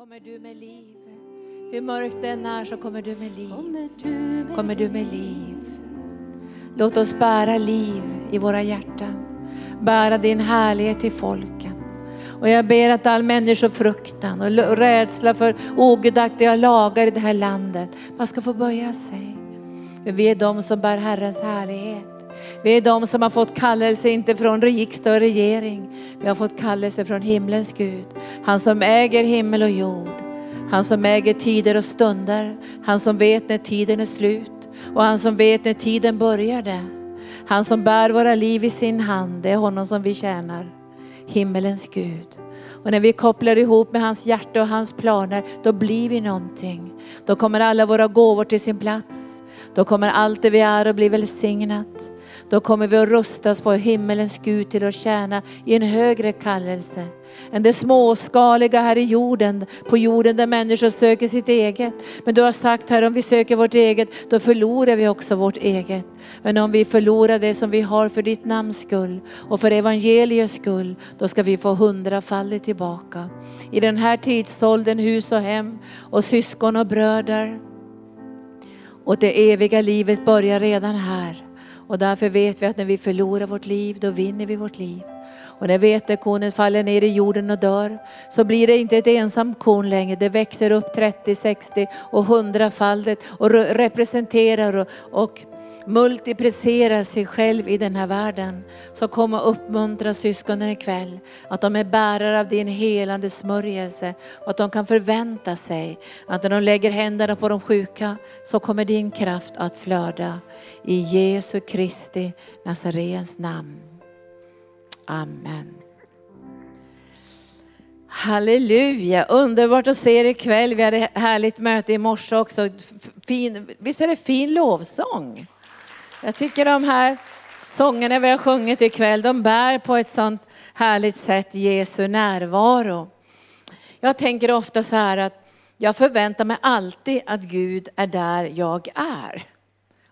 kommer du med liv. Hur mörkt den är så kommer du med liv. Kommer du med liv. Låt oss bära liv i våra hjärtan. Bära din härlighet till folken. Och jag ber att all människofruktan och rädsla för ogudaktiga lagar i det här landet man ska få böja sig. För vi är de som bär Herrens härlighet. Vi är de som har fått kallelse, inte från riksdag och regering. Vi har fått kallelse från himlens Gud. Han som äger himmel och jord. Han som äger tider och stunder. Han som vet när tiden är slut. Och han som vet när tiden började. Han som bär våra liv i sin hand, det är honom som vi tjänar. Himmelens Gud. Och när vi kopplar ihop med hans hjärta och hans planer, då blir vi någonting. Då kommer alla våra gåvor till sin plats. Då kommer allt det vi är att bli välsignat. Då kommer vi att rustas på himmelens Gud till att tjäna i en högre kallelse. Än det småskaliga här i jorden, på jorden där människor söker sitt eget. Men du har sagt här, om vi söker vårt eget, då förlorar vi också vårt eget. Men om vi förlorar det som vi har för ditt namns skull och för evangeliets skull, då ska vi få hundrafaldigt tillbaka. I den här tidsåldern, hus och hem och syskon och bröder. Och det eviga livet börjar redan här. Och därför vet vi att när vi förlorar vårt liv, då vinner vi vårt liv. Och när vetekornet faller ner i jorden och dör, så blir det inte ett ensamt korn längre. Det växer upp 30, 60 och 100-faldigt och representerar och, och multiplicera sig själv i den här världen. Så kom och uppmuntra syskonen ikväll att de är bärare av din helande smörjelse och att de kan förvänta sig att när de lägger händerna på de sjuka så kommer din kraft att flöda. I Jesu Kristi Nazarens namn. Amen. Halleluja, underbart att se er ikväll. Vi hade ett härligt möte i morse också. Fin, visst är det fin lovsång? Jag tycker de här sångerna vi har sjungit ikväll, de bär på ett sånt härligt sätt Jesu närvaro. Jag tänker ofta så här att jag förväntar mig alltid att Gud är där jag är.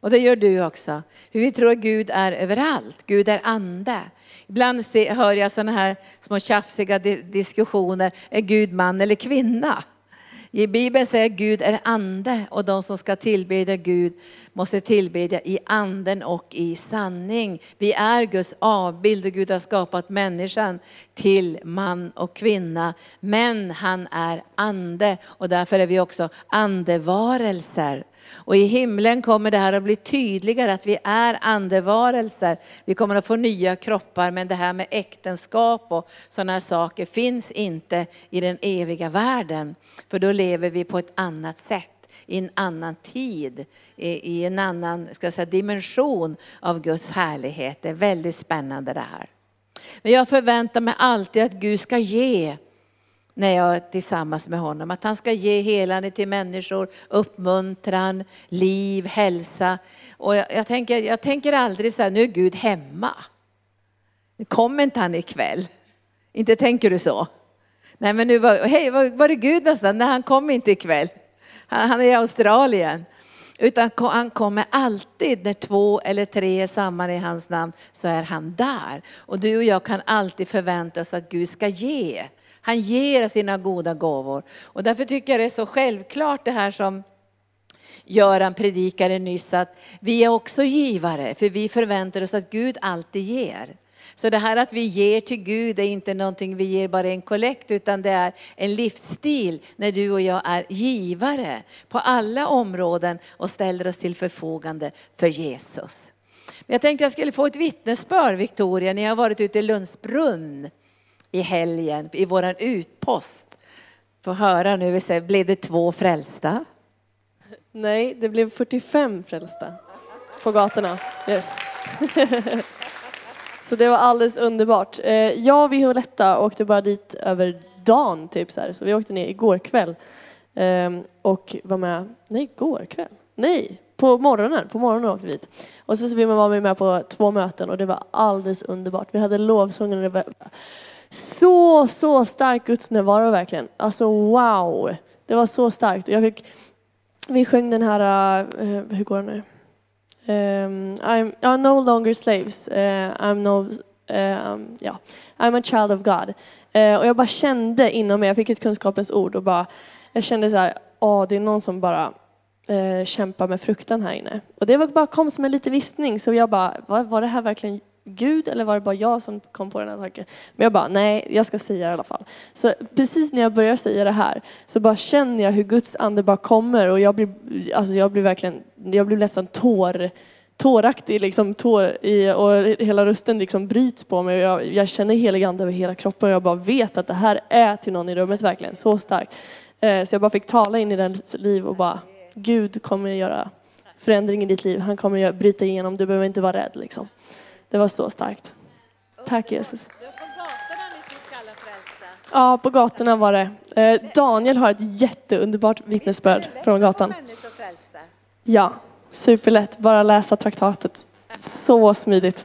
Och det gör du också. För vi tror att Gud är överallt. Gud är ande. Ibland hör jag sådana här små tjafsiga diskussioner. Är Gud man eller kvinna? I Bibeln säger Gud är ande och de som ska tillbedja Gud måste tillbedja i anden och i sanning. Vi är Guds avbild och Gud har skapat människan till man och kvinna. Men han är ande och därför är vi också andevarelser. Och i himlen kommer det här att bli tydligare att vi är andevarelser. Vi kommer att få nya kroppar men det här med äktenskap och sådana här saker finns inte i den eviga världen. För då lever vi på ett annat sätt i en annan tid, i en annan ska säga, dimension av Guds härlighet. Det är väldigt spännande det här. Men jag förväntar mig alltid att Gud ska ge när jag är tillsammans med honom. Att han ska ge helande till människor, uppmuntran, liv, hälsa. Och jag, jag, tänker, jag tänker aldrig så här, nu är Gud hemma. Kommer inte han ikväll? Inte tänker du så? Nej men nu var, hej, var, var är Gud någonstans? Nej han kom inte ikväll. Han, han är i Australien. Utan han kommer alltid när två eller tre är samman i hans namn så är han där. Och du och jag kan alltid förvänta oss att Gud ska ge. Han ger sina goda gåvor. Och därför tycker jag det är så självklart det här som Göran predikade nyss, att vi är också givare, för vi förväntar oss att Gud alltid ger. Så det här att vi ger till Gud är inte någonting vi ger bara en kollekt, utan det är en livsstil när du och jag är givare på alla områden och ställer oss till förfogande för Jesus. Jag tänkte jag skulle få ett vittnesbörd, Victoria, ni har varit ute i Lundsbrunn i helgen, i våran utpost. Få höra nu, blev det två frälsta? Nej, det blev 45 frälsta på gatorna. Yes. så det var alldeles underbart. Eh, jag och Violetta åkte bara dit över dagen, typ så här. Så vi åkte ner igår kväll ehm, och var med, nej igår kväll, nej, på morgonen, på morgonen åkte vi dit. Och så var vi med på två möten och det var alldeles underbart. Vi hade lovsången och det var så, så stark Guds närvaro verkligen. Alltså wow. Det var så starkt. Jag fick, vi sjöng den här, uh, hur går den nu? Um, I'm, I'm no longer slaves. Uh, I'm no, um, yeah. I'm a child of God. Och jag bara kände inom mig, jag fick ett kunskapens ord och bara, jag kände så här, ja det är någon som bara eh, kämpar med fruktan här inne. Och det var bara kom som en liten viskning så jag bara, var, var det här verkligen Gud eller var det bara jag som kom på den här tanken? Men jag bara, nej, jag ska säga det i alla fall. Så precis när jag börjar säga det här så bara känner jag hur Guds ande bara kommer och jag blir, alltså jag blir verkligen, jag blir nästan tår, tåraktig liksom, tår i, och hela rösten liksom bryts på mig och jag, jag känner helig ande över hela kroppen och jag bara vet att det här är till någon i rummet verkligen, så starkt. Eh, så jag bara fick tala in i den liv och bara, Gud kommer göra förändring i ditt liv. Han kommer bryta igenom, du behöver inte vara rädd liksom. Det var så starkt. Tack Jesus. Ja, på gatorna var det. Eh, Daniel har ett jätteunderbart vittnesbörd från gatan. Ja, superlätt. Bara läsa traktatet. Så smidigt.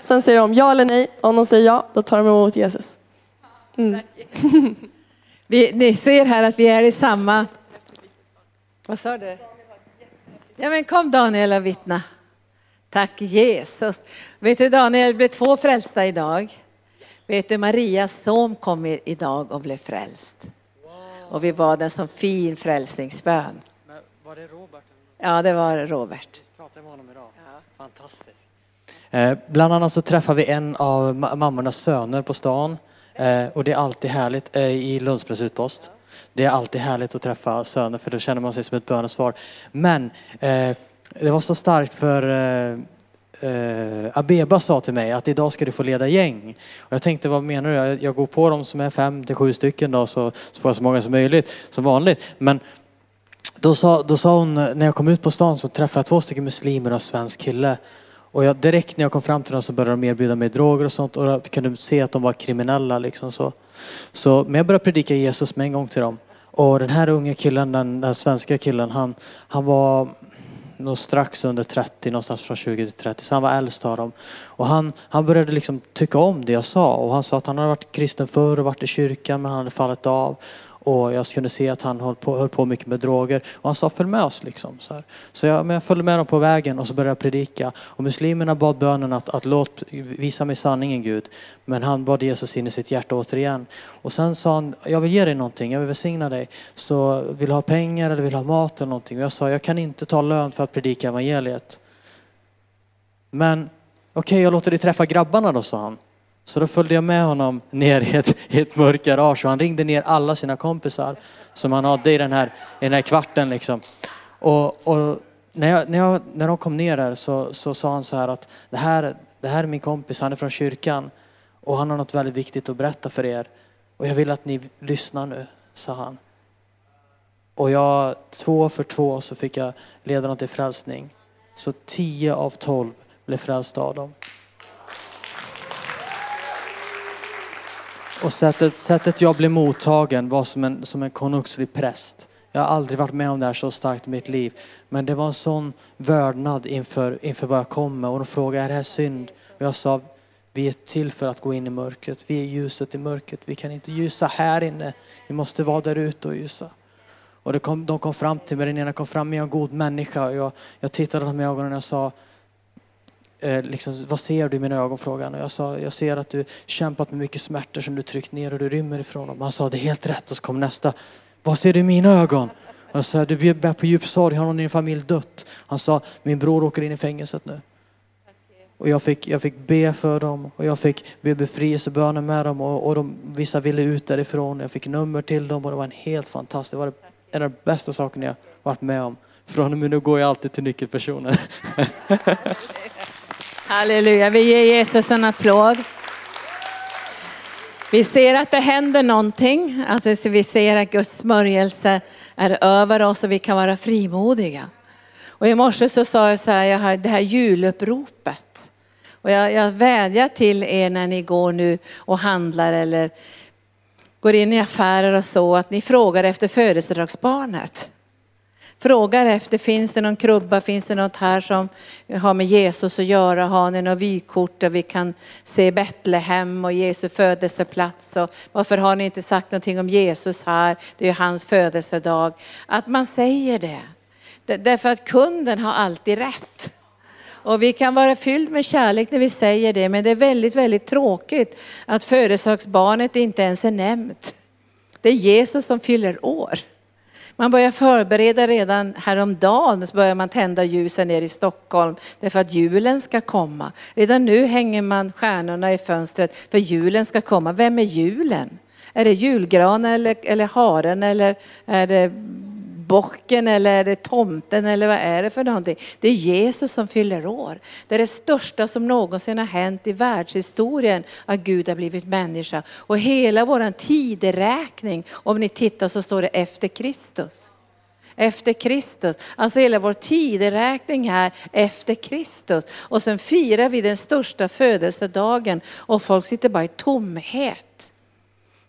Sen säger de ja eller nej. Om de säger ja, då tar de emot Jesus. Mm. Vi, ni ser här att vi är i samma... Vad sa du? Ja men kom Daniel och vittna. Tack Jesus. Vet du Daniel, det blev två frälsta idag. Vet du Marias son kom idag och blev frälst. Och vi bad en sån fin frälsningsbön. Men var det Robert? Ja, det var Robert. Vi pratade med honom idag. Ja. Fantastiskt. Eh, bland annat så träffar vi en av mammornas söner på stan. Eh, och det är alltid härligt eh, i Lundsbrunns utpost. Det är alltid härligt att träffa söner för då känner man sig som ett bönesvar. Men det var så starkt för eh, eh, Abeba sa till mig att idag ska du få leda gäng. Och jag tänkte, vad menar du? Jag, jag går på dem som är fem till sju stycken då så, så får jag så många som möjligt, som vanligt. Men då sa, då sa hon, när jag kom ut på stan så träffade jag två stycken muslimer och en svensk kille. Och jag, direkt när jag kom fram till dem så började de erbjuda mig droger och sånt och jag kunde se att de var kriminella liksom så. så men jag började predika Jesus med en gång till dem. Och den här unga killen, den, den svenska killen, han, han var nog strax under 30, någonstans från 20 till 30. Så han var äldst av dem. Och han, han började liksom tycka om det jag sa. Och han sa att han hade varit kristen förr och varit i kyrkan men han hade fallit av. Och jag kunde se att han höll på, höll på mycket med droger. Och han sa följ med oss liksom. Så, här. så jag, men jag följde med dem på vägen och så började jag predika. Och muslimerna bad bönen att, att låt, visa mig sanningen Gud. Men han bad Jesus in i sitt hjärta återigen. Och sen sa han, jag vill ge dig någonting, jag vill välsigna dig. Så vill du ha pengar eller vill du ha mat eller någonting? Och jag sa, jag kan inte ta lön för att predika evangeliet. Men okej, okay, jag låter dig träffa grabbarna då, sa han. Så då följde jag med honom ner i ett, i ett mörkt garage och han ringde ner alla sina kompisar som han hade i den här, i den här kvarten liksom. Och, och när, jag, när, jag, när de kom ner där så, så sa han så här att det här, det här är min kompis, han är från kyrkan och han har något väldigt viktigt att berätta för er. Och jag vill att ni lyssnar nu, sa han. Och jag, två för två så fick jag leda dem till frälsning. Så tio av tolv blev frälsta av dem. Och sättet, sättet jag blev mottagen var som en, som en konungslig präst. Jag har aldrig varit med om det här så starkt i mitt liv. Men det var en sån vördnad inför, inför vad jag kom med. Och de frågade, är det här synd? Och jag sa, vi är till för att gå in i mörkret. Vi är ljuset i mörkret. Vi kan inte ljusa här inne. Vi måste vara där ute och ljusa. Och det kom, de kom fram till mig, den ena kom fram jag är en god människa. Och jag, jag tittade dem i ögonen och jag sa, eh, liksom, vad ser du i mina ögon? Frågan. Och jag sa, jag ser att du kämpat med mycket smärtor som du tryckt ner och du rymmer ifrån dem. Han sa, det är helt rätt. Och så kom nästa, vad ser du i mina ögon? Och jag sa, du bär på djup sorg, har någon i din familj dött? Han sa, min bror åker in i fängelset nu. Och jag fick, jag fick be för dem och jag fick be befrielseböner med dem och, och de, vissa ville ut därifrån. Jag fick nummer till dem och det var en helt fantastisk, det var en av de bästa sakerna jag varit med om. Från och med nu går jag alltid till nyckelpersoner. Halleluja, vi ger Jesus en applåd. Vi ser att det händer någonting, alltså vi ser att Guds smörjelse är över oss och vi kan vara frimodiga. Och i morse så sa jag så här, jag har det här juluppropet. Och jag, jag vädjar till er när ni går nu och handlar eller går in i affärer och så, att ni frågar efter födelsedagsbarnet frågar efter, finns det någon krubba, finns det något här som har med Jesus att göra? Har ni något vykort där vi kan se Betlehem och Jesu födelseplats? Och varför har ni inte sagt någonting om Jesus här? Det är ju hans födelsedag. Att man säger det. Därför att kunden har alltid rätt. Och vi kan vara fylld med kärlek när vi säger det, men det är väldigt, väldigt tråkigt att födelsedagsbarnet inte ens är nämnt. Det är Jesus som fyller år. Man börjar förbereda redan häromdagen, så börjar man tända ljusen ner i Stockholm därför att julen ska komma. Redan nu hänger man stjärnorna i fönstret för julen ska komma. Vem är julen? Är det julgranen eller, eller haren eller är det bocken eller är det tomten eller vad är det för någonting? Det är Jesus som fyller år. Det är det största som någonsin har hänt i världshistorien att Gud har blivit människa. Och hela våran tideräkning, om ni tittar så står det efter Kristus. Efter Kristus. Alltså hela vår tideräkning här efter Kristus. Och sen firar vi den största födelsedagen och folk sitter bara i tomhet.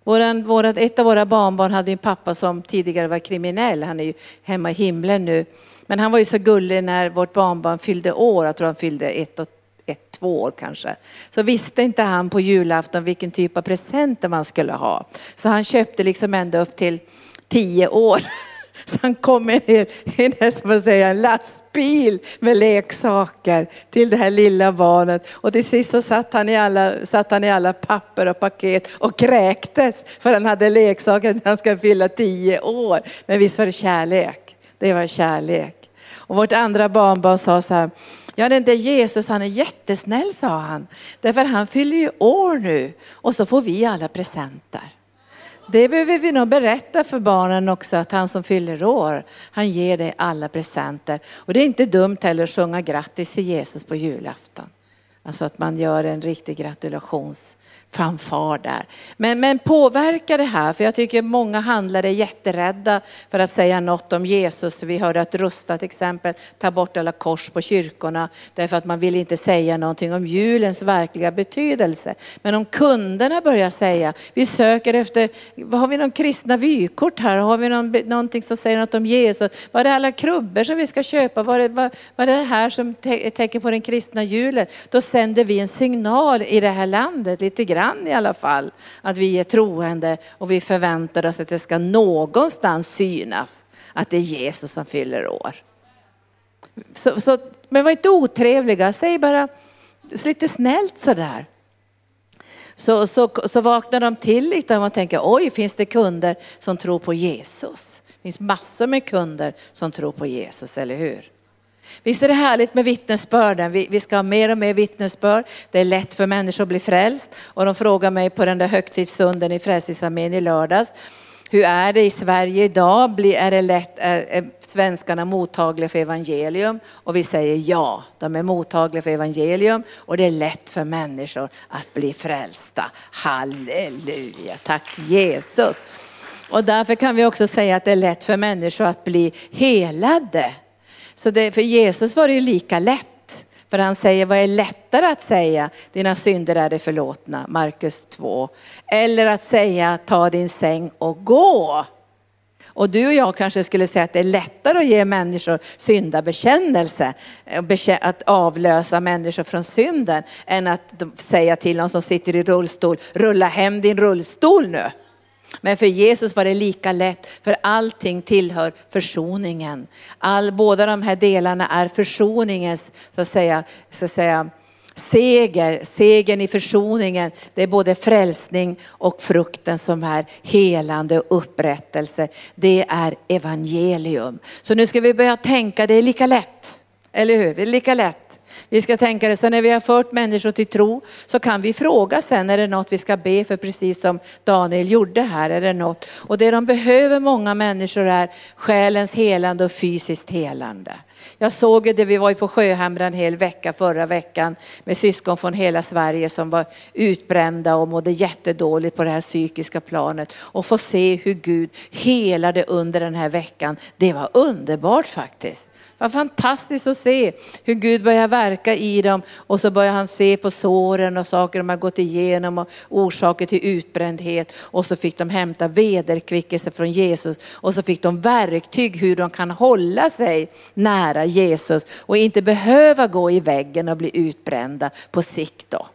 Våran, vårat, ett av våra barnbarn hade en pappa som tidigare var kriminell. Han är ju hemma i himlen nu. Men han var ju så gullig när vårt barnbarn fyllde år. Jag tror han fyllde ett, och, ett två år kanske. Så visste inte han på julafton vilken typ av presenter man skulle ha. Så han köpte liksom ända upp till tio år. Så han kom i en, en, säga, en lastbil med leksaker till det här lilla barnet. Och till sist så satt han, i alla, satt han i alla papper och paket och kräktes för han hade leksaker när han ska fylla tio år. Men visst var det kärlek. Det var kärlek. Och vårt andra barnbarn sa så här, ja den där Jesus han är jättesnäll sa han. Därför han fyller ju år nu och så får vi alla presenter. Det behöver vi nog berätta för barnen också, att han som fyller år, han ger dig alla presenter. Och det är inte dumt heller att sjunga grattis till Jesus på julafton. Alltså att man gör en riktig gratulations fanfar där. Men, men påverkar det här? För jag tycker många handlare är jätterädda för att säga något om Jesus. Vi hörde att Rusta till exempel tar bort alla kors på kyrkorna därför att man vill inte säga någonting om julens verkliga betydelse. Men om kunderna börjar säga, vi söker efter, har vi någon kristna vykort här? Har vi någon, någonting som säger något om Jesus? Var är alla krubbor som vi ska köpa? Var det var, var det här som te tecken på den kristna julen? Då sänder vi en signal i det här landet lite grann kan i alla fall, att vi är troende och vi förväntar oss att det ska någonstans synas att det är Jesus som fyller år. Så, så, men var inte otrevliga, säg bara lite snällt sådär. Så, så, så vaknar de till lite och man tänker, oj, finns det kunder som tror på Jesus? Det finns massor med kunder som tror på Jesus, eller hur? Visst är det härligt med vittnesbörden? Vi, vi ska ha mer och mer vittnesbörd. Det är lätt för människor att bli frälst. Och de frågar mig på den där högtidsstunden i Frälsningsarmén i lördags. Hur är det i Sverige idag? Är det lätt, är svenskarna mottagliga för evangelium? Och vi säger ja, de är mottagliga för evangelium och det är lätt för människor att bli frälsta. Halleluja, tack Jesus. Och därför kan vi också säga att det är lätt för människor att bli helade. Så det, för Jesus var det ju lika lätt. För han säger, vad är lättare att säga? Dina synder är det förlåtna, Markus 2. Eller att säga, ta din säng och gå. Och du och jag kanske skulle säga att det är lättare att ge människor syndabekännelse, eh, att avlösa människor från synden, än att säga till någon som sitter i rullstol, rulla hem din rullstol nu. Men för Jesus var det lika lätt, för allting tillhör försoningen. All, båda de här delarna är försoningens, så att säga, så att säga seger, segern i försoningen. Det är både frälsning och frukten som är helande och upprättelse. Det är evangelium. Så nu ska vi börja tänka, det är lika lätt. Eller hur? Det är lika lätt. Vi ska tänka det, så när vi har fört människor till tro så kan vi fråga sen, är det något vi ska be för precis som Daniel gjorde här? Är det något? Och det de behöver många människor är själens helande och fysiskt helande. Jag såg det, vi var ju på Sjöhamra en hel vecka förra veckan med syskon från hela Sverige som var utbrända och mådde jättedåligt på det här psykiska planet. Och få se hur Gud helade under den här veckan, det var underbart faktiskt. Vad fantastiskt att se hur Gud börjar verka i dem och så börjar han se på såren och saker de har gått igenom och orsaker till utbrändhet och så fick de hämta vederkvickelse från Jesus och så fick de verktyg hur de kan hålla sig nära Jesus och inte behöva gå i väggen och bli utbrända på sikt då.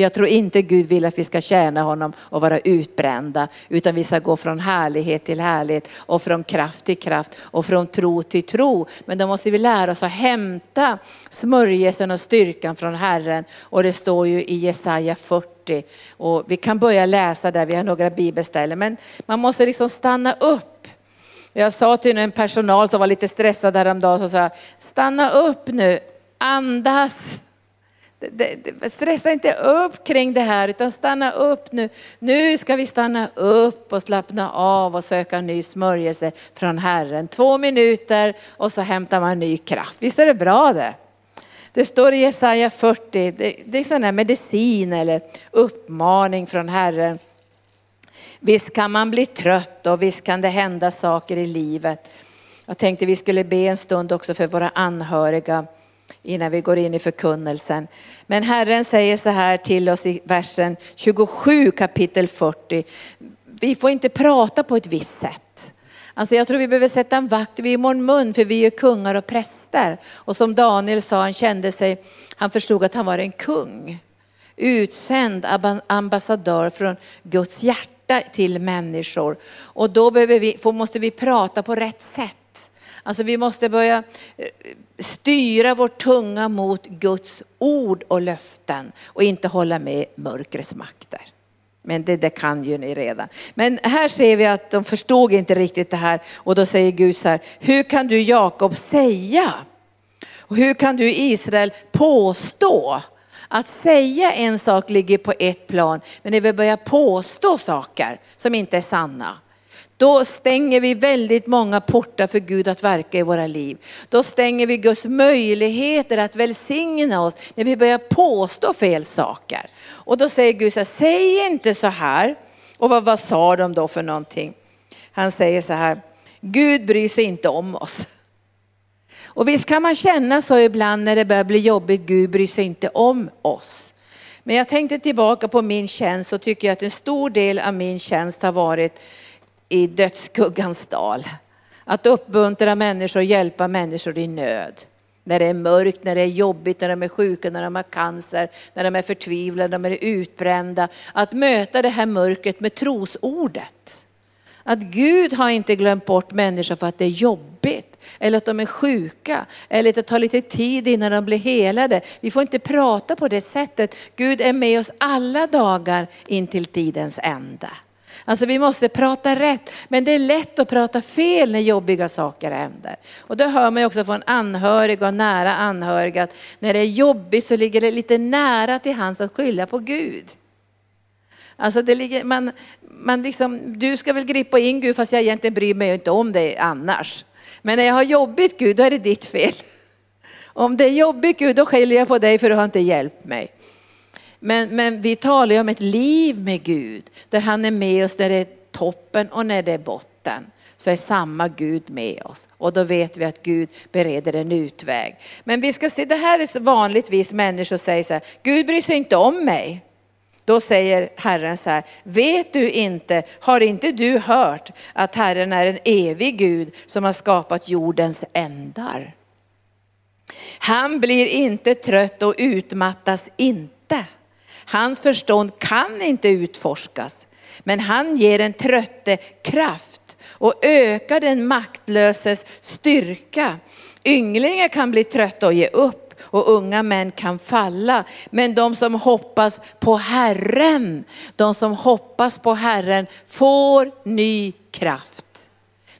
För jag tror inte Gud vill att vi ska tjäna honom och vara utbrända, utan vi ska gå från härlighet till härlighet och från kraft till kraft och från tro till tro. Men då måste vi lära oss att hämta smörjelsen och styrkan från Herren. Och det står ju i Jesaja 40. Och vi kan börja läsa där, vi har några bibelställen. Men man måste liksom stanna upp. Jag sa till en personal som var lite stressad häromdagen, så sa stanna upp nu, andas. Stressa inte upp kring det här utan stanna upp nu. Nu ska vi stanna upp och slappna av och söka ny smörjelse från Herren. Två minuter och så hämtar man ny kraft. Visst är det bra det? Det står i Jesaja 40, det, är sån här medicin eller uppmaning från Herren. Visst kan man bli trött och visst kan det hända saker i livet. Jag tänkte vi skulle be en stund också för våra anhöriga innan vi går in i förkunnelsen. Men Herren säger så här till oss i versen 27 kapitel 40. Vi får inte prata på ett visst sätt. Alltså jag tror vi behöver sätta en vakt vid vår mun för vi är kungar och präster. Och som Daniel sa, han kände sig, han förstod att han var en kung. Utsänd ambassadör från Guds hjärta till människor. Och då vi, måste vi prata på rätt sätt. Alltså vi måste börja eh, styra vår tunga mot Guds ord och löften och inte hålla med mörkrets makter. Men det, det kan ju ni redan. Men här ser vi att de förstod inte riktigt det här och då säger Gud så här, hur kan du Jakob säga? Och hur kan du Israel påstå? Att säga en sak ligger på ett plan, men när vi börjar påstå saker som inte är sanna, då stänger vi väldigt många portar för Gud att verka i våra liv. Då stänger vi Guds möjligheter att välsigna oss när vi börjar påstå fel saker. Och då säger Gud så här, säg inte så här. Och vad, vad sa de då för någonting? Han säger så här, Gud bryr sig inte om oss. Och visst kan man känna så ibland när det börjar bli jobbigt, Gud bryr sig inte om oss. Men jag tänkte tillbaka på min tjänst och tycker att en stor del av min tjänst har varit i dödsskuggans dal. Att uppmuntra människor och hjälpa människor i nöd. När det är mörkt, när det är jobbigt, när de är sjuka, när de har cancer, när de är förtvivlade, när de är utbrända. Att möta det här mörkret med trosordet. Att Gud har inte glömt bort människor för att det är jobbigt, eller att de är sjuka, eller att det tar lite tid innan de blir helade. Vi får inte prata på det sättet. Gud är med oss alla dagar intill tidens ände. Alltså vi måste prata rätt, men det är lätt att prata fel när jobbiga saker händer. Och det hör man ju också från anhöriga och nära anhöriga att när det är jobbigt så ligger det lite nära till hands att skylla på Gud. Alltså det ligger, man, man liksom, du ska väl gripa in Gud fast jag egentligen bryr mig inte om dig annars. Men när jag har jobbigt Gud, då är det ditt fel. Om det är jobbigt Gud, då skyller jag på dig för du har inte hjälpt mig. Men, men vi talar ju om ett liv med Gud, där han är med oss när det är toppen och när det är botten. Så är samma Gud med oss. Och då vet vi att Gud bereder en utväg. Men vi ska se, det här är vanligtvis människor säger så här, Gud bryr sig inte om mig. Då säger Herren så här, vet du inte, har inte du hört att Herren är en evig Gud som har skapat jordens ändar? Han blir inte trött och utmattas inte. Hans förstånd kan inte utforskas, men han ger en trötte kraft och ökar den maktlöses styrka. Ynglingar kan bli trötta och ge upp och unga män kan falla. Men de som hoppas på Herren, de som hoppas på Herren får ny kraft.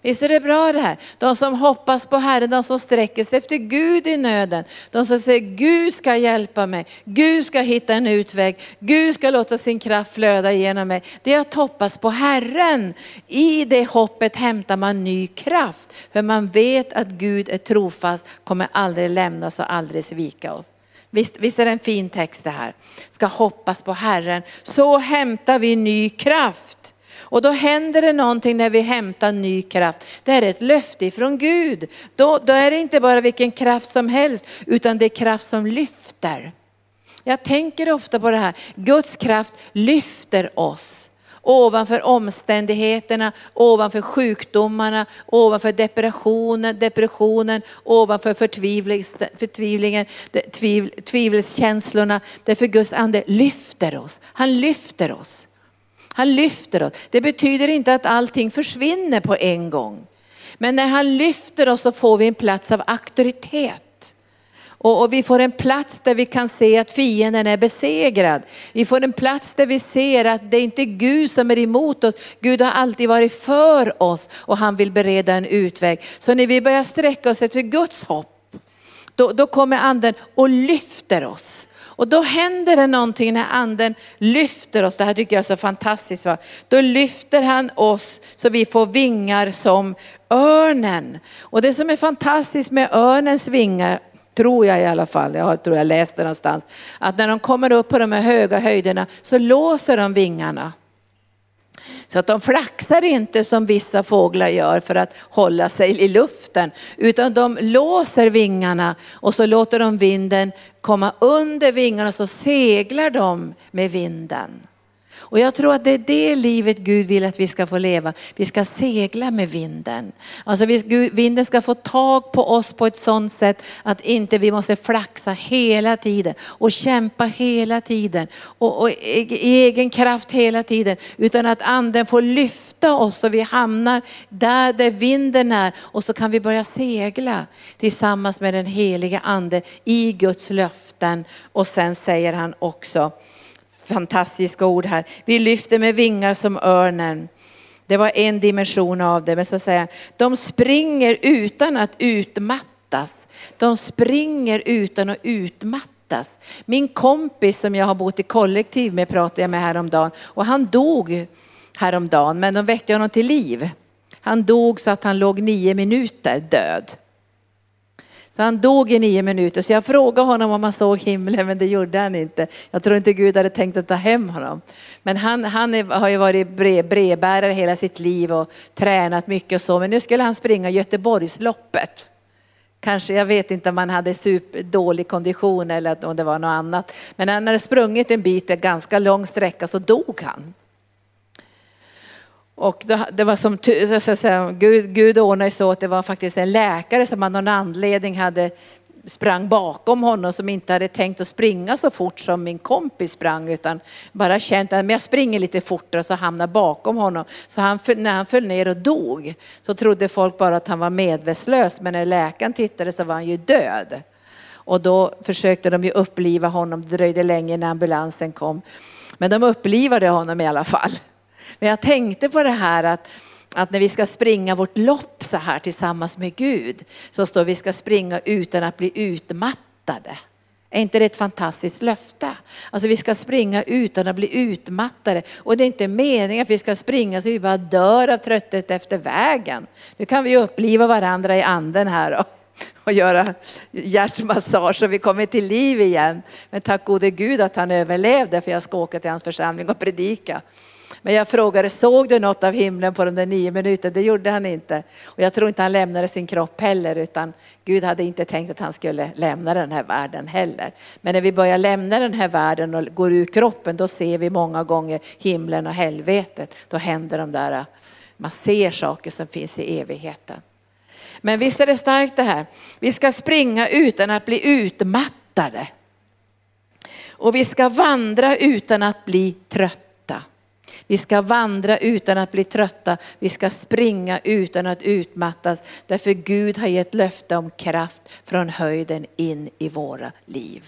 Visst är det bra det här? De som hoppas på Herren, de som sträcker sig efter Gud i nöden. De som säger Gud ska hjälpa mig, Gud ska hitta en utväg, Gud ska låta sin kraft flöda genom mig. Det är att hoppas på Herren. I det hoppet hämtar man ny kraft. För man vet att Gud är trofast, kommer aldrig lämna oss och aldrig svika oss. Visst, visst är det en fin text det här? Ska hoppas på Herren. Så hämtar vi ny kraft. Och då händer det någonting när vi hämtar ny kraft. Det är ett löfte ifrån Gud. Då, då är det inte bara vilken kraft som helst, utan det är kraft som lyfter. Jag tänker ofta på det här, Guds kraft lyfter oss. ovanför omständigheterna, ovanför sjukdomarna, ovanför depressionen, depressionen ovanför förtvivlingen, tviv, tvivelskänslorna. Därför Guds ande lyfter oss. Han lyfter oss. Han lyfter oss. Det betyder inte att allting försvinner på en gång. Men när han lyfter oss så får vi en plats av auktoritet. Och, och, vi får en plats där vi kan se att fienden är besegrad. Vi får en plats där vi ser att det är inte Gud som är emot oss. Gud har alltid varit för oss och han vill bereda en utväg. Så när vi börjar sträcka oss efter Guds hopp, då, då kommer anden och lyfter oss. Och då händer det någonting när anden lyfter oss. Det här tycker jag är så fantastiskt. Va? Då lyfter han oss så vi får vingar som örnen. Och det som är fantastiskt med örnens vingar tror jag i alla fall, jag tror jag läste någonstans, att när de kommer upp på de här höga höjderna så låser de vingarna. Så att de flaxar inte som vissa fåglar gör för att hålla sig i luften, utan de låser vingarna och så låter de vinden komma under vingarna och så seglar de med vinden. Och jag tror att det är det livet Gud vill att vi ska få leva. Vi ska segla med vinden. Alltså vinden ska få tag på oss på ett sådant sätt att inte vi måste flaxa hela tiden och kämpa hela tiden och, och i egen kraft hela tiden. Utan att anden får lyfta oss så vi hamnar där, där vinden är och så kan vi börja segla tillsammans med den heliga ande i Guds löften. Och sen säger han också, fantastiska ord här. Vi lyfter med vingar som örnen. Det var en dimension av det, men så säger han, de springer utan att utmattas. De springer utan att utmattas. Min kompis som jag har bott i kollektiv med pratade jag med häromdagen och han dog häromdagen, men de väckte honom till liv. Han dog så att han låg nio minuter död. Så han dog i nio minuter. Så jag frågade honom om han såg himlen, men det gjorde han inte. Jag tror inte Gud hade tänkt att ta hem honom. Men han, han är, har ju varit brev, brevbärare hela sitt liv och tränat mycket och så. Men nu skulle han springa Göteborgsloppet. Kanske, jag vet inte om han hade super dålig kondition eller om det var något annat. Men han hade sprungit en bit, en ganska lång sträcka, så dog han. Och det var som så säga, Gud, Gud ordnade så att det var faktiskt en läkare som av någon anledning hade sprang bakom honom som inte hade tänkt att springa så fort som min kompis sprang utan bara känt att jag springer lite fortare så hamnar bakom honom. Så han, när han föll ner och dog så trodde folk bara att han var medvetslös men när läkaren tittade så var han ju död. Och då försökte de ju uppliva honom, det dröjde länge innan ambulansen kom. Men de upplivade honom i alla fall. Men jag tänkte på det här att, att när vi ska springa vårt lopp så här tillsammans med Gud så står vi ska springa utan att bli utmattade. Är inte det ett fantastiskt löfte? Alltså vi ska springa utan att bli utmattade. Och det är inte meningen att vi ska springa så vi bara dör av trötthet efter vägen. Nu kan vi uppliva varandra i anden här och, och göra hjärtmassage så vi kommer till liv igen. Men tack gode Gud att han överlevde för jag ska åka till hans församling och predika. Men jag frågade, såg du något av himlen på de där nio minuterna? Det gjorde han inte. Och jag tror inte han lämnade sin kropp heller, utan Gud hade inte tänkt att han skulle lämna den här världen heller. Men när vi börjar lämna den här världen och går ur kroppen, då ser vi många gånger himlen och helvetet. Då händer de där, man ser saker som finns i evigheten. Men visst är det starkt det här. Vi ska springa utan att bli utmattade. Och vi ska vandra utan att bli trötta. Vi ska vandra utan att bli trötta. Vi ska springa utan att utmattas. Därför Gud har gett löfte om kraft från höjden in i våra liv.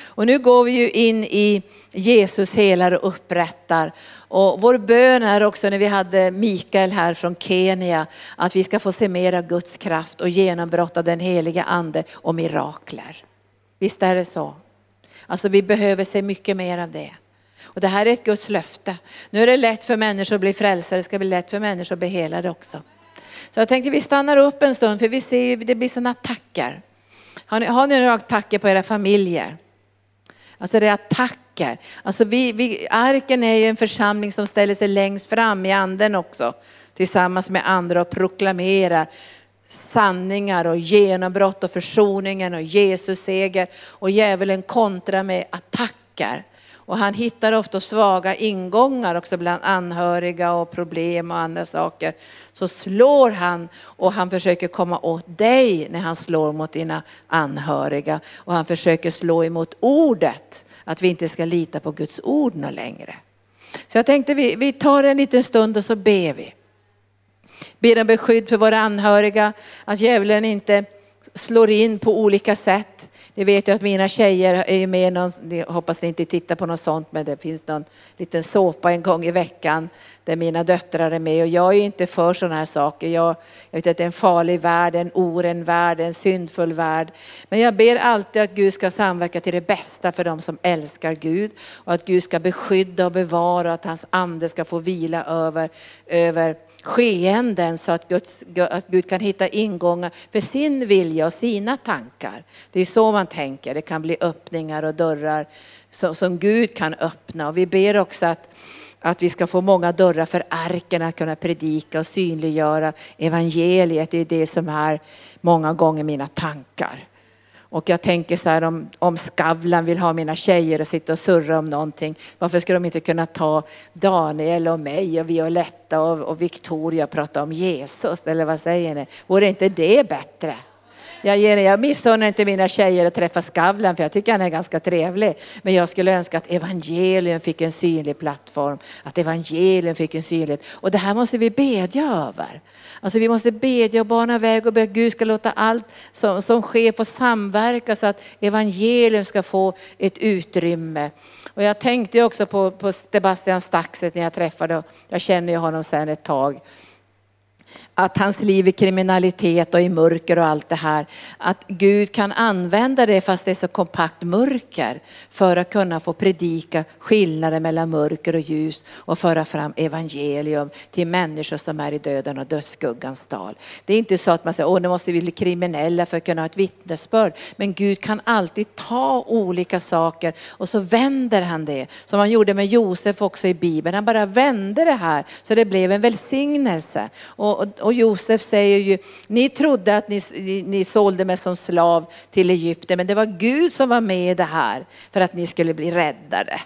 Och nu går vi ju in i Jesus helar och upprättar. Och vår bön är också när vi hade Mikael här från Kenya, att vi ska få se mer av Guds kraft och genombrott av den heliga ande och mirakler. Visst är det så? Alltså vi behöver se mycket mer av det. Och det här är ett Guds löfte. Nu är det lätt för människor att bli frälsare, det ska bli lätt för människor att bli helade också. Så jag tänkte vi stannar upp en stund för vi ser ju, det blir sådana attacker. Har ni, har ni några attacker på era familjer? Alltså det är attacker. Alltså vi, vi, arken är ju en församling som ställer sig längst fram i anden också. Tillsammans med andra och proklamerar sanningar och genombrott och försoningen och Jesus seger. Och djävulen kontrar med attacker. Och han hittar ofta svaga ingångar också bland anhöriga och problem och andra saker. Så slår han och han försöker komma åt dig när han slår mot dina anhöriga. Och han försöker slå emot ordet, att vi inte ska lita på Guds ord något längre. Så jag tänkte vi, vi tar en liten stund och så ber vi. Ber om beskydd för våra anhöriga, att djävulen inte slår in på olika sätt. Ni vet ju att mina tjejer är med någon, hoppas ni inte tittar på något sånt, men det finns någon liten såpa en gång i veckan där mina döttrar är med och jag är inte för sådana här saker. Jag, jag vet att det är en farlig värld, en oren värld, en syndfull värld. Men jag ber alltid att Gud ska samverka till det bästa för de som älskar Gud och att Gud ska beskydda och bevara och att hans ande ska få vila över, över skeenden så att, Guds, att Gud kan hitta ingångar för sin vilja och sina tankar. Det är så man tänker, det kan bli öppningar och dörrar som, som Gud kan öppna. Och vi ber också att att vi ska få många dörrar för arken att kunna predika och synliggöra evangeliet. Det är det som är många gånger mina tankar. Och jag tänker så här om, om Skavlan vill ha mina tjejer och sitta och surra om någonting. Varför ska de inte kunna ta Daniel och mig och Violetta och, och Victoria och prata om Jesus? Eller vad säger ni? Vore inte det bättre? Jag, jag missunnar inte mina tjejer att träffa Skavlan för jag tycker han är ganska trevlig. Men jag skulle önska att evangelium fick en synlig plattform. Att evangelium fick en synlighet. Och det här måste vi bedja över. Alltså vi måste bedja och bana väg och be att Gud ska låta allt som, som sker få samverka så att evangelium ska få ett utrymme. Och jag tänkte också på, på Sebastian Staxet när jag träffade, jag känner ju honom sedan ett tag att hans liv i kriminalitet och i mörker och allt det här, att Gud kan använda det fast det är så kompakt mörker för att kunna få predika skillnaden mellan mörker och ljus och föra fram evangelium till människor som är i döden och dödsskuggans dal. Det är inte så att man säger, åh nu måste vi bli kriminella för att kunna ha ett vittnesbörd. Men Gud kan alltid ta olika saker och så vänder han det. Som han gjorde med Josef också i Bibeln. Han bara vände det här så det blev en välsignelse. Och, och, och Josef säger ju, ni trodde att ni, ni sålde mig som slav till Egypten, men det var Gud som var med i det här för att ni skulle bli räddade.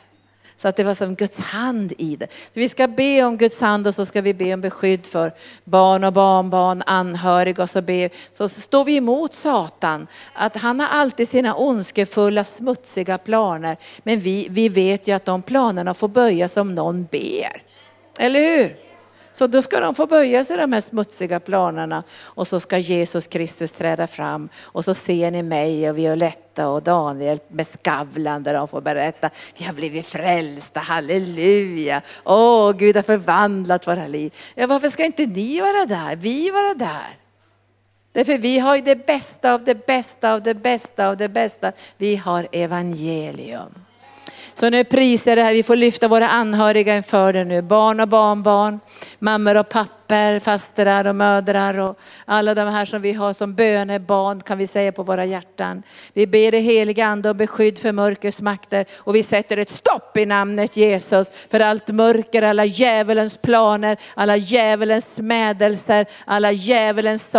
Så att det var som Guds hand i det. Så vi ska be om Guds hand och så ska vi be om beskydd för barn och barnbarn, anhöriga och så be. Så står vi emot Satan. Att han har alltid sina ondskefulla, smutsiga planer. Men vi, vi vet ju att de planerna får böjas om någon ber. Eller hur? Så då ska de få böja sig de här smutsiga planerna och så ska Jesus Kristus träda fram och så ser ni mig och Violetta och Daniel med Skavlan där de får berätta, vi har blivit frälsta, halleluja, åh Gud har förvandlat våra liv. Ja, varför ska inte ni vara där, vi vara där? Därför vi har ju det bästa av det bästa av det bästa av det bästa. Vi har evangelium. Så nu prisar jag det här, vi får lyfta våra anhöriga inför dig nu. Barn och barnbarn, mammor och pappor pappor, fastrar och mödrar och alla de här som vi har som bönebarn kan vi säga på våra hjärtan. Vi ber det heliga ande om beskydd för mörkrets makter och vi sätter ett stopp i namnet Jesus för allt mörker, alla djävulens planer, alla djävulens smädelser, alla djävulens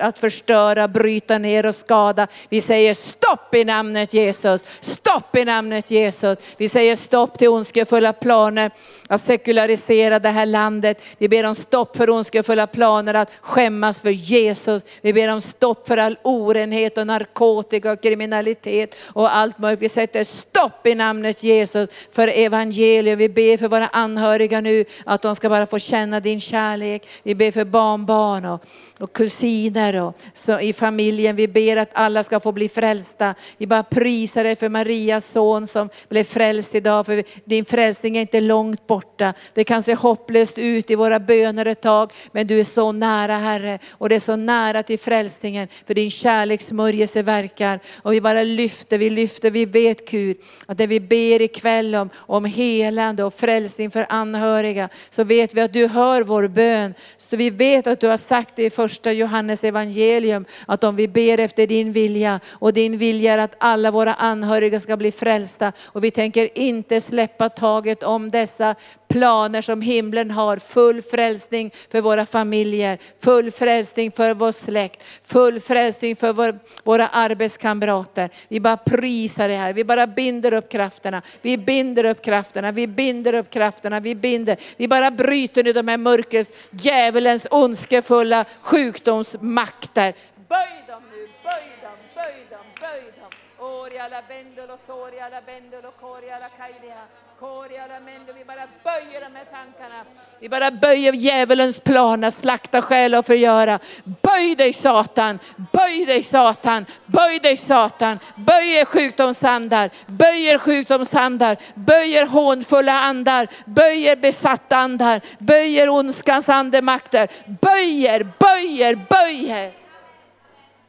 att förstöra, bryta ner och skada. Vi säger stopp i namnet Jesus, stopp i namnet Jesus. Vi säger stopp till ondskefulla planer att sekularisera det här landet. Vi ber om stopp för ondskefulla planer att skämmas för Jesus. Vi ber om stopp för all orenhet och narkotika och kriminalitet och allt möjligt. Vi sätter stopp i namnet Jesus för evangelium. Vi ber för våra anhöriga nu att de ska bara få känna din kärlek. Vi ber för barnbarn och, och kusiner och så i familjen. Vi ber att alla ska få bli frälsta. Vi bara prisar dig för Marias son som blev frälst idag. För din frälsning är inte långt borta. Det kan se hopplöst ut i våra böner ett tag dag, men du är så nära Herre och det är så nära till frälsningen för din kärlekssmörjelse verkar. Och vi bara lyfter, vi lyfter, vi vet Gud att det vi ber ikväll om, om helande och frälsning för anhöriga så vet vi att du hör vår bön. Så vi vet att du har sagt det i första Johannes evangelium att om vi ber efter din vilja och din vilja är att alla våra anhöriga ska bli frälsta och vi tänker inte släppa taget om dessa planer som himlen har. Full frälsning för våra familjer, full frälsning för vår släkt, full frälsning för vår, våra arbetskamrater. Vi bara prisar det här, vi bara binder upp krafterna. Vi binder upp krafterna, vi binder upp krafterna, vi binder. Vi bara bryter nu de här mörkrets, djävulens ondskefulla sjukdomsmakter. Böj dem nu, böj dem, böj dem, böj dem. Oria la bendolo, soria la bendolo, coria la kaidia. Vi bara böjer de här tankarna. Vi bara böjer djävulens planer, slakta, själ och förgöra. Böj dig Satan, böj dig Satan, böj dig Satan. Böj er sjukdomsandar, böj er sjukdomsandar, böj er hånfulla andar, böj er besatta andar, böj er ondskans andemakter. Böj er, böj er, böj er.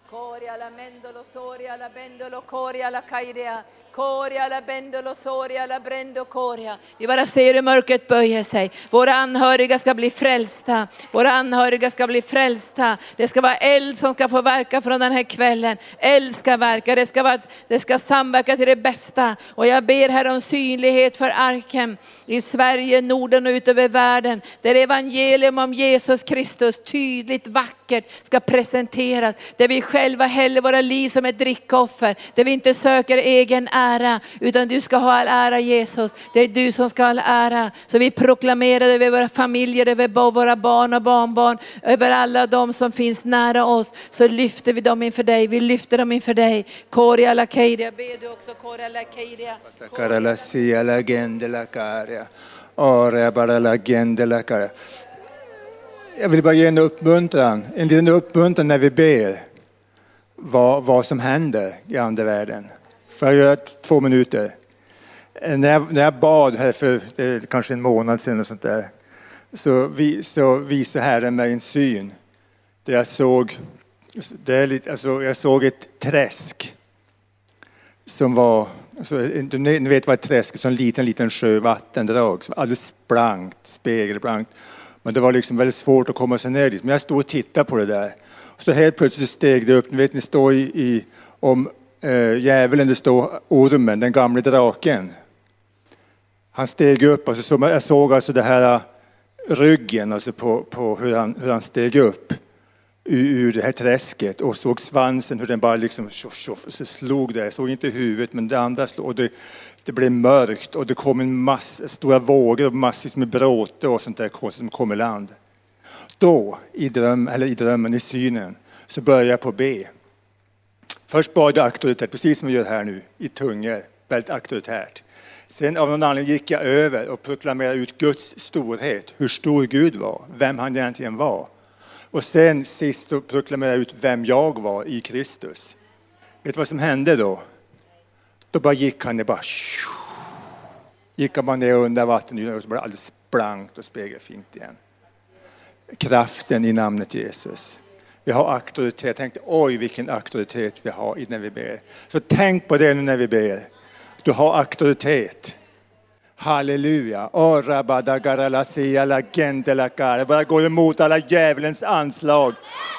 Coria la mendolo, soria la bendolo, coria la kairea. Coria la bendolo, soria la brendo, coria. Vi bara ser hur mörkret böjer sig. Våra anhöriga ska bli frälsta. Våra anhöriga ska bli frälsta. Det ska vara eld som ska få verka från den här kvällen. Eld ska verka, det ska, vara, det ska samverka till det bästa. Och jag ber här om synlighet för arken i Sverige, Norden och utöver världen. Där evangelium om Jesus Kristus tydligt, vackert ska presenteras. Där vi själva häller våra liv som ett drickoffer. Där vi inte söker egen ära, ära, utan du ska ha all ära Jesus. Det är du som ska ha all ära. Så vi proklamerar över våra familjer, över våra barn och barnbarn, över alla de som finns nära oss. Så lyfter vi dem inför dig, vi lyfter dem inför dig. Koria la keiria, ber du också Koria la keiria. La sia la la. Ora bara la la. Jag vill bara ge en uppmuntran, en liten uppmuntran när vi ber vad, vad som händer i andevärlden. Får jag göra två minuter? Eh, när jag, när jag bad här för eh, kanske en månad sedan och sånt där, så, vi, så visade Herren mig en syn där jag såg, det är lite, alltså jag såg ett träsk som var, alltså, ni vet vad ett träsk är, som en liten, liten sjö, vattendrag, som alldeles blankt, spegelblankt. Men det var liksom väldigt svårt att komma sig ner dit. Men jag stod och tittade på det där. Så helt plötsligt steg det upp, ni vet ni står i, i om eh, djävulen, det står ormen, den gamle draken. Han steg upp, alltså, så jag såg alltså det här eh, ryggen, alltså på, på hur, han, hur han steg upp ur, ur det här träsket och såg svansen hur den bara liksom tjoff, tjoff, så slog där. Jag såg inte huvudet men det andra slog. Och det, det blev mörkt och det kom en massa stora vågor och massvis med bråte och sånt där konstigt som kom i land. Då, i, dröm, eller i drömmen, i synen, så började jag på be. Först bad jag auktoritärt precis som vi gör här nu, i tungor, väldigt auktoritärt. Sen av någon anledning gick jag över och proklamerade ut Guds storhet, hur stor Gud var, vem han egentligen var. Och sen sist så proklamerade jag ut vem jag var i Kristus. Vet du vad som hände då? Då bara gick han ner, bara gick han bara ner under vattenytan och så blev det alldeles blankt och spegelfint igen. Kraften i namnet Jesus. Vi har auktoritet. Tänk oj vilken auktoritet vi har när vi ber. Så tänk på det nu när vi ber. Du har auktoritet. Halleluja. Oh, la. Bara går emot alla djävulens anslag.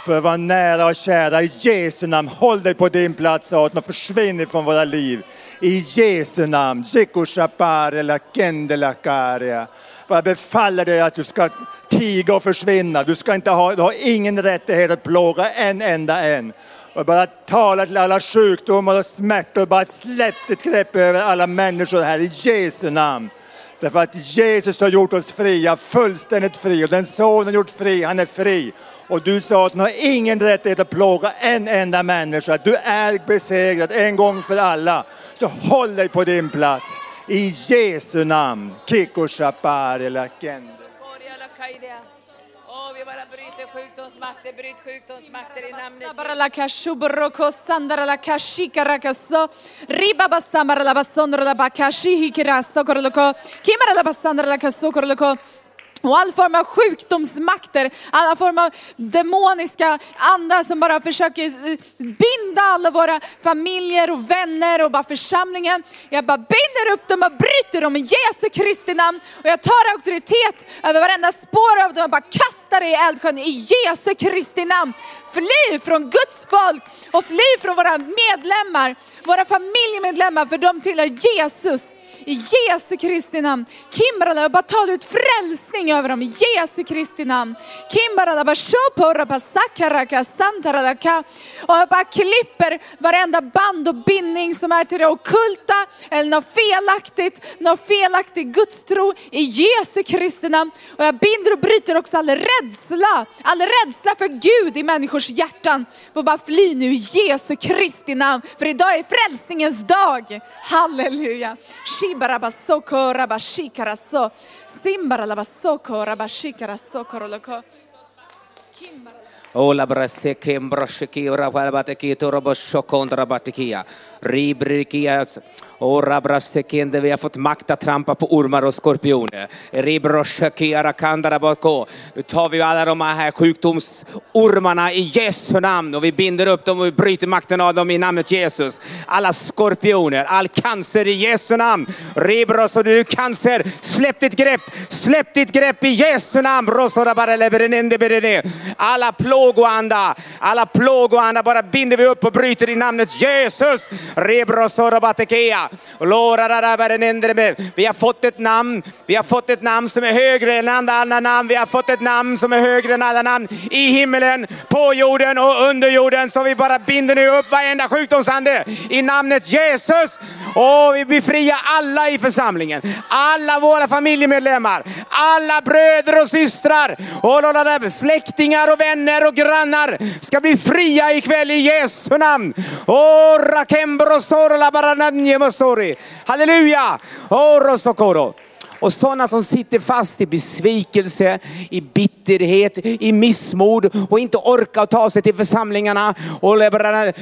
För att vara nära och kära i Jesu namn. Håll dig på din plats Satan och försvinn ifrån våra liv. I Jesu namn. Jekushapare jag befaller dig att du ska tiga och försvinna. Du ska inte ha, du har ingen rättighet att plåga en enda en. Och bara tala till alla sjukdomar och smärtor. Bara släpp ditt grepp över alla människor här i Jesu namn. Därför att Jesus har gjort oss fria, fullständigt fria. Och den sonen har gjort fri, han är fri. Och du sa att du har ingen rättighet att plåga en enda människa. Du är besegrad en gång för alla. Så håll dig på din plats. I Jesu namn. Kiko Shapare Lakende. Åh, vi bara bryter sjukdomsmakter, bryt sjukdomsmakter i namnet Jesus. Och all form av sjukdomsmakter, alla form av demoniska andar som bara försöker eh, binda alla våra familjer och vänner och bara församlingen. Jag bara binder upp dem och bryter dem i Jesu Kristi namn. Och jag tar auktoritet över varenda spår av dem och bara kastar det i eldsjön i Jesu Kristi namn. Fly från Guds folk och fly från våra medlemmar, våra familjemedlemmar för de tillhör Jesus i Jesu Kristi namn. Kimbarala, jag bara talar ut frälsning över dem i Jesu Kristi namn. Kimbarala, bara shopora, bara sakaraka, santaralaka. Och jag bara klipper varenda band och bindning som är till det ockulta eller något felaktigt, något felaktig gudstro i Jesu Kristi namn. Och jag binder och bryter också all rädsla, all rädsla för Gud i människors hjärtan. Får bara fly nu i Jesu Kristi namn. För idag är frälsningens dag. Halleluja. Shibarabasoko rabashikaraso. Simbaralabasoko rabashikaraso koroloko. Kimbara- Ola brasse kembrashiki rabateki toroboshokontra batikia. Ribrikias. Och rabrasekende, vi har fått makt att trampa på ormar och skorpioner. Ribroshaki. Nu tar vi alla de här sjukdomsormarna i Jesu namn och vi binder upp dem och vi bryter makten av dem i namnet Jesus. Alla skorpioner, all cancer i Jesu namn. Ribros och du cancer, släpp ditt grepp, släpp ditt grepp i Jesu namn. Bara. Alla plågoanda, alla plågoanda bara binder vi upp och bryter i namnet Jesus. Rebrosora vi har fått ett namn, vi har fått ett namn som är högre än alla andra namn. Vi har fått ett namn som är högre än alla namn i himmelen, på jorden och under jorden. Så vi bara binder nu upp varenda sjukdomsande i namnet Jesus. Och vi befriar alla i församlingen. Alla våra familjemedlemmar, alla bröder och systrar, och släktingar och vänner och grannar ska bli fria ikväll i Jesu namn. Oh, rakembrosorola. Halleluja! Oh, rosokoro. Och sådana som sitter fast i besvikelse, i bitterhet, i missmod och inte orkar ta sig till församlingarna. Och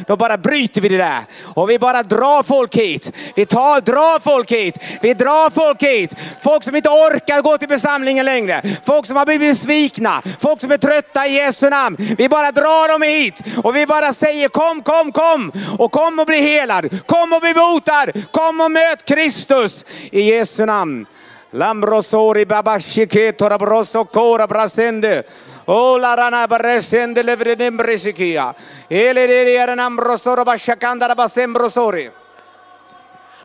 då bara bryter vi det där. Och vi bara drar folk hit. Vi tar, drar folk hit. Vi drar folk hit. Folk som inte orkar gå till församlingen längre. Folk som har blivit besvikna. Folk som är trötta i Jesu namn. Vi bara drar dem hit. Och vi bara säger kom, kom, kom. Och kom och bli helad. Kom och bli botad. Kom och möt Kristus i Jesu namn. Lambrosori babashike torabroso kora brasende. Ola rana baresende levrenembresikia. Ele de nambrosoro bashakanda basembrosori.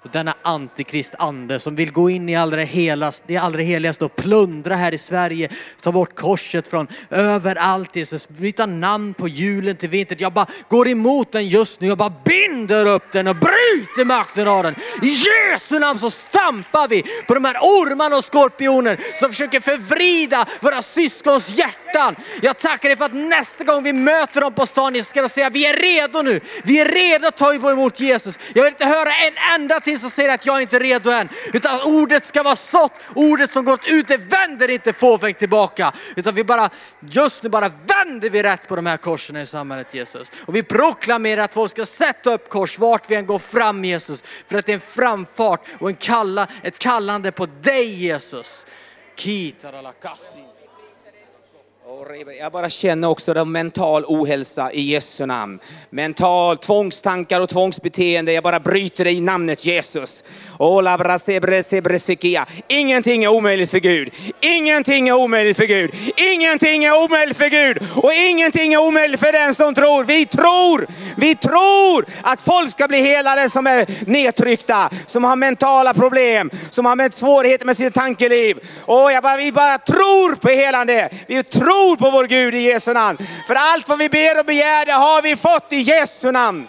Och denna antikristande som vill gå in i allra helast, det allra heligaste och plundra här i Sverige. Ta bort korset från överallt Jesus. Byta namn på julen till vintern. Jag bara går emot den just nu. Jag bara binder upp den och bryter makten av den. I Jesu namn så stampar vi på de här ormarna och skorpioner som försöker förvrida våra syskons hjärtan. Jag tackar dig för att nästa gång vi möter dem på stan ska de säga vi är redo nu. Vi är redo att ta emot Jesus. Jag vill inte höra en enda till som säger att jag är inte är redo än. Utan ordet ska vara sått, ordet som gått ut det vänder inte fåfängt tillbaka. Utan vi bara, just nu bara vänder vi rätt på de här korsen i samhället Jesus. Och vi proklamerar att folk ska sätta upp kors vart vi än går fram Jesus. För att det är en framfart och en kalla, ett kallande på dig Jesus. Kitaralakassi. Jag bara känner också den mental ohälsa i Jesu namn. Mental tvångstankar och tvångsbeteende. Jag bara bryter det i namnet Jesus. Ingenting är omöjligt för Gud. Ingenting är omöjligt för Gud. Ingenting är omöjligt för Gud. Och ingenting är omöjligt för den som tror. Vi tror, vi tror att folk ska bli helade som är nedtryckta, som har mentala problem, som har med svårigheter med sitt tankeliv. Och jag bara, vi bara tror på helande. Vi tror på vår Gud i Jesu namn. För allt vad vi ber och begär, det har vi fått i Jesu namn.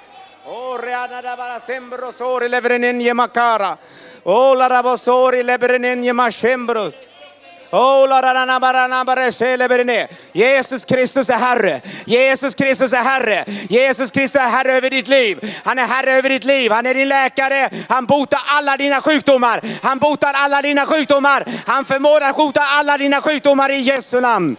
Jesus Kristus är Herre. Jesus Kristus är Herre. Jesus Kristus är Herre över ditt liv. Han är Herre över ditt liv. Han är din läkare. Han botar alla dina sjukdomar. Han botar alla dina sjukdomar. Han förmår att bota alla dina sjukdomar i Jesu namn.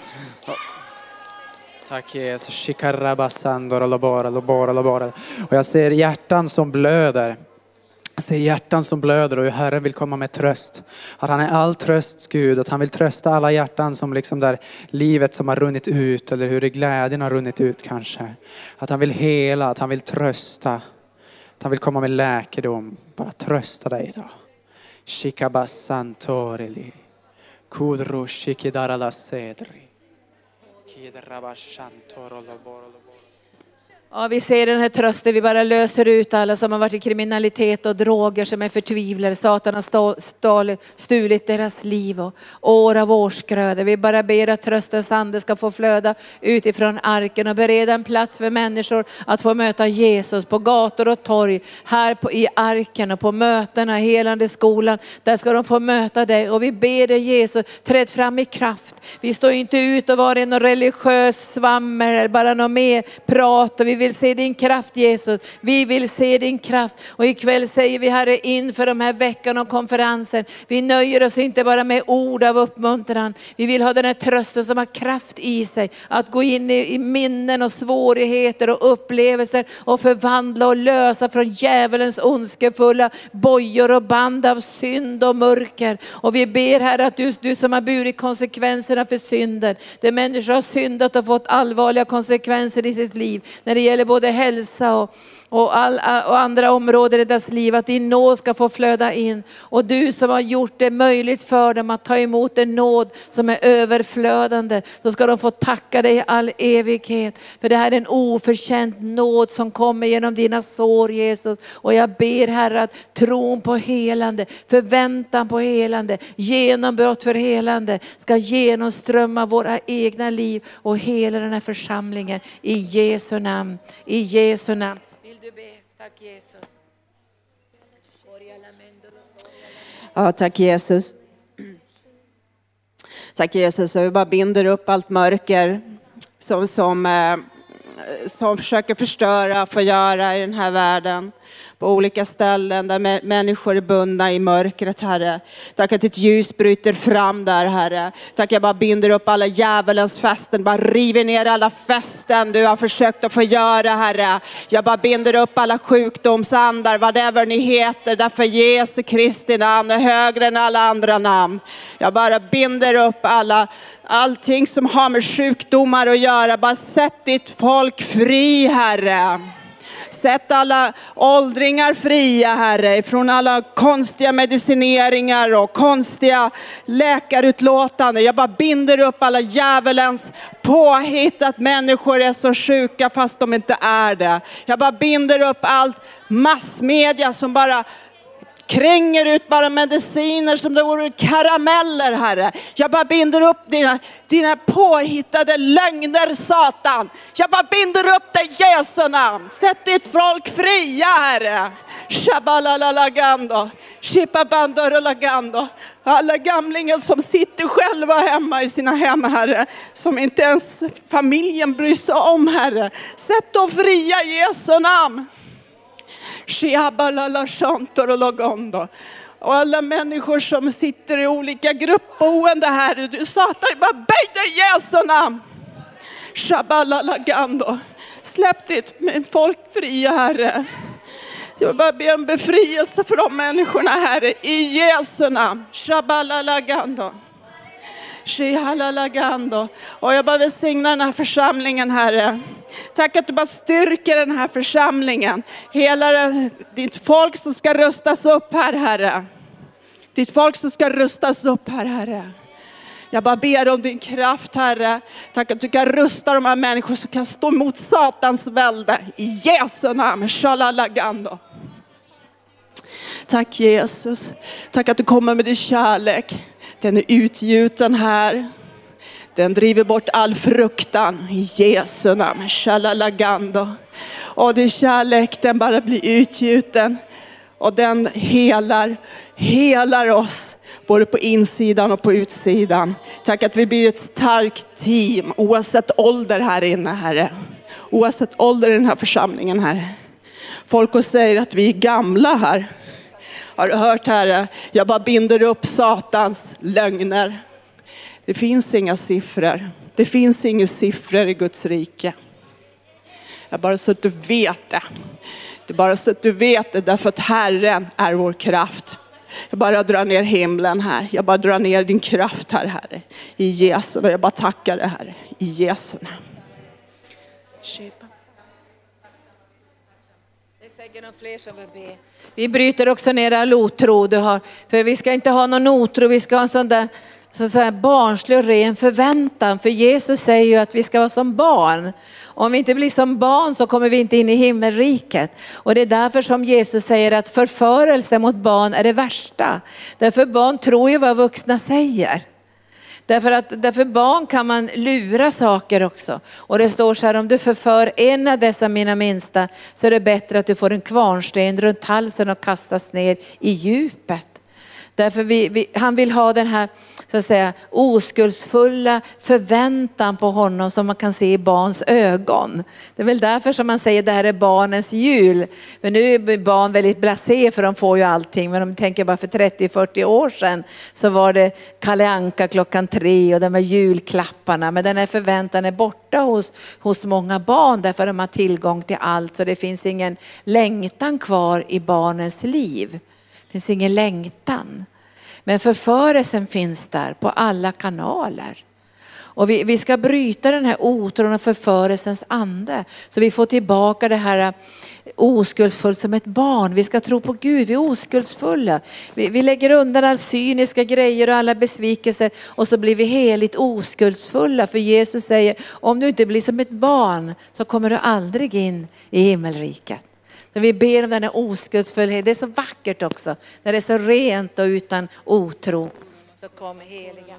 Tack Jesus. Shikarabasandora lobora, lobora, lobora. Och jag ser hjärtan som blöder. Jag ser hjärtan som blöder och hur Herren vill komma med tröst. Att han är all trösts Gud, att han vill trösta alla hjärtan som liksom där livet som har runnit ut eller hur det glädjen har runnit ut kanske. Att han vill hela, att han vill trösta. Att han vill komma med läkedom. Bara trösta dig idag. Shikabasantorili. Kudro shikidarala sedri. Rabash Shantoro Lavoro Ja, vi ser den här trösten, vi bara löser ut alla som har varit i kriminalitet och droger, som är förtvivlade. Satan har stå- stål, stulit deras liv och år av årsgrödor. Vi bara ber att tröstens ande ska få flöda utifrån arken och bereda en plats för människor att få möta Jesus på gator och torg, här på, i arken och på mötena, helande skolan. Där ska de få möta dig och vi ber dig Jesus, träd fram i kraft. Vi står inte ut och vara någon religiös svammel bara något mer prat och vi vill vill se din kraft Jesus. Vi vill se din kraft och ikväll säger vi Herre inför de här veckan och konferensen. Vi nöjer oss inte bara med ord av uppmuntran. Vi vill ha den här trösten som har kraft i sig att gå in i, i minnen och svårigheter och upplevelser och förvandla och lösa från djävulens ondskefulla bojor och band av synd och mörker. Och vi ber Herre att du, du som har burit konsekvenserna för synden, där människor har syndat och fått allvarliga konsekvenser i sitt liv, när det gäller både hälsa och, och, all, och andra områden i deras liv, att din nåd ska få flöda in. Och du som har gjort det möjligt för dem att ta emot en nåd som är överflödande, så ska de få tacka dig i all evighet. För det här är en oförtjänt nåd som kommer genom dina sår Jesus. Och jag ber Herre att tron på helande, förväntan på helande, genombrott för helande ska genomströmma våra egna liv och hela den här församlingen. I Jesu namn, i Jesu namn. Tack Jesus. Ja, tack Jesus. Tack Jesus, jag vi bara binder upp allt mörker som, som, eh, som försöker förstöra, förgöra i den här världen. På olika ställen där människor är bundna i mörkret, Herre. Tack att ditt ljus bryter fram där, Herre. Tack jag bara binder upp alla djävulens fästen, bara river ner alla fästen du har försökt att förgöra, Herre. Jag bara binder upp alla sjukdomsandar, whatever ni heter, därför Jesu Kristi namn är högre än alla andra namn. Jag bara binder upp alla, allting som har med sjukdomar att göra. Bara sätt ditt folk fri, Herre. Sätt alla åldringar fria, Herre, från alla konstiga medicineringar och konstiga läkarutlåtanden. Jag bara binder upp alla djävulens påhitt att människor är så sjuka fast de inte är det. Jag bara binder upp allt massmedia som bara kränger ut bara mediciner som det vore karameller, Herre. Jag bara binder upp dina, dina påhittade lögner, Satan. Jag bara binder upp dig i Jesu namn. Sätt ditt folk fria, Herre. Shabalalalagando, shipabandorolagando. Alla gamlingar som sitter själva hemma i sina hem, Herre. Som inte ens familjen bryr sig om, Herre. Sätt dem fria i Jesu namn. Och alla människor som sitter i olika gruppboende här, du Satan, jag bara böj dig Jesu namn. Shabalalagando. Släpp ditt folk fria Herre. Jag vill bara be om befrielse för de människorna Herre, i Jesu namn. Shabalalagando. Och jag bara välsignar den här församlingen Herre. Tack att du bara styrker den här församlingen. Hela ditt folk som ska rustas upp här Herre. Ditt folk som ska rustas upp här Herre. Jag bara ber om din kraft Herre. Tack att du kan rusta de här människorna som kan stå emot Satans välde. I Jesu namn. Shalalagando. Tack Jesus. Tack att du kommer med din kärlek. Den är utgjuten här. Den driver bort all fruktan i Jesu namn. Shalalagando. Och din kärlek den bara blir utgjuten. Och den helar, helar oss. Både på insidan och på utsidan. Tack att vi blir ett starkt team oavsett ålder här inne Herre. Oavsett ålder i den här församlingen Herre. Folk säger att vi är gamla här. Har du hört Herre? Jag bara binder upp Satans lögner. Det finns inga siffror. Det finns inga siffror i Guds rike. Jag bara så att du vet det. Det är bara så att du vet det därför att Herren är vår kraft. Jag bara drar ner himlen här. Jag bara drar ner din kraft här Herre. I Jesu namn. Jag bara tackar dig Herre. I Jesu namn. Det är säkert någon fler som vill be. Vi bryter också ner all otro du har. För vi ska inte ha någon otro, vi ska ha en sån där så så här barnslig och ren förväntan. För Jesus säger ju att vi ska vara som barn. Om vi inte blir som barn så kommer vi inte in i himmelriket. Och det är därför som Jesus säger att förförelse mot barn är det värsta. Därför barn tror ju vad vuxna säger. Därför att därför barn kan man lura saker också. Och det står så här, om du förför en av dessa mina minsta så är det bättre att du får en kvarnsten runt halsen och kastas ner i djupet. Därför vi, vi, han vill ha den här så att säga, oskuldsfulla förväntan på honom som man kan se i barns ögon. Det är väl därför som man säger det här är barnens jul. Men nu är barn väldigt blasé för de får ju allting. Men de tänker bara för 30-40 år sedan så var det Kalle Anka klockan tre och de här julklapparna. Men den här förväntan är borta hos, hos många barn därför de har tillgång till allt. Så det finns ingen längtan kvar i barnens liv. Det finns ingen längtan. Men förförelsen finns där på alla kanaler. Och vi, vi ska bryta den här otron och förförelsens ande. Så vi får tillbaka det här eh, oskuldsfullt som ett barn. Vi ska tro på Gud, vi är oskuldsfulla. Vi, vi lägger undan alla cyniska grejer och alla besvikelser och så blir vi heligt oskuldsfulla. För Jesus säger, om du inte blir som ett barn så kommer du aldrig in i himmelriket. När vi ber om den här oskuldsfullheten, det är så vackert också. När det är så rent och utan otro. Så kom heliga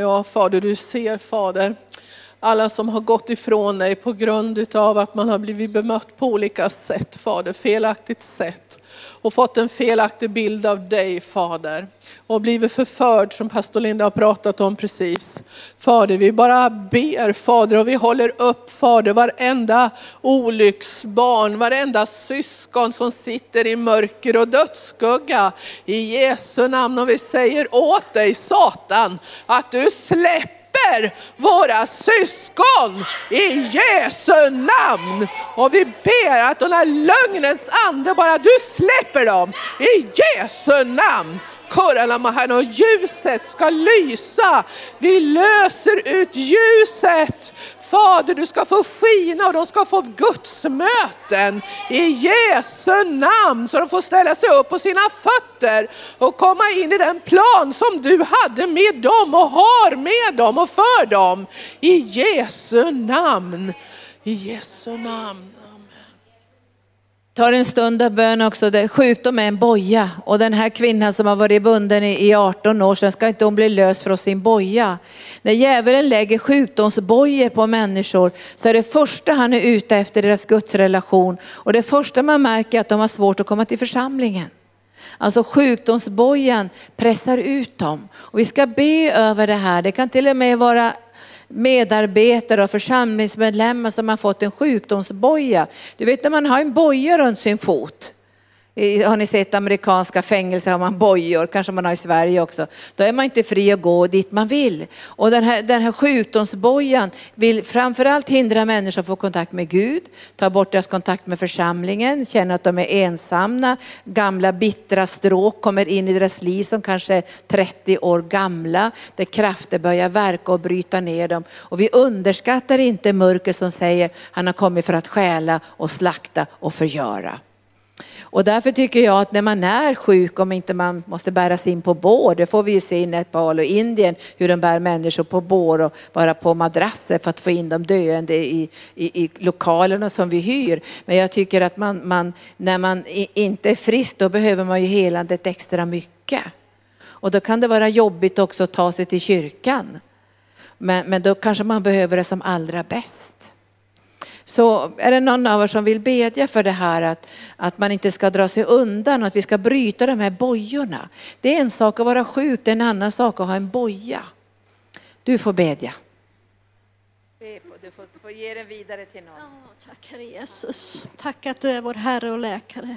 Ja, Fader, du ser Fader alla som har gått ifrån dig på grund av att man har blivit bemött på olika sätt, Fader, felaktigt sätt. Och fått en felaktig bild av dig, Fader. Och blivit förförd, som pastor Linda har pratat om precis. Fader, vi bara ber, Fader, och vi håller upp, Fader, varenda olycksbarn, varenda syskon som sitter i mörker och dödsskugga. I Jesu namn, och vi säger åt dig, Satan, att du släpper släpper våra syskon i Jesu namn. Och vi ber att den här lögnens ande bara, du släpper dem i Jesu namn. Och ljuset ska lysa. Vi löser ut ljuset Fader, du ska få skina och de ska få gudsmöten i Jesu namn. Så de får ställa sig upp på sina fötter och komma in i den plan som du hade med dem och har med dem och för dem. I Jesu namn. I Jesu namn tar en stund av bön också. Sjukdom är en boja och den här kvinnan som har varit bunden i 18 år, sen ska inte hon bli lös från sin boja. När djävulen lägger sjukdomsbojor på människor så är det första han är ute efter deras gudsrelation och det första man märker är att de har svårt att komma till församlingen. Alltså sjukdomsbojan pressar ut dem. Och vi ska be över det här. Det kan till och med vara medarbetare och församlingsmedlemmar som har fått en sjukdomsboja. Du vet när man har en boja runt sin fot. Har ni sett amerikanska fängelser har man bojor, kanske man har i Sverige också. Då är man inte fri att gå dit man vill. Och den här, den här sjukdomsbojan vill framförallt hindra människor att få kontakt med Gud, ta bort deras kontakt med församlingen, känna att de är ensamma. Gamla bittra stråk kommer in i deras liv som kanske är 30 år gamla, där krafter börjar verka och bryta ner dem. Och vi underskattar inte mörker som säger han har kommit för att stjäla och slakta och förgöra. Och därför tycker jag att när man är sjuk, om inte man måste bäras in på bår, det får vi ju se i Nepal och Indien, hur de bär människor på bår och bara på madrasser för att få in de döende i, i, i lokalerna som vi hyr. Men jag tycker att man, man när man inte är frisk, då behöver man ju helandet extra mycket. Och då kan det vara jobbigt också att ta sig till kyrkan. Men, men då kanske man behöver det som allra bäst. Så är det någon av er som vill bedja för det här att, att man inte ska dra sig undan och att vi ska bryta de här bojorna. Det är en sak att vara sjuk, det är en annan sak att ha en boja. Du får bedja. Du får, du får ge den vidare till någon. Oh, tack Herre Jesus. Tack att du är vår Herre och läkare.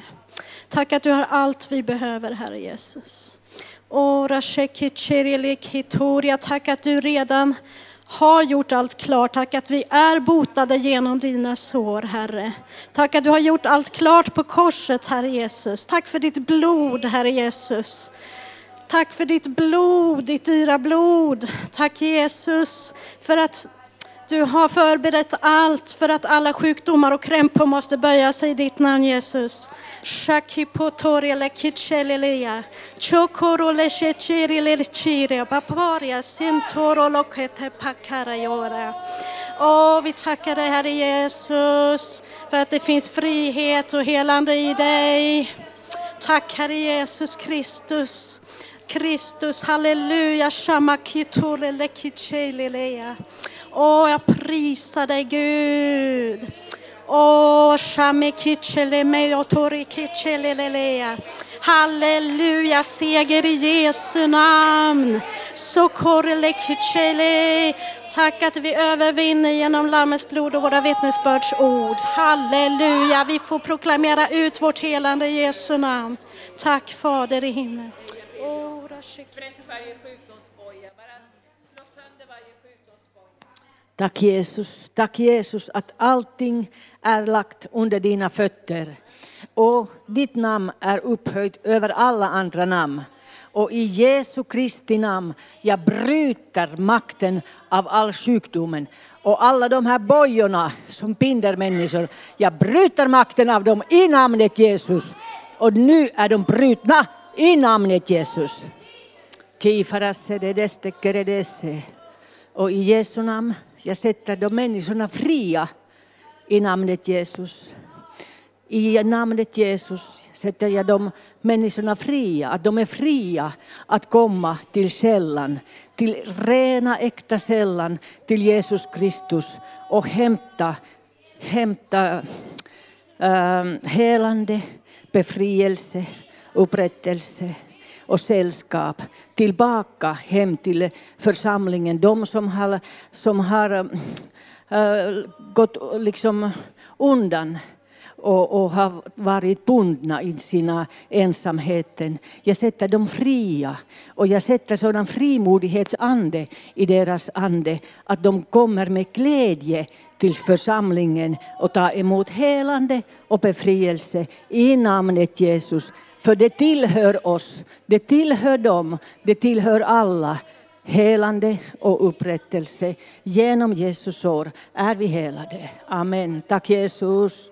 Tack att du har allt vi behöver Herre Jesus. Tack att du redan har gjort allt klart. Tack att vi är botade genom dina sår, Herre. Tack att du har gjort allt klart på korset, Herre Jesus. Tack för ditt blod, Herre Jesus. Tack för ditt blod, ditt dyra blod. Tack Jesus för att du har förberett allt för att alla sjukdomar och krämpor måste böja sig i ditt namn Jesus. Åh, vi tackar dig Herre Jesus för att det finns frihet och helande i dig. Tack Herre Jesus Kristus. Kristus, halleluja, shamakitore. Åh, jag prisar dig Gud. Åh, shamekichelele. Halleluja, seger i Jesu namn. Sokorelekichelele. Tack att vi övervinner genom Lammets blod och våra vittnesbördsord. Halleluja, vi får proklamera ut vårt helande i Jesu namn. Tack Fader i himlen. Tack Jesus, tack Jesus att allting är lagt under dina fötter. Och ditt namn är upphöjt över alla andra namn. Och i Jesu Kristi namn, jag bryter makten av all sjukdomen. Och alla de här bojorna som binder människor, jag bryter makten av dem i namnet Jesus. Och nu är de brutna i namnet Jesus. Och i Jesu namn, jag sätter de människorna fria i namnet Jesus. I namnet Jesus sätter jag de människorna fria, att de är fria att komma till källan, till rena äkta källan, till Jesus Kristus. Och hämta, hämta äh, helande, befrielse, upprättelse och sällskap tillbaka hem till församlingen. De som har, som har äh, gått liksom undan och, och har varit bundna i sina ensamheten. Jag sätter dem fria och jag sätter sådan frimodighetsande i deras ande att de kommer med glädje till församlingen och tar emot helande och befrielse i namnet Jesus. För det tillhör oss, det tillhör dem, det tillhör alla. Helande och upprättelse. Genom Jesus år är vi helade. Amen. Tack Jesus.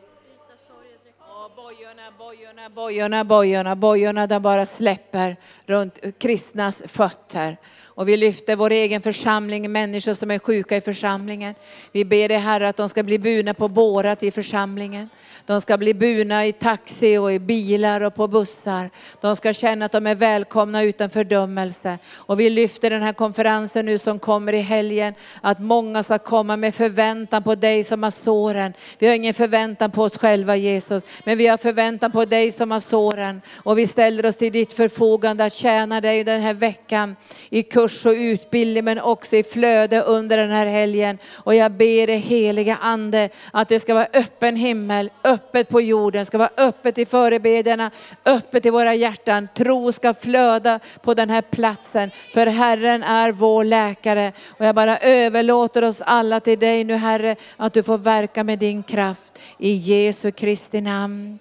Bojorna, bojorna, bojorna, bojorna de bara släpper runt kristnas fötter. Och vi lyfter vår egen församling, människor som är sjuka i församlingen. Vi ber dig Herre att de ska bli burna på bårat i församlingen. De ska bli burna i taxi och i bilar och på bussar. De ska känna att de är välkomna utan fördömelse. Och vi lyfter den här konferensen nu som kommer i helgen, att många ska komma med förväntan på dig som har såren. Vi har ingen förväntan på oss själva Jesus, men vi har förväntan på dig som har såren. Och vi ställer oss till ditt förfogande att tjäna dig den här veckan i kurs kurs och utbildning, men också i flöde under den här helgen. Och jag ber dig heliga Ande att det ska vara öppen himmel, öppet på jorden, ska vara öppet i förebedjarna, öppet i våra hjärtan. Tro ska flöda på den här platsen, för Herren är vår läkare. Och jag bara överlåter oss alla till dig nu Herre, att du får verka med din kraft. I Jesu Kristi namn.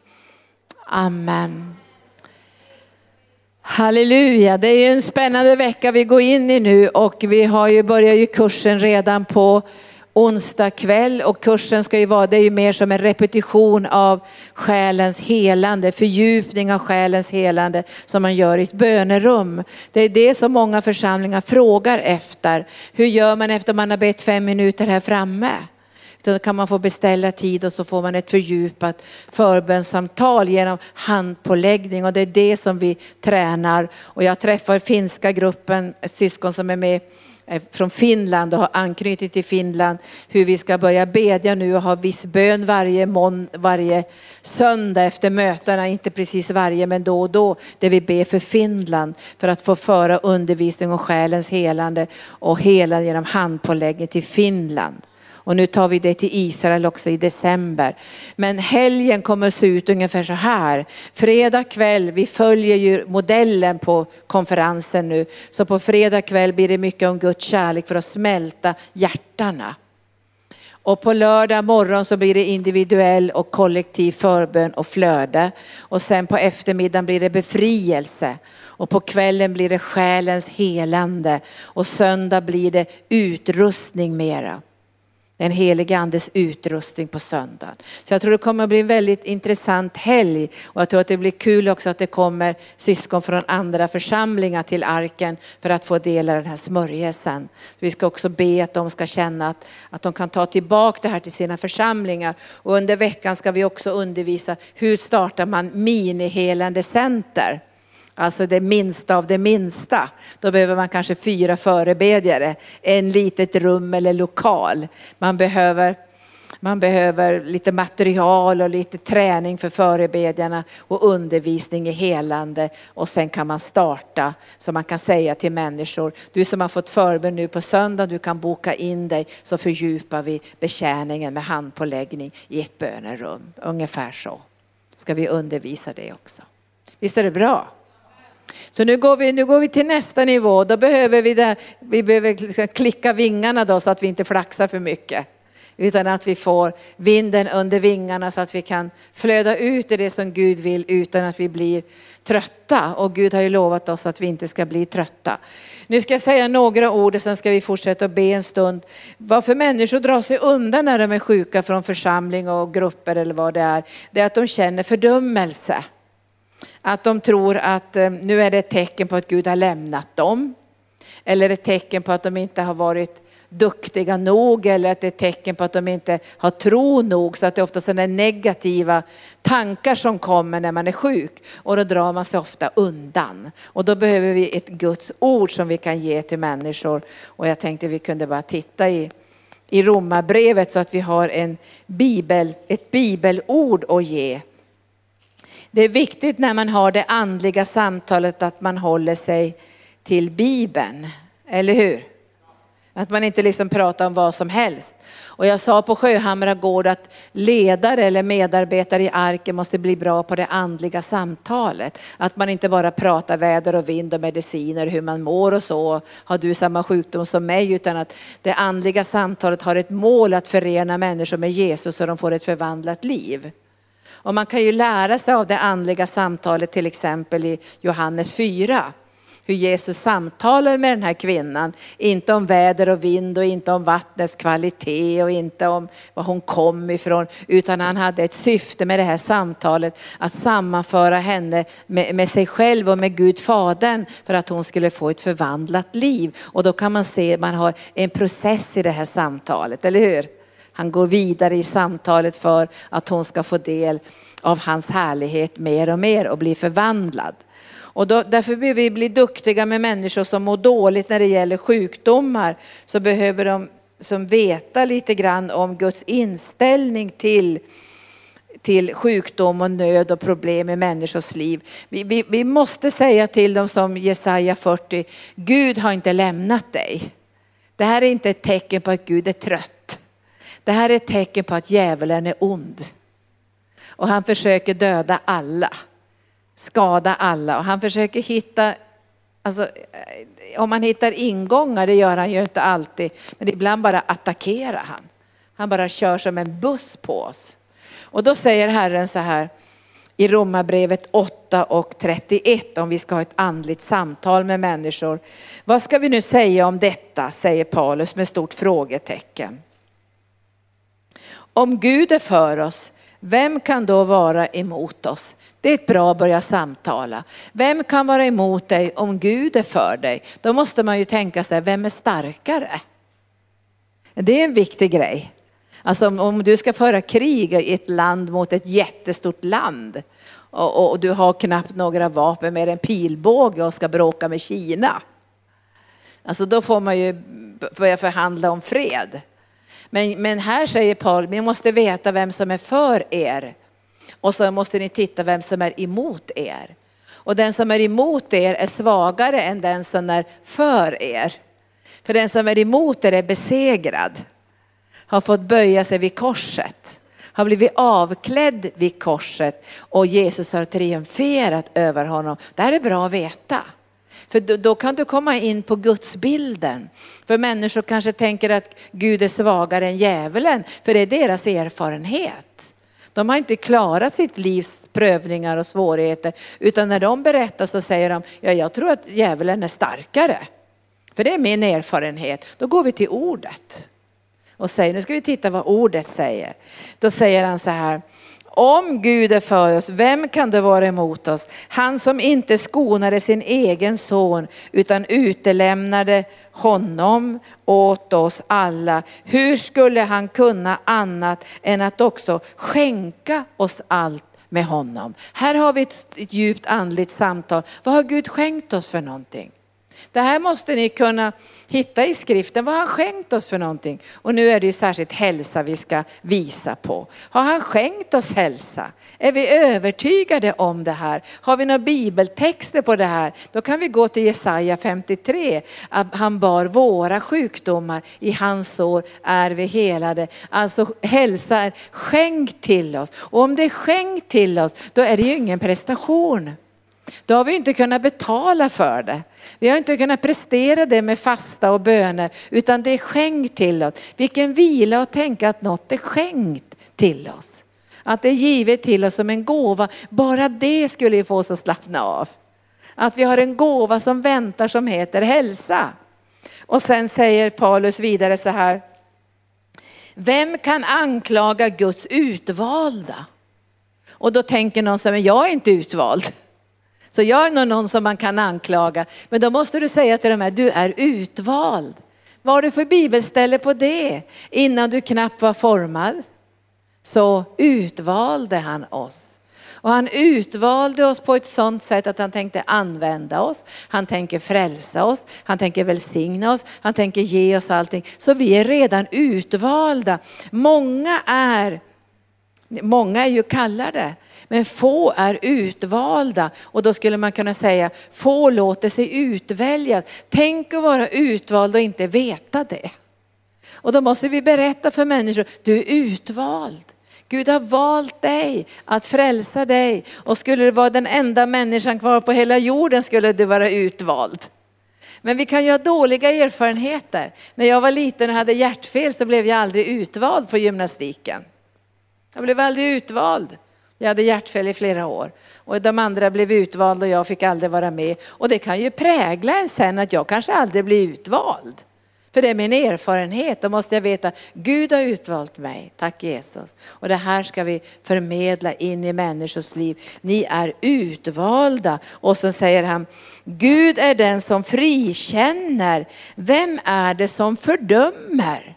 Amen. Halleluja, det är ju en spännande vecka vi går in i nu och vi har ju börjat ju kursen redan på onsdag kväll och kursen ska ju vara, det är ju mer som en repetition av själens helande, fördjupning av själens helande som man gör i ett bönerum. Det är det som många församlingar frågar efter. Hur gör man efter man har bett fem minuter här framme? Då kan man få beställa tid och så får man ett fördjupat förbönssamtal genom handpåläggning och det är det som vi tränar. Och jag träffar finska gruppen, syskon som är med eh, från Finland och har anknytning till Finland, hur vi ska börja bedja nu och ha viss bön varje, mån, varje söndag efter mötena, inte precis varje men då och då, där vi ber för Finland för att få föra undervisning om själens helande och hela genom handpåläggning till Finland. Och nu tar vi det till Israel också i december. Men helgen kommer att se ut ungefär så här. Fredag kväll, vi följer ju modellen på konferensen nu. Så på fredag kväll blir det mycket om Guds kärlek för att smälta hjärtana. Och på lördag morgon så blir det individuell och kollektiv förbön och flöde. Och sen på eftermiddagen blir det befrielse. Och på kvällen blir det själens helande. Och söndag blir det utrustning mera. Den helige andes utrustning på söndagen. Så jag tror det kommer att bli en väldigt intressant helg och jag tror att det blir kul också att det kommer syskon från andra församlingar till arken för att få del av den här smörjelsen. Vi ska också be att de ska känna att, att de kan ta tillbaka det här till sina församlingar. Och under veckan ska vi också undervisa hur startar man minihelande center. Alltså det minsta av det minsta. Då behöver man kanske fyra förebedjare, en litet rum eller lokal. Man behöver, man behöver lite material och lite träning för förebedjarna och undervisning i helande. Och sen kan man starta så man kan säga till människor, du som har fått förbön nu på söndag, du kan boka in dig så fördjupar vi betjäningen med handpåläggning i ett bönerum. Ungefär så ska vi undervisa det också. Visst är det bra? Så nu går vi, nu går vi till nästa nivå. Då behöver vi, det, vi behöver liksom klicka vingarna då så att vi inte flaxar för mycket. Utan att vi får vinden under vingarna så att vi kan flöda ut i det som Gud vill utan att vi blir trötta. Och Gud har ju lovat oss att vi inte ska bli trötta. Nu ska jag säga några ord och sen ska vi fortsätta att be en stund. Varför människor drar sig undan när de är sjuka från församling och grupper eller vad det är, det är att de känner fördömelse. Att de tror att eh, nu är det ett tecken på att Gud har lämnat dem. Eller ett tecken på att de inte har varit duktiga nog eller att det är ett tecken på att de inte har tro nog. Så att det är ofta sådana negativa tankar som kommer när man är sjuk. Och då drar man sig ofta undan. Och då behöver vi ett Guds ord som vi kan ge till människor. Och jag tänkte vi kunde bara titta i, i Romarbrevet så att vi har en bibel, ett bibelord att ge. Det är viktigt när man har det andliga samtalet att man håller sig till Bibeln, eller hur? Att man inte liksom pratar om vad som helst. Och jag sa på Sjöhamra gård att ledare eller medarbetare i arken måste bli bra på det andliga samtalet. Att man inte bara pratar väder och vind och mediciner, hur man mår och så. Har du samma sjukdom som mig? Utan att det andliga samtalet har ett mål att förena människor med Jesus så de får ett förvandlat liv. Och man kan ju lära sig av det andliga samtalet till exempel i Johannes 4. Hur Jesus samtalar med den här kvinnan. Inte om väder och vind och inte om vattnets kvalitet och inte om var hon kom ifrån. Utan han hade ett syfte med det här samtalet. Att sammanföra henne med, med sig själv och med Gud Fadern. För att hon skulle få ett förvandlat liv. Och då kan man se att man har en process i det här samtalet, eller hur? Han går vidare i samtalet för att hon ska få del av hans härlighet mer och mer och bli förvandlad. Och då, därför behöver vi bli duktiga med människor som mår dåligt när det gäller sjukdomar. Så behöver de som veta lite grann om Guds inställning till, till sjukdom och nöd och problem i människors liv. Vi, vi, vi måste säga till dem som Jesaja 40, Gud har inte lämnat dig. Det här är inte ett tecken på att Gud är trött. Det här är ett tecken på att djävulen är ond. Och han försöker döda alla, skada alla och han försöker hitta, alltså, eh, om han hittar ingångar, det gör han ju inte alltid, men ibland bara attackerar han. Han bara kör som en buss på oss. Och då säger Herren så här i Romarbrevet 8 och 31 om vi ska ha ett andligt samtal med människor. Vad ska vi nu säga om detta, säger Paulus med stort frågetecken. Om Gud är för oss, vem kan då vara emot oss? Det är ett bra att börja samtala. Vem kan vara emot dig om Gud är för dig? Då måste man ju tänka sig, vem är starkare? Det är en viktig grej. Alltså om, om du ska föra krig i ett land mot ett jättestort land och, och, och du har knappt några vapen mer än pilbåge och ska bråka med Kina. Alltså då får man ju börja förhandla om fred. Men, men här säger Paul, ni måste veta vem som är för er. Och så måste ni titta vem som är emot er. Och den som är emot er är svagare än den som är för er. För den som är emot er är besegrad. Har fått böja sig vid korset. Har blivit avklädd vid korset och Jesus har triumferat över honom. Det här är bra att veta. För då, då, kan du komma in på gudsbilden. För människor kanske tänker att Gud är svagare än djävulen, för det är deras erfarenhet. De har inte klarat sitt livs prövningar och svårigheter, utan när de berättar så säger de, ja jag tror att djävulen är starkare. För det är min erfarenhet. Då går vi till ordet. och säger, nu ska vi titta vad ordet säger. Då säger han så här, om Gud är för oss, vem kan det vara emot oss? Han som inte skonade sin egen son utan utelämnade honom åt oss alla. Hur skulle han kunna annat än att också skänka oss allt med honom? Här har vi ett djupt andligt samtal. Vad har Gud skänkt oss för någonting? Det här måste ni kunna hitta i skriften. Vad har han skänkt oss för någonting? Och nu är det ju särskilt hälsa vi ska visa på. Har han skänkt oss hälsa? Är vi övertygade om det här? Har vi några bibeltexter på det här? Då kan vi gå till Jesaja 53. Att han bar våra sjukdomar, i hans sår är vi helade. Alltså hälsa är skänkt till oss. Och om det är skänkt till oss, då är det ju ingen prestation. Då har vi inte kunnat betala för det. Vi har inte kunnat prestera det med fasta och böner, utan det är skänkt till oss. Vilken vila att tänka att något är skänkt till oss. Att det är givet till oss som en gåva. Bara det skulle ju få oss att slappna av. Att vi har en gåva som väntar som heter hälsa. Och sen säger Paulus vidare så här. Vem kan anklaga Guds utvalda? Och då tänker någon så här, men jag är inte utvald. Så jag är nog någon som man kan anklaga. Men då måste du säga till dem här, du är utvald. Vad har du för bibelställe på det? Innan du knappt var formad så utvalde han oss. Och han utvalde oss på ett sådant sätt att han tänkte använda oss. Han tänker frälsa oss, han tänker välsigna oss, han tänker ge oss allting. Så vi är redan utvalda. Många är, många är ju kallade. Men få är utvalda och då skulle man kunna säga få låter sig utväljas. Tänk att vara utvald och inte veta det. Och då måste vi berätta för människor, du är utvald. Gud har valt dig att frälsa dig och skulle du vara den enda människan kvar på hela jorden skulle du vara utvald. Men vi kan ju ha dåliga erfarenheter. När jag var liten och hade hjärtfel så blev jag aldrig utvald på gymnastiken. Jag blev aldrig utvald. Jag hade hjärtfel i flera år och de andra blev utvalda och jag fick aldrig vara med. Och det kan ju prägla en sen att jag kanske aldrig blir utvald. För det är min erfarenhet. Då måste jag veta, Gud har utvalt mig. Tack Jesus. Och det här ska vi förmedla in i människors liv. Ni är utvalda. Och så säger han, Gud är den som frikänner. Vem är det som fördömer?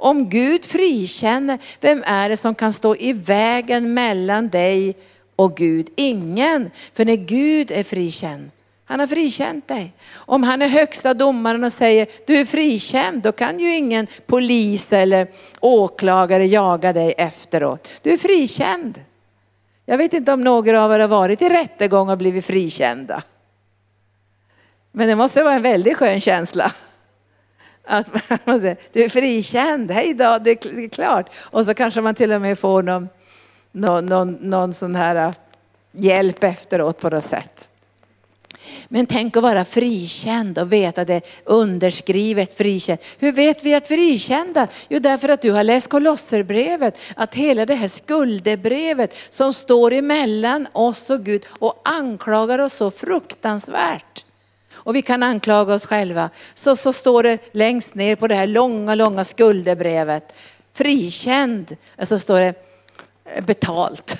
Om Gud frikänner, vem är det som kan stå i vägen mellan dig och Gud? Ingen. För när Gud är frikänd, han har frikänt dig. Om han är högsta domaren och säger du är frikänd, då kan ju ingen polis eller åklagare jaga dig efteråt. Du är frikänd. Jag vet inte om några av er har varit i rättegång och blivit frikända. Men det måste vara en väldigt skön känsla. Att man säger, du är frikänd, hej då, det är klart. Och så kanske man till och med får någon, någon, någon, någon sån här äh, hjälp efteråt på något sätt. Men tänk att vara frikänd och veta det underskrivet frikänd. Hur vet vi att vi är frikända? Jo, därför att du har läst Kolosserbrevet, att hela det här skuldebrevet som står emellan oss och Gud och anklagar oss så fruktansvärt och vi kan anklaga oss själva. Så, så står det längst ner på det här långa, långa skuldebrevet. Frikänd, så står det eh, betalt.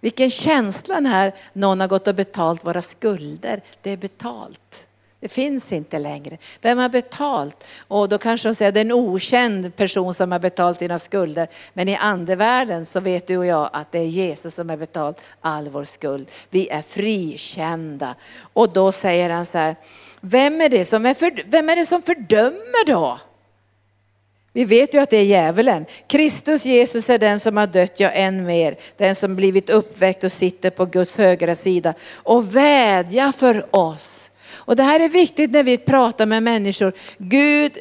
Vilken känsla när någon har gått och betalt våra skulder. Det är betalt. Det finns inte längre. Vem har betalt? Och då kanske de säger att det är en okänd person som har betalt dina skulder. Men i andevärlden så vet du och jag att det är Jesus som har betalt all vår skuld. Vi är frikända. Och då säger han så här, vem är det som, är för, vem är det som fördömer då? Vi vet ju att det är djävulen. Kristus Jesus är den som har dött, ja än mer. Den som blivit uppväckt och sitter på Guds högra sida och vädja för oss. Och det här är viktigt när vi pratar med människor. Gud,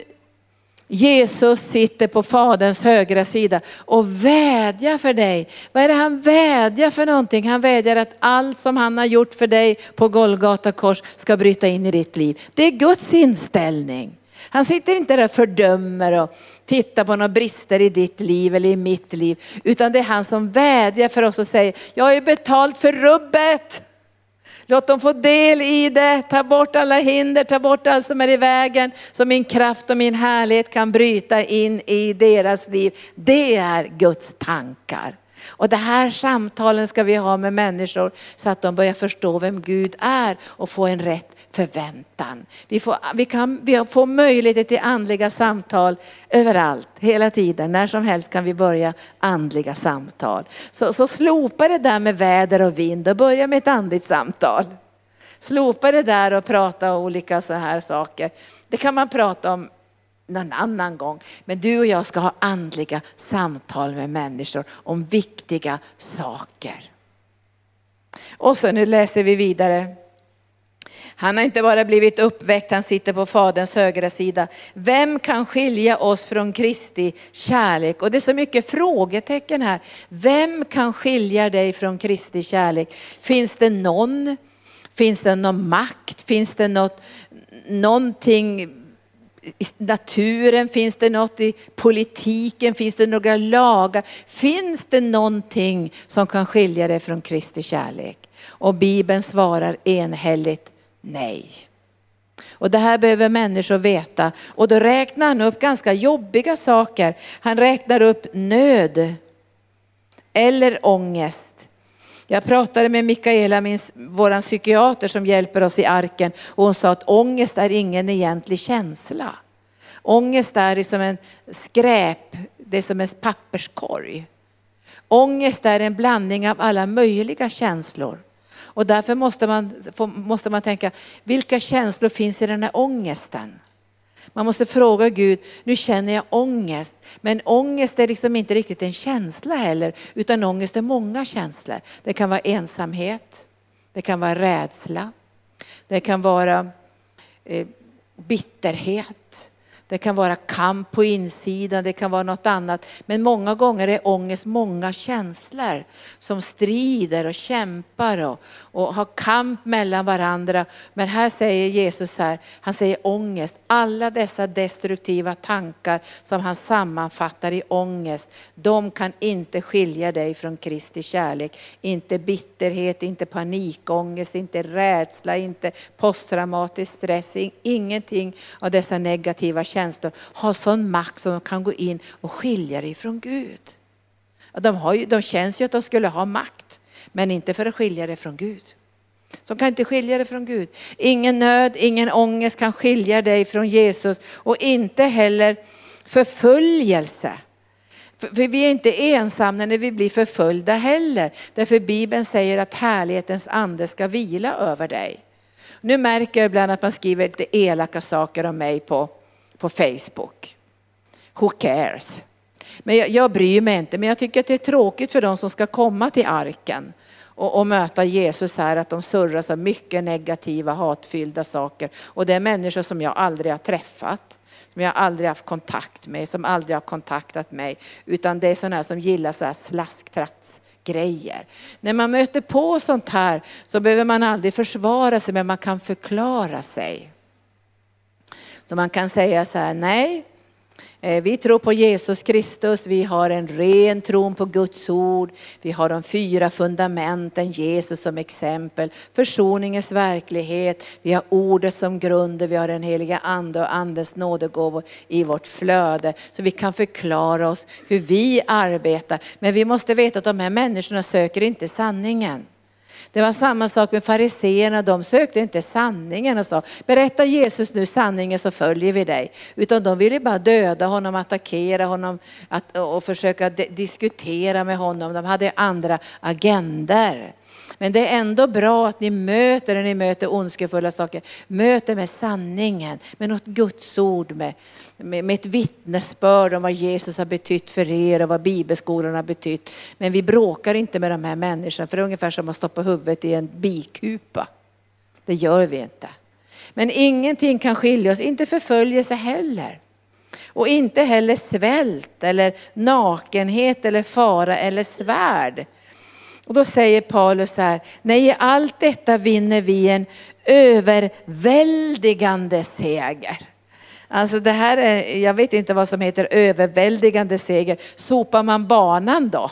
Jesus sitter på Faderns högra sida och vädjar för dig. Vad är det han vädjar för någonting? Han vädjar att allt som han har gjort för dig på Golgata kors ska bryta in i ditt liv. Det är Guds inställning. Han sitter inte där och fördömer och tittar på några brister i ditt liv eller i mitt liv. Utan det är han som vädjar för oss och säger, jag har ju betalt för rubbet. Låt dem få del i det. Ta bort alla hinder, ta bort allt som är i vägen. Så min kraft och min härlighet kan bryta in i deras liv. Det är Guds tankar. Och det här samtalen ska vi ha med människor så att de börjar förstå vem Gud är och få en rätt förväntan. Vi får, vi kan, vi får möjligheter till andliga samtal överallt, hela tiden. När som helst kan vi börja andliga samtal. Så, så slopa det där med väder och vind och börja med ett andligt samtal. Slopa det där och prata olika så här saker. Det kan man prata om någon annan gång. Men du och jag ska ha andliga samtal med människor om viktiga saker. Och så nu läser vi vidare. Han har inte bara blivit uppväckt, han sitter på Faderns högra sida. Vem kan skilja oss från Kristi kärlek? Och det är så mycket frågetecken här. Vem kan skilja dig från Kristi kärlek? Finns det någon? Finns det någon makt? Finns det något, någonting i naturen? Finns det något i politiken? Finns det några lagar? Finns det någonting som kan skilja dig från Kristi kärlek? Och Bibeln svarar enhälligt nej. Och det här behöver människor veta. Och då räknar han upp ganska jobbiga saker. Han räknar upp nöd eller ångest. Jag pratade med Mikaela, min, psykiater som hjälper oss i arken och hon sa att ångest är ingen egentlig känsla. Ångest är som en skräp, det är som en papperskorg. Ångest är en blandning av alla möjliga känslor. Och därför måste man, måste man tänka, vilka känslor finns i den här ångesten? Man måste fråga Gud, nu känner jag ångest. Men ångest är liksom inte riktigt en känsla heller, utan ångest är många känslor. Det kan vara ensamhet, det kan vara rädsla, det kan vara eh, bitterhet, det kan vara kamp på insidan, det kan vara något annat. Men många gånger är ångest många känslor som strider och kämpar och, och har kamp mellan varandra. Men här säger Jesus här, han säger ångest, alla dessa destruktiva tankar som han sammanfattar i ångest, de kan inte skilja dig från Kristi kärlek. Inte bitterhet, inte panikångest, inte rädsla, inte posttraumatisk stress, ingenting av dessa negativa känslor känslor, har sån makt som de kan gå in och skilja dig från Gud. De, har ju, de känns ju att de skulle ha makt, men inte för att skilja dig från Gud. Som kan inte skilja dig från Gud. Ingen nöd, ingen ångest kan skilja dig från Jesus och inte heller förföljelse. För vi är inte ensamma när vi blir förföljda heller. Därför Bibeln säger att härlighetens ande ska vila över dig. Nu märker jag ibland att man skriver lite elaka saker om mig på, på Facebook. Who cares? Men jag, jag bryr mig inte, men jag tycker att det är tråkigt för de som ska komma till arken och, och, möta Jesus här, att de surras av mycket negativa, hatfyllda saker. Och det är människor som jag aldrig har träffat, som jag aldrig haft kontakt med, som aldrig har kontaktat mig. Utan det är sådana här som gillar så här slasktrats grejer. När man möter på sånt här så behöver man aldrig försvara sig, men man kan förklara sig. Så man kan säga så här, nej, eh, vi tror på Jesus Kristus, vi har en ren tron på Guds ord, vi har de fyra fundamenten, Jesus som exempel, försoningens verklighet, vi har ordet som grund, vi har den heliga ande och andens nådegåvor i vårt flöde. Så vi kan förklara oss hur vi arbetar. Men vi måste veta att de här människorna söker inte sanningen. Det var samma sak med fariseerna, de sökte inte sanningen och sa, berätta Jesus nu sanningen så följer vi dig. Utan de ville bara döda honom, attackera honom och försöka diskutera med honom. De hade andra agender. Men det är ändå bra att ni möter, när ni möter ondskefulla saker, möter med sanningen, med något Guds ord, med, med, med ett vittnesbörd om vad Jesus har betytt för er och vad bibelskolan har betytt. Men vi bråkar inte med de här människorna, för det är ungefär som att stoppa huvudet i en bikupa. Det gör vi inte. Men ingenting kan skilja oss, inte förföljelse heller. Och inte heller svält eller nakenhet eller fara eller svärd. Och då säger Paulus så här, nej i allt detta vinner vi en överväldigande seger. Alltså det här är, jag vet inte vad som heter överväldigande seger. Sopar man banan då?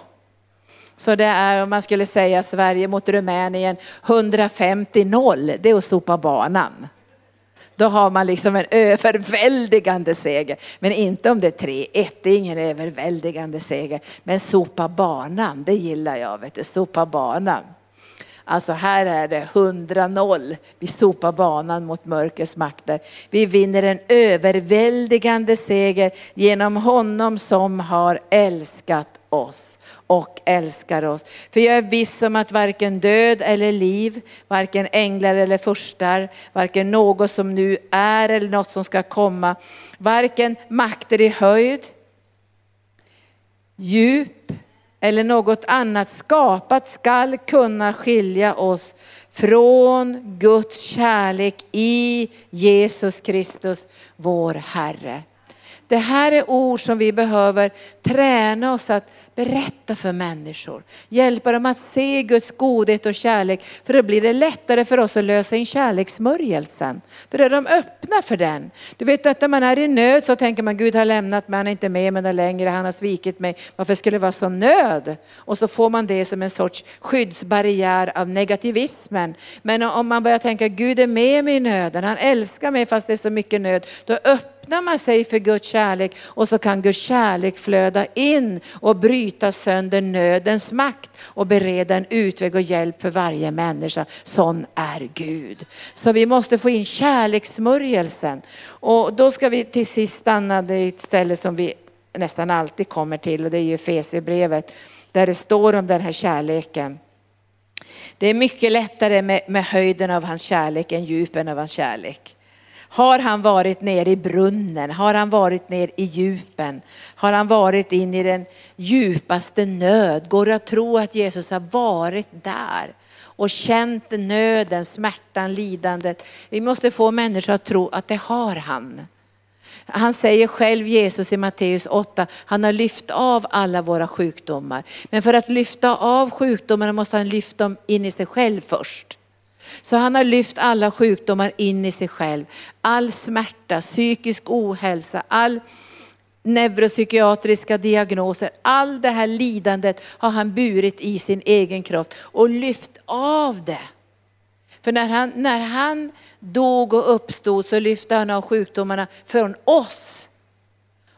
Så det är om man skulle säga Sverige mot Rumänien 150-0, det är att sopa banan. Då har man liksom en överväldigande seger. Men inte om det är 3-1, det är ingen överväldigande seger. Men sopa banan, det gillar jag, vet du, sopa banan. Alltså här är det 100-0. Vi sopar banan mot mörkrets makter. Vi vinner en överväldigande seger genom honom som har älskat oss och älskar oss. För jag är viss om att varken död eller liv, varken änglar eller furstar, varken något som nu är eller något som ska komma, varken makter i höjd, djup eller något annat skapat skall kunna skilja oss från Guds kärlek i Jesus Kristus, vår Herre. Det här är ord som vi behöver träna oss att berätta för människor. Hjälpa dem att se Guds godhet och kärlek. För då blir det lättare för oss att lösa in kärlekssmörjelsen. För då är de öppna för den. Du vet att när man är i nöd så tänker man Gud har lämnat mig, han är inte med mig längre, han har svikit mig. Varför skulle det vara så nöd? Och så får man det som en sorts skyddsbarriär av negativismen. Men om man börjar tänka Gud är med mig i nöden, han älskar mig fast det är så mycket nöd. Då öppnar öppnar man sig för Guds kärlek och så kan Guds kärlek flöda in och bryta sönder nödens makt och bereda en utväg och hjälp för varje människa. Sån är Gud. Så vi måste få in kärlekssmörjelsen. Och då ska vi till sist stanna vid ett ställe som vi nästan alltid kommer till och det är ju Efesierbrevet där det står om den här kärleken. Det är mycket lättare med, med höjden av hans kärlek än djupen av hans kärlek. Har han varit ner i brunnen? Har han varit ner i djupen? Har han varit in i den djupaste nöd? Går det att tro att Jesus har varit där? och känt nöden, smärtan, lidandet. Vi måste få människor att tro att det har han. Han säger själv Jesus i Matteus 8, han har lyft av alla våra sjukdomar. Men för att lyfta av sjukdomarna måste han lyfta dem in i sig själv först. Så han har lyft alla sjukdomar in i sig själv. All smärta, psykisk ohälsa, all neuropsykiatriska diagnoser, all det här lidandet har han burit i sin egen kropp och lyft av det. För när han, när han dog och uppstod så lyfte han av sjukdomarna från oss.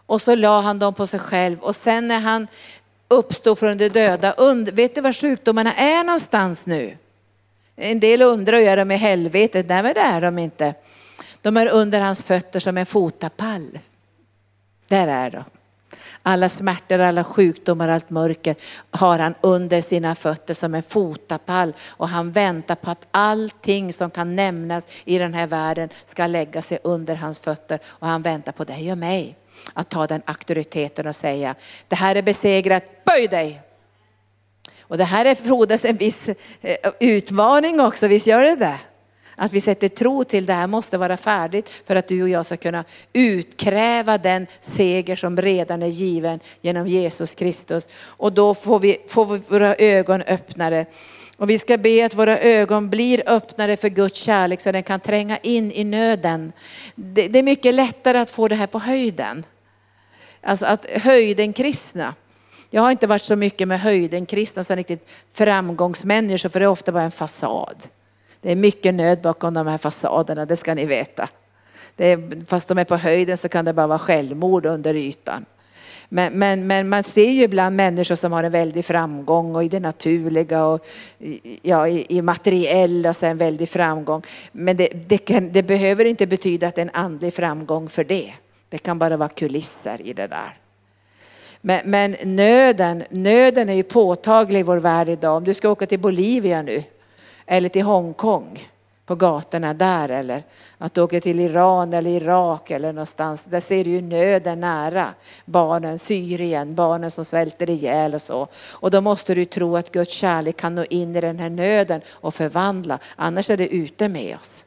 Och så la han dem på sig själv. Och sen när han uppstod från de döda, vet ni var sjukdomarna är någonstans nu? En del undrar, är de i helvetet? Nej men det är de inte. De är under hans fötter som en fotapall. Där är de. Alla smärtor, alla sjukdomar, allt mörker har han under sina fötter som en fotapall. Och han väntar på att allting som kan nämnas i den här världen ska lägga sig under hans fötter. Och han väntar på dig och mig. Att ta den auktoriteten och säga, det här är besegrat, böj dig! Och det här är frodas en viss eh, utmaning också, visst gör det det? Att vi sätter tro till det här måste vara färdigt för att du och jag ska kunna utkräva den seger som redan är given genom Jesus Kristus. Och då får vi, får vi våra ögon öppnade. Och vi ska be att våra ögon blir öppnade för Guds kärlek så den kan tränga in i nöden. Det, det är mycket lättare att få det här på höjden. Alltså att höjden kristna. Jag har inte varit så mycket med höjden kristna som riktigt framgångsmänniskor för det är ofta bara en fasad. Det är mycket nöd bakom de här fasaderna, det ska ni veta. Det är, fast de är på höjden så kan det bara vara självmord under ytan. Men, men, men, man ser ju ibland människor som har en väldig framgång och i det naturliga och ja, i, i materiella så en väldig framgång. Men det, det, kan, det behöver inte betyda att det är en andlig framgång för det. Det kan bara vara kulisser i det där. Men, men, nöden, nöden är ju påtaglig i vår värld idag. Om du ska åka till Bolivia nu eller till Hongkong på gatorna där eller att du åker till Iran eller Irak eller någonstans. Där ser du ju nöden nära. Barnen, Syrien, barnen som svälter ihjäl och så. Och då måste du tro att Guds kärlek kan nå in i den här nöden och förvandla. Annars är det ute med oss.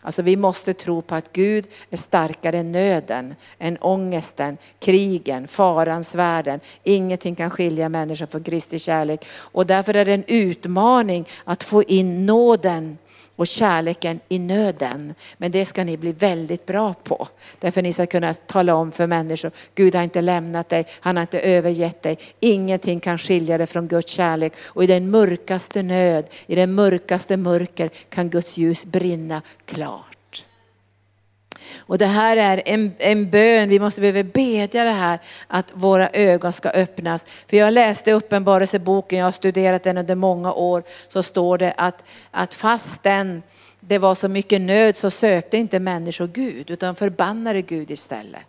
Alltså vi måste tro på att Gud är starkare än nöden, än ångesten, krigen, farans världen. Ingenting kan skilja människor från Kristi kärlek. Och därför är det en utmaning att få in nåden och kärleken i nöden. Men det ska ni bli väldigt bra på. Därför ni ska kunna tala om för människor, Gud har inte lämnat dig, han har inte övergett dig. Ingenting kan skilja dig från Guds kärlek. Och i den mörkaste nöd, i den mörkaste mörker kan Guds ljus brinna klart. Och det här är en, en bön, vi måste behöva bedja det här, att våra ögon ska öppnas. För jag läste Uppenbarelseboken, jag har studerat den under många år, så står det att, att fastän det var så mycket nöd så sökte inte människor Gud, utan förbannade Gud istället.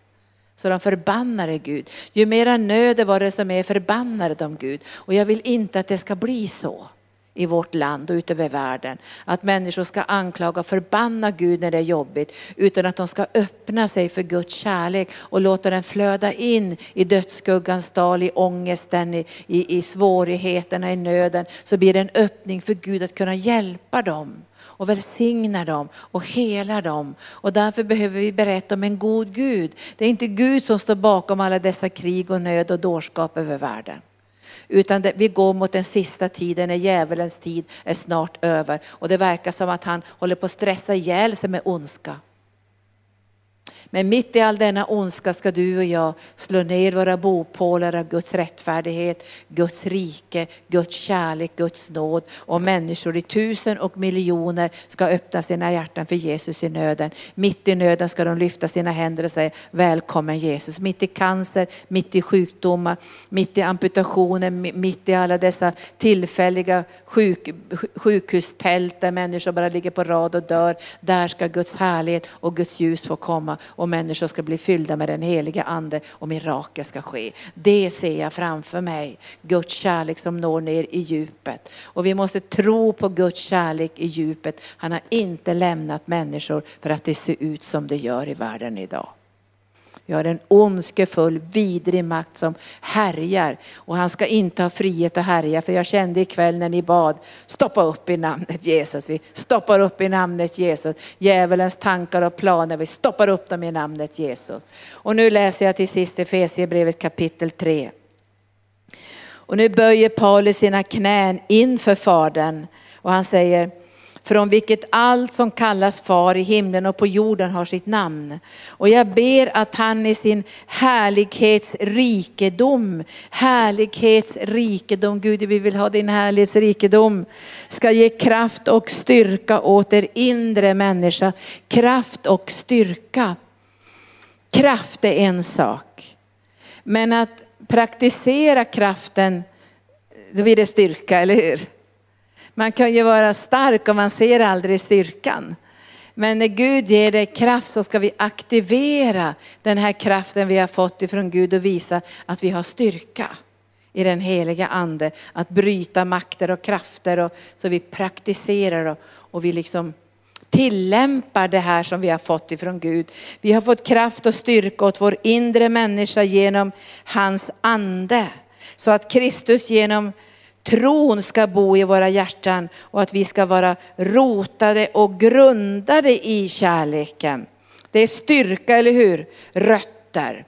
Så de förbannade Gud. Ju mera nöd det var det som mer förbannade de Gud. Och jag vill inte att det ska bli så i vårt land och utöver världen. Att människor ska anklaga och förbanna Gud när det är jobbigt. Utan att de ska öppna sig för Guds kärlek och låta den flöda in i dödsskuggans dal, i ångesten, i, i, i svårigheterna, i nöden. Så blir det en öppning för Gud att kunna hjälpa dem och välsigna dem och hela dem. Och därför behöver vi berätta om en god Gud. Det är inte Gud som står bakom alla dessa krig och nöd och dårskap över världen. Utan det, vi går mot den sista tiden när djävulens tid är snart över. Och det verkar som att han håller på att stressa ihjäl sig med ondska. Men mitt i all denna ondska ska du och jag slå ner våra bopålar av Guds rättfärdighet, Guds rike, Guds kärlek, Guds nåd. Och människor i tusen och miljoner ska öppna sina hjärtan för Jesus i nöden. Mitt i nöden ska de lyfta sina händer och säga välkommen Jesus. Mitt i cancer, mitt i sjukdomar, mitt i amputationer, mitt i alla dessa tillfälliga sjuk, sjukhustält där människor bara ligger på rad och dör. Där ska Guds härlighet och Guds ljus få komma och människor ska bli fyllda med den heliga ande och mirakel ska ske. Det ser jag framför mig. Guds kärlek som når ner i djupet. Och vi måste tro på Guds kärlek i djupet. Han har inte lämnat människor för att det ser ut som det gör i världen idag. Vi har en ondskefull, vidrig makt som härjar och han ska inte ha frihet att härja. För jag kände ikväll när ni bad, stoppa upp i namnet Jesus. Vi stoppar upp i namnet Jesus. Djävulens tankar och planer, vi stoppar upp dem i namnet Jesus. Och nu läser jag till sist Efesierbrevet kapitel 3. Och nu böjer Paulus sina knän inför Fadern och han säger, från vilket allt som kallas far i himlen och på jorden har sitt namn. Och jag ber att han i sin härlighetsrikedom, härlighetsrikedom, Gud vi vill ha din härlighetsrikedom, ska ge kraft och styrka åt er inre människa. Kraft och styrka. Kraft är en sak. Men att praktisera kraften, då blir det styrka, eller hur? Man kan ju vara stark och man ser aldrig styrkan. Men när Gud ger dig kraft så ska vi aktivera den här kraften vi har fått ifrån Gud och visa att vi har styrka i den heliga ande. Att bryta makter och krafter och så vi praktiserar och, och vi liksom tillämpar det här som vi har fått ifrån Gud. Vi har fått kraft och styrka åt vår inre människa genom hans ande. Så att Kristus genom tron ska bo i våra hjärtan och att vi ska vara rotade och grundade i kärleken. Det är styrka, eller hur? Rötter.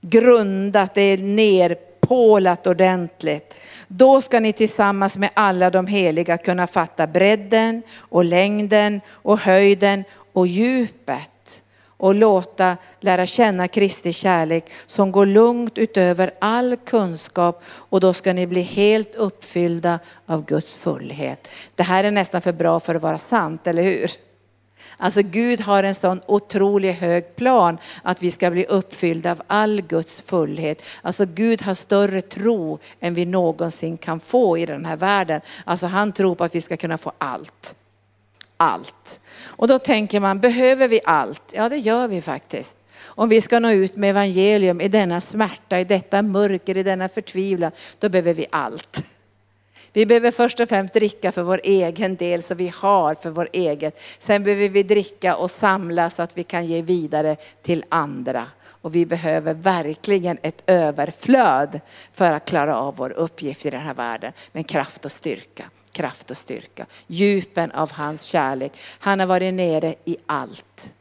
Grundat, det är nerpålat ordentligt. Då ska ni tillsammans med alla de heliga kunna fatta bredden och längden och höjden och djupet och låta lära känna Kristi kärlek som går långt utöver all kunskap och då ska ni bli helt uppfyllda av Guds fullhet. Det här är nästan för bra för att vara sant, eller hur? Alltså Gud har en sån otroligt hög plan att vi ska bli uppfyllda av all Guds fullhet. Alltså Gud har större tro än vi någonsin kan få i den här världen. Alltså han tror på att vi ska kunna få allt allt. Och då tänker man, behöver vi allt? Ja, det gör vi faktiskt. Om vi ska nå ut med evangelium i denna smärta, i detta mörker, i denna förtvivlan, då behöver vi allt. Vi behöver först och främst dricka för vår egen del så vi har för vår eget. Sen behöver vi dricka och samla så att vi kan ge vidare till andra. Och vi behöver verkligen ett överflöd för att klara av vår uppgift i den här världen med kraft och styrka kraft och styrka. Djupen av hans kärlek. Han har varit nere i allt.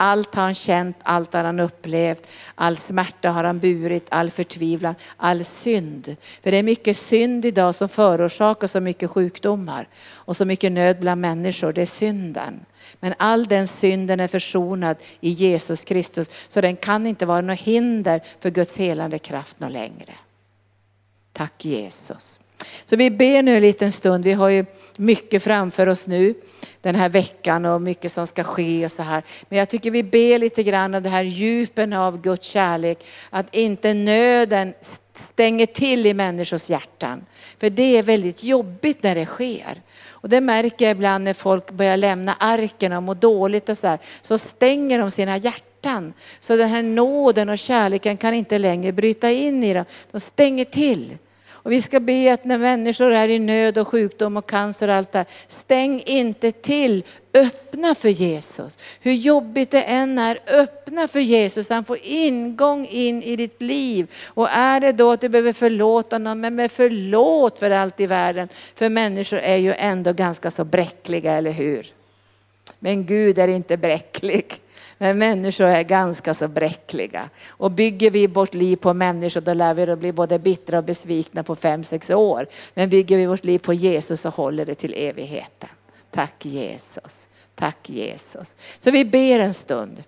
Allt har han känt, allt har han upplevt. All smärta har han burit, all förtvivlan, all synd. För det är mycket synd idag som förorsakar så mycket sjukdomar och så mycket nöd bland människor. Det är synden. Men all den synden är försonad i Jesus Kristus. Så den kan inte vara något hinder för Guds helande kraft något längre. Tack Jesus. Så vi ber nu en liten stund. Vi har ju mycket framför oss nu den här veckan och mycket som ska ske och så här. Men jag tycker vi ber lite grann av det här djupen av Guds kärlek. Att inte nöden stänger till i människors hjärtan. För det är väldigt jobbigt när det sker. Och det märker jag ibland när folk börjar lämna arken och mår dåligt och så här. Så stänger de sina hjärtan. Så den här nåden och kärleken kan inte längre bryta in i dem. De stänger till. Och vi ska be att när människor är i nöd och sjukdom och cancer och allt det här, stäng inte till. Öppna för Jesus. Hur jobbigt det än är, öppna för Jesus. Han får ingång in i ditt liv. Och är det då att du behöver förlåta någon, men med förlåt för allt i världen. För människor är ju ändå ganska så bräckliga, eller hur? Men Gud är inte bräcklig. Men människor är ganska så bräckliga. Och bygger vi vårt liv på människor då lär vi att bli både bittra och besvikna på fem, sex år. Men bygger vi vårt liv på Jesus så håller det till evigheten. Tack Jesus. Tack Jesus. Så vi ber en stund.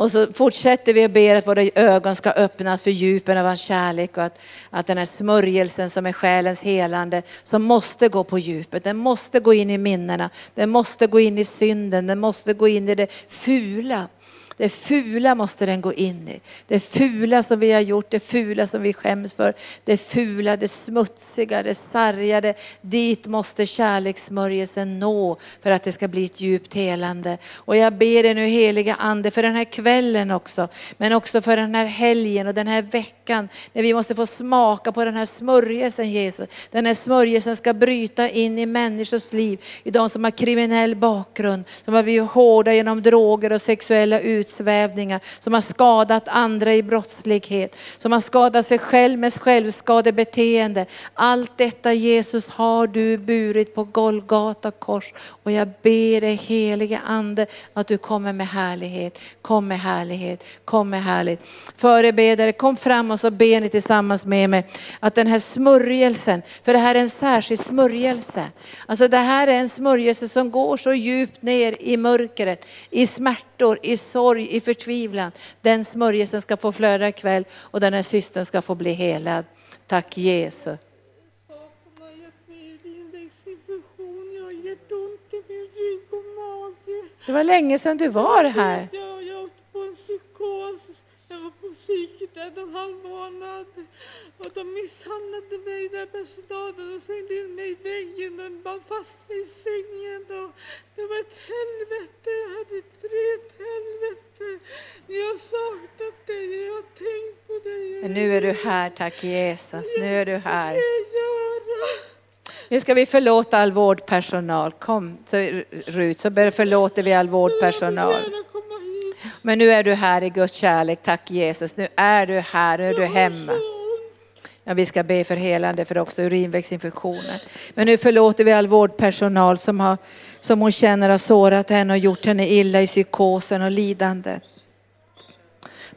Och så fortsätter vi att be att våra ögon ska öppnas för djupen av hans kärlek och att, att den här smörjelsen som är själens helande, som måste gå på djupet, den måste gå in i minnena, den måste gå in i synden, den måste gå in i det fula. Det fula måste den gå in i. Det fula som vi har gjort, det fula som vi skäms för, det fula, det smutsiga, det sargade. Dit måste kärlekssmörjelsen nå för att det ska bli ett djupt helande. Och jag ber dig nu heliga Ande för den här kvällen också, men också för den här helgen och den här veckan när vi måste få smaka på den här smörjelsen Jesus. Den här smörjelsen ska bryta in i människors liv, i de som har kriminell bakgrund, som har blivit hårda genom droger och sexuella utsvävningar som har skadat andra i brottslighet, som har skadat sig själv med självskadebeteende. Allt detta Jesus har du burit på Golgata kors och jag ber dig helige Ande att du kommer med härlighet, kom med härlighet, kom med härlighet. Förebedare, kom fram och så ber ni tillsammans med mig att den här smörjelsen, för det här är en särskild smörjelse. Alltså det här är en smörjelse som går så djupt ner i mörkret, i smärtor, i sorg, i förtvivlan. Den smörjelsen ska få flöda ikväll och den här systern ska få bli helad. Tack Jesus. Det var länge sedan du var här. Jag åkte på en psykos. Jag var på psyket en halv månad. Och de misshandlade mig där personalen och slängde in mig i väggen och band fast mig i sängen. Och det var ett helvete. Jag hade ett rent helvete. Jag har saknat dig och jag har tänkt på dig. Men nu är du här, tack Jesus. Nu är du här. Nu ska vi förlåta all vårdpersonal. Kom så, Rut, så förlåter vi all vårdpersonal. Men nu är du här i Guds kärlek, tack Jesus. Nu är du här, nu är du hemma. Ja, vi ska be för helande för också urinvägsinfektioner. Men nu förlåter vi all vårdpersonal som, har, som hon känner har sårat henne och gjort henne illa i psykosen och lidandet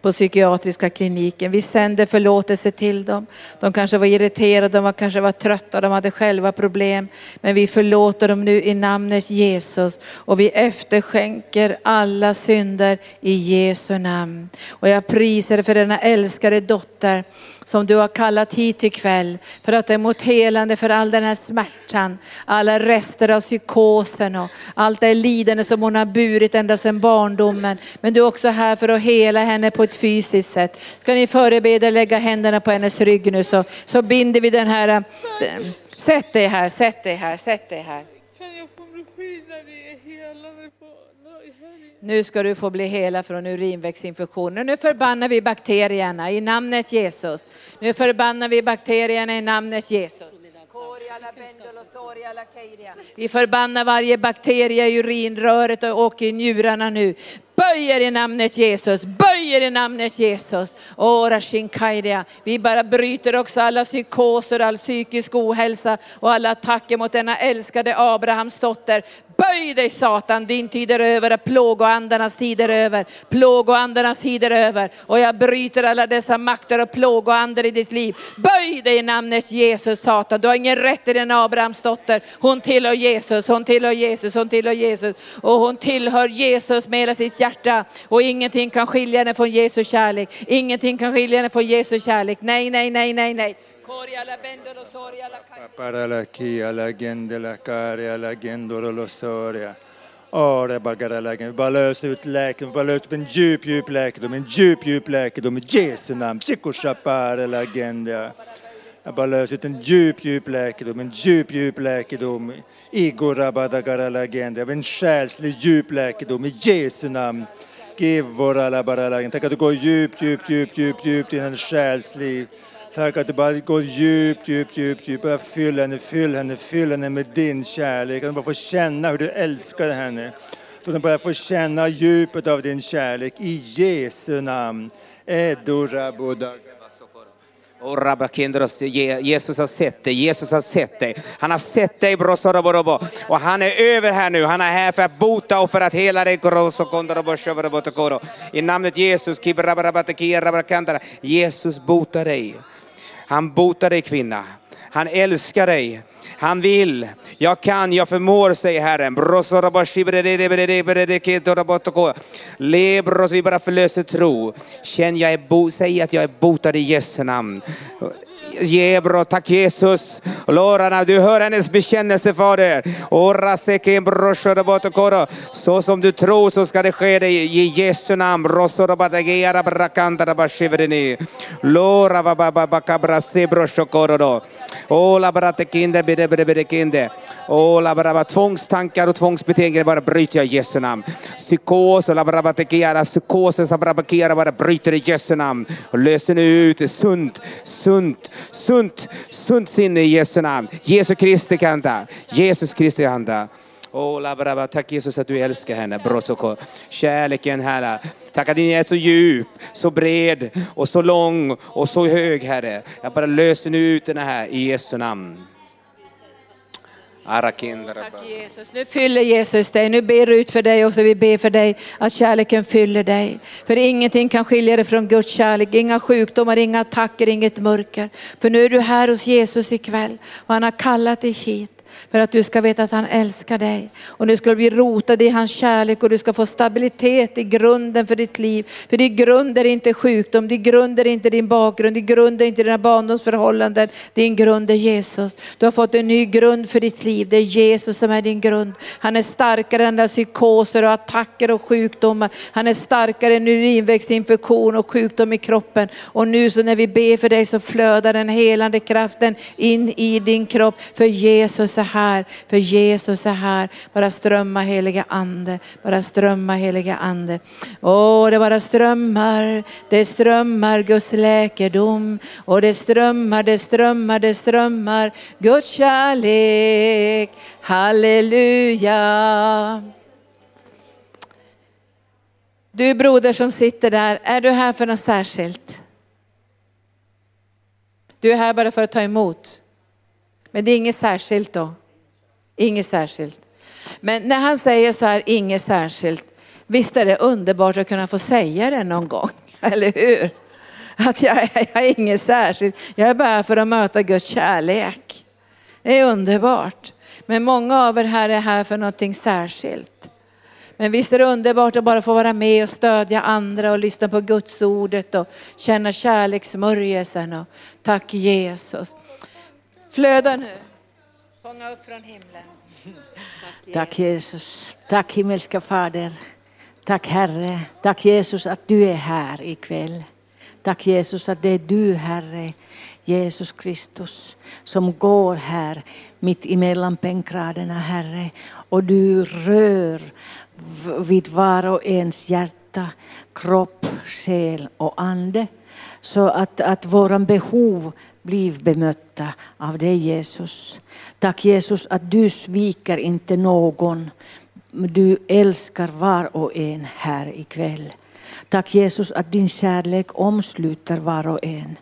på psykiatriska kliniken. Vi sänder förlåtelse till dem. De kanske var irriterade, de var kanske var trötta, de hade själva problem. Men vi förlåter dem nu i namnet Jesus och vi efterskänker alla synder i Jesu namn. Och jag prisar för denna älskade dotter som du har kallat hit ikväll för att ta emot helande för all den här smärtan, alla rester av psykosen och allt det lidande som hon har burit ända sedan barndomen. Men du är också här för att hela henne på ett fysiskt sätt. Ska ni förebeda lägga händerna på hennes rygg nu så, så binder vi den här, eh, sätt dig här, sätt dig här, sätt dig här. Kan jag få bli skydd i hela är helande på helgen? Nu ska du få bli hela från urinvägsinfektioner. Nu förbannar vi bakterierna i namnet Jesus. Nu förbannar vi bakterierna i namnet Jesus. Vi förbannar varje bakterie i urinröret och i njurarna nu. Böj er i namnet Jesus, böj er i namnet Jesus. Ora shinkaidia. Vi bara bryter också alla psykoser, all psykisk ohälsa och alla attacker mot denna älskade Abrahams dotter. Böj dig Satan, din tid är över, plågoandarnas tid är över, plågoandarnas tid är över. Och jag bryter alla dessa makter och plågoandar i ditt liv. Böj dig i namnet Jesus Satan, du har ingen rätt i den Abrahams dotter. Hon tillhör Jesus, hon tillhör Jesus, hon tillhör Jesus. Och hon tillhör Jesus med hela sitt hjärta. Och ingenting kan skilja henne från Jesu kärlek. Ingenting kan skilja henne från Jesu kärlek. Nej, nej, nej, nej, nej. Korja la bendolo gende la karia la gendoro lo soria. Ore bagara la gende. Bara lös ut läkedom, bara lös ut en djup, djup läkedom, en djup, djup läkedom i Jesu namn. Chikoshapare la gende. Jag bara lös ut en djup, djup läkedom, en djup, djup läkedom. Igor. En själslig djup läkedom i Jesu namn. Giv våra alla. Tack att du går djupt, djupt, djupt, djupt, djupt i hennes själsliv. Tack att du bara går djupt, djupt, djupt, djupt. Bara fyll henne, fyll henne, fyll henne med din kärlek. Att hon bara får känna hur du älskar henne. Så hon bara får känna djupet av din kärlek i Jesu namn. Edora Buddha. Och Jesus har sett dig, Jesus har sett dig. Han har sett dig Brosorobo. Och han är över här nu. Han är här för att bota och för att hela dig. I namnet Jesus, Jesus botar dig. Han botar dig kvinna. Han älskar dig. Han vill. Jag kan, jag förmår, säger Herren. Lebros, vi bara förlöser tro. Känn, jag är bo, säg att jag är botad i Jesu namn. Gebro, tack Jesus. Lorana, du hör hennes bekännelse Fader. Ora sekem brosorobotokoro. Så som du tror så ska det ske dig i Jesu namn. Rosorobatagera brakandara bashivrini. Lora vababakabra sebrosokoro. Ola bratekinde bide. Ola braba tvångstankar och tvångsbeteenden bara bryter jag i Jesu namn. Psykos och labrabatekera, psykosen som brabakera bara bryter i Jesu namn. Och löser nu ut sunt, sunt, sunt, sunt sinne i Jesu namn. Jesu Kristi kanta. Jesus Kristi kanta. Oh, labraba, tack Jesus att du älskar henne. Brosoko. Kärleken Herre. Tack att din är så djup, så bred och så lång och så hög Herre. Jag bara löser nu ut den här i Jesu namn. Tack Jesus. Nu fyller Jesus dig. Nu ber ut för dig och så vi ber för dig att kärleken fyller dig. För ingenting kan skilja dig från Guds kärlek. Inga sjukdomar, inga attacker, inget mörker. För nu är du här hos Jesus ikväll och han har kallat dig hit. För att du ska veta att han älskar dig. Och du ska bli rotad i hans kärlek och du ska få stabilitet i grunden för ditt liv. För din grund är inte sjukdom, din grund är inte din bakgrund, din grund är inte dina barndomsförhållanden. Din grund är Jesus. Du har fått en ny grund för ditt liv. Det är Jesus som är din grund. Han är starkare än alla psykoser och attacker och sjukdomar. Han är starkare än urinvägsinfektion och sjukdom i kroppen. Och nu så när vi ber för dig så flödar den helande kraften in i din kropp. För Jesus är här, för Jesus är här. Bara strömma heliga ande, bara strömma heliga ande. Åh, det bara strömmar, det strömmar Guds läkedom. Och det strömmar, det strömmar, det strömmar Guds kärlek. Halleluja. Du broder som sitter där, är du här för något särskilt? Du är här bara för att ta emot. Men det är inget särskilt då. Inget särskilt. Men när han säger så här, inget särskilt. Visst är det underbart att kunna få säga det någon gång, eller hur? Att jag, är- jag är inget särskilt, jag är bara här för att möta Guds kärlek. Det är underbart. Men många av er här är här för någonting särskilt. Men visst är det underbart att bara få vara med och stödja andra och lyssna på Guds ordet och känna kärlekssmörjelsen. Och tack Jesus. Flöda nu. Fånga upp från himlen. Tack Jesus. Tack himmelska Fader. Tack Herre. Tack Jesus att du är här ikväll. Tack Jesus att det är du Herre, Jesus Kristus, som går här mitt emellan bänkraderna Herre. Och du rör vid var och ens hjärta, kropp, själ och ande. Så att, att våra behov blir bemötta av dig Jesus. Tack Jesus att du sviker inte någon du älskar var och en här ikväll. Tack Jesus att din kärlek omsluter var och en.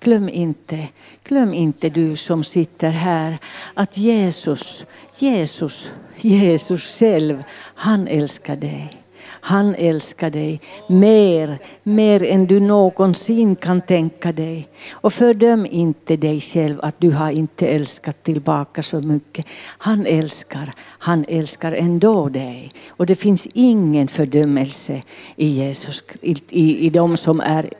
Glöm inte, glöm inte du som sitter här att Jesus, Jesus, Jesus själv, han älskar dig. Han älskar dig mer, mer än du någonsin kan tänka dig. Och fördöm inte dig själv att du har inte älskat tillbaka så mycket. Han älskar, han älskar ändå dig. Och det finns ingen fördömelse i Jesus, i, i, i de som är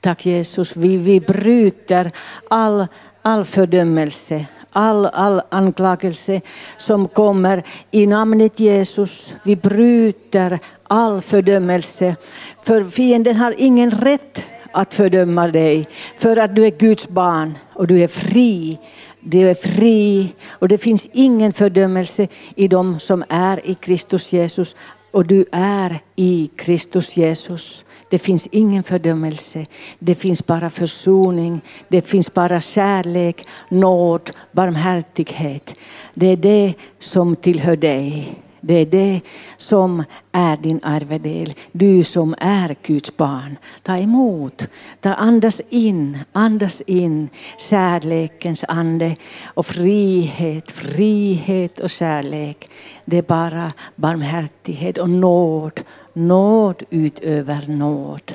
Tack Jesus, vi, vi bryter all, all fördömelse, all, all anklagelse som kommer i namnet Jesus. Vi bryter all fördömelse. För fienden har ingen rätt att fördöma dig. För att du är Guds barn och du är fri. Du är fri och det finns ingen fördömelse i dem som är i Kristus Jesus. Och du är i Kristus Jesus. Det finns ingen fördömelse. Det finns bara försoning. Det finns bara kärlek, nåd, barmhärtighet. Det är det som tillhör dig. Det är det som är din arvedel. Du som är Guds barn. Ta emot. Ta andas in, andas in kärlekens ande och frihet, frihet och kärlek. Det är bara barmhärtighet och nåd nåd utöver nåd.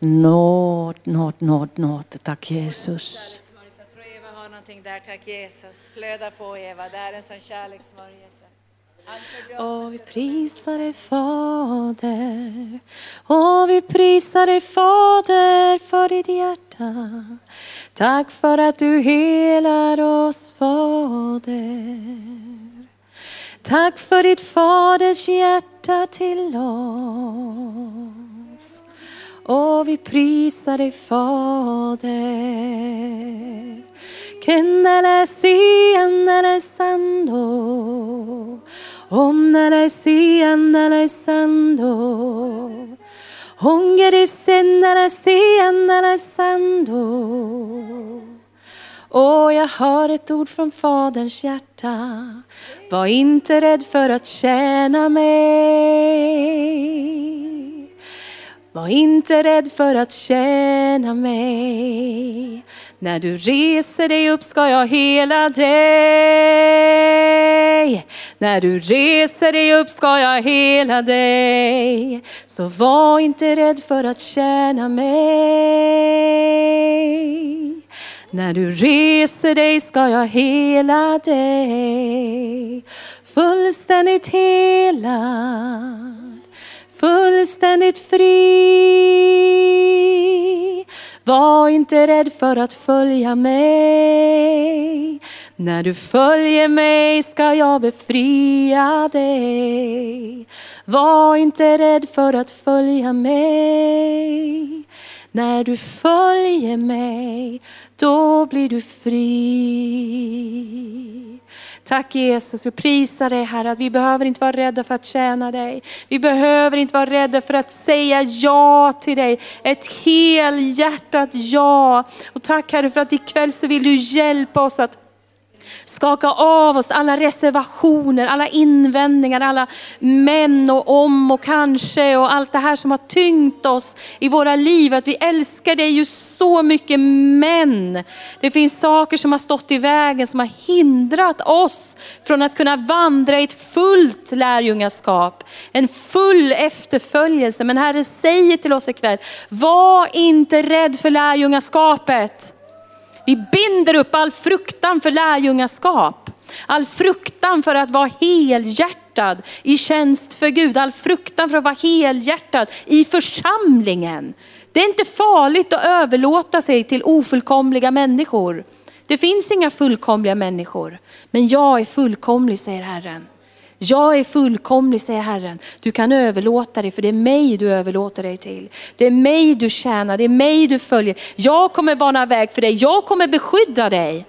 Nåd, nåd, nåd, nåd. Tack Jesus. Jag tror Eva har någonting där. Tack Jesus. Flöda på Eva. Det är en sån kärlekssmörjelse. Och vi prisar dig Fader. Och vi prisar dig Fader för ditt hjärta. Tack för att du helar oss Fader. Tack för ditt Faders hjärta till oss. Och vi prisar dig Fader. Kendele siendele sando. Omnele siendele sando. Hongeri sendele siendele sando. Och jag har ett ord från Faderns hjärta. Var inte rädd för att tjäna mig. Var inte rädd för att tjäna mig. När du reser dig upp ska jag hela dig. När du reser dig upp ska jag hela dig. Så var inte rädd för att tjäna mig. När du reser dig ska jag hela dig. Fullständigt helad, fullständigt fri. Var inte rädd för att följa mig. När du följer mig ska jag befria dig. Var inte rädd för att följa mig. När du följer mig, då blir du fri. Tack Jesus, vi prisar dig Herre att vi behöver inte vara rädda för att tjäna dig. Vi behöver inte vara rädda för att säga ja till dig. Ett helhjärtat ja. Och tack Herre för att ikväll så vill du hjälpa oss att skaka av oss alla reservationer, alla invändningar, alla men och om och kanske och allt det här som har tyngt oss i våra liv. Att vi älskar dig ju så mycket men det finns saker som har stått i vägen som har hindrat oss från att kunna vandra i ett fullt lärjungaskap. En full efterföljelse. Men Herre säger till oss ikväll, var inte rädd för lärjungaskapet. Vi binder upp all fruktan för lärjungaskap. All fruktan för att vara helhjärtad i tjänst för Gud. All fruktan för att vara helhjärtad i församlingen. Det är inte farligt att överlåta sig till ofullkomliga människor. Det finns inga fullkomliga människor. Men jag är fullkomlig säger Herren. Jag är fullkomlig säger Herren. Du kan överlåta dig för det är mig du överlåter dig till. Det är mig du tjänar, det är mig du följer. Jag kommer bana väg för dig, jag kommer beskydda dig.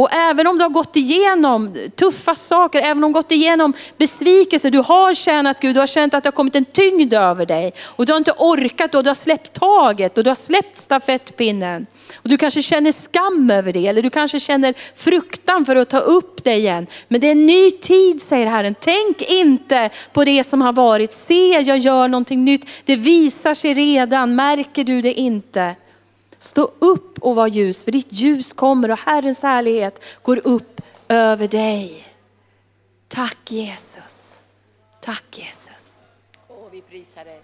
Och även om du har gått igenom tuffa saker, även om du har gått igenom besvikelser, du har tjänat Gud, du har känt att det har kommit en tyngd över dig. Och du har inte orkat och du har släppt taget och du har släppt stafettpinnen. Och du kanske känner skam över det, eller du kanske känner fruktan för att ta upp det igen. Men det är en ny tid säger Herren. Tänk inte på det som har varit. Se, jag gör någonting nytt. Det visar sig redan, märker du det inte? Stå upp och var ljus, för ditt ljus kommer och Herrens härlighet går upp över dig. Tack Jesus. Tack Jesus. Åh, vi prisar dig.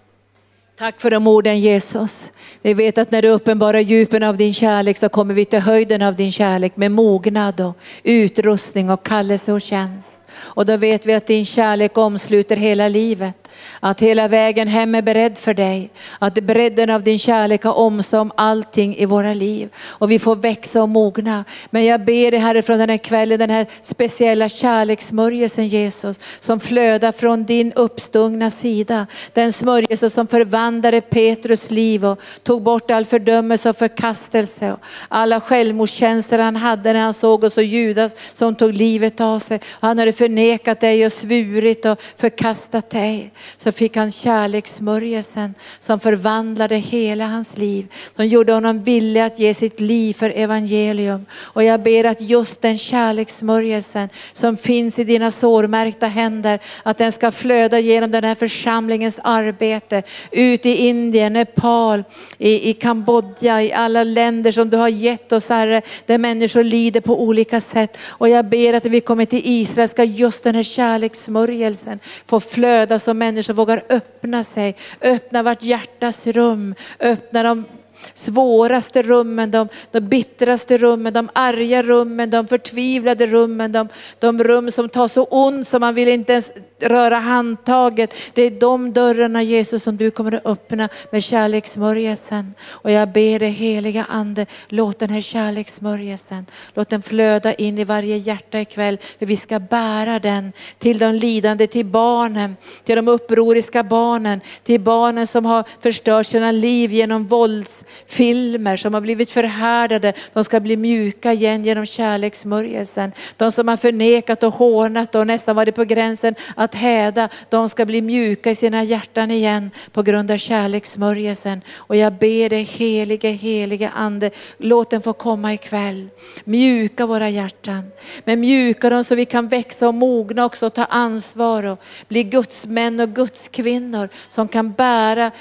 Tack för de orden Jesus. Vi vet att när du uppenbarar djupen av din kärlek så kommer vi till höjden av din kärlek med mognad och utrustning och kallelse och tjänst. Och då vet vi att din kärlek omsluter hela livet. Att hela vägen hem är beredd för dig. Att bredden av din kärlek har omsorg om allting i våra liv. Och vi får växa och mogna. Men jag ber dig Herre från den här kvällen, den här speciella kärlekssmörjelsen Jesus. Som flödar från din uppstungna sida. Den smörjelse som förvandlade Petrus liv och tog bort all fördömelse och förkastelse. Och alla självmordskänslor han hade när han såg oss och Judas som tog livet av sig. Han hade förnekat dig och svurit och förkastat dig så fick han kärlekssmörjelsen som förvandlade hela hans liv. Som gjorde honom villig att ge sitt liv för evangelium. Och jag ber att just den kärlekssmörjelsen som finns i dina sårmärkta händer, att den ska flöda genom den här församlingens arbete. Ut i Indien, Nepal, i, i Kambodja, i alla länder som du har gett oss Herre, där människor lider på olika sätt. Och jag ber att vi kommer till Israel ska just den här kärlekssmörjelsen får flöda så människor vågar öppna sig, öppna vart hjärtas rum, öppna de svåraste rummen, de, de bittraste rummen, de arga rummen, de förtvivlade rummen, de, de rum som tar så ont som man vill inte ens röra handtaget. Det är de dörrarna Jesus som du kommer att öppna med kärlekssmörjelsen. Och jag ber dig heliga ande, låt den här kärlekssmörjelsen, låt den flöda in i varje hjärta ikväll. För vi ska bära den till de lidande, till barnen, till de upproriska barnen, till barnen som har förstört sina liv genom vålds filmer som har blivit förhärdade. De ska bli mjuka igen genom kärlekssmörjelsen. De som har förnekat och hånat och nästan varit på gränsen att häda, de ska bli mjuka i sina hjärtan igen på grund av kärlekssmörjelsen. Och jag ber dig helige, helige ande, låt den få komma ikväll. Mjuka våra hjärtan, men mjuka dem så vi kan växa och mogna också och ta ansvar och bli Guds män och Guds kvinnor som kan bära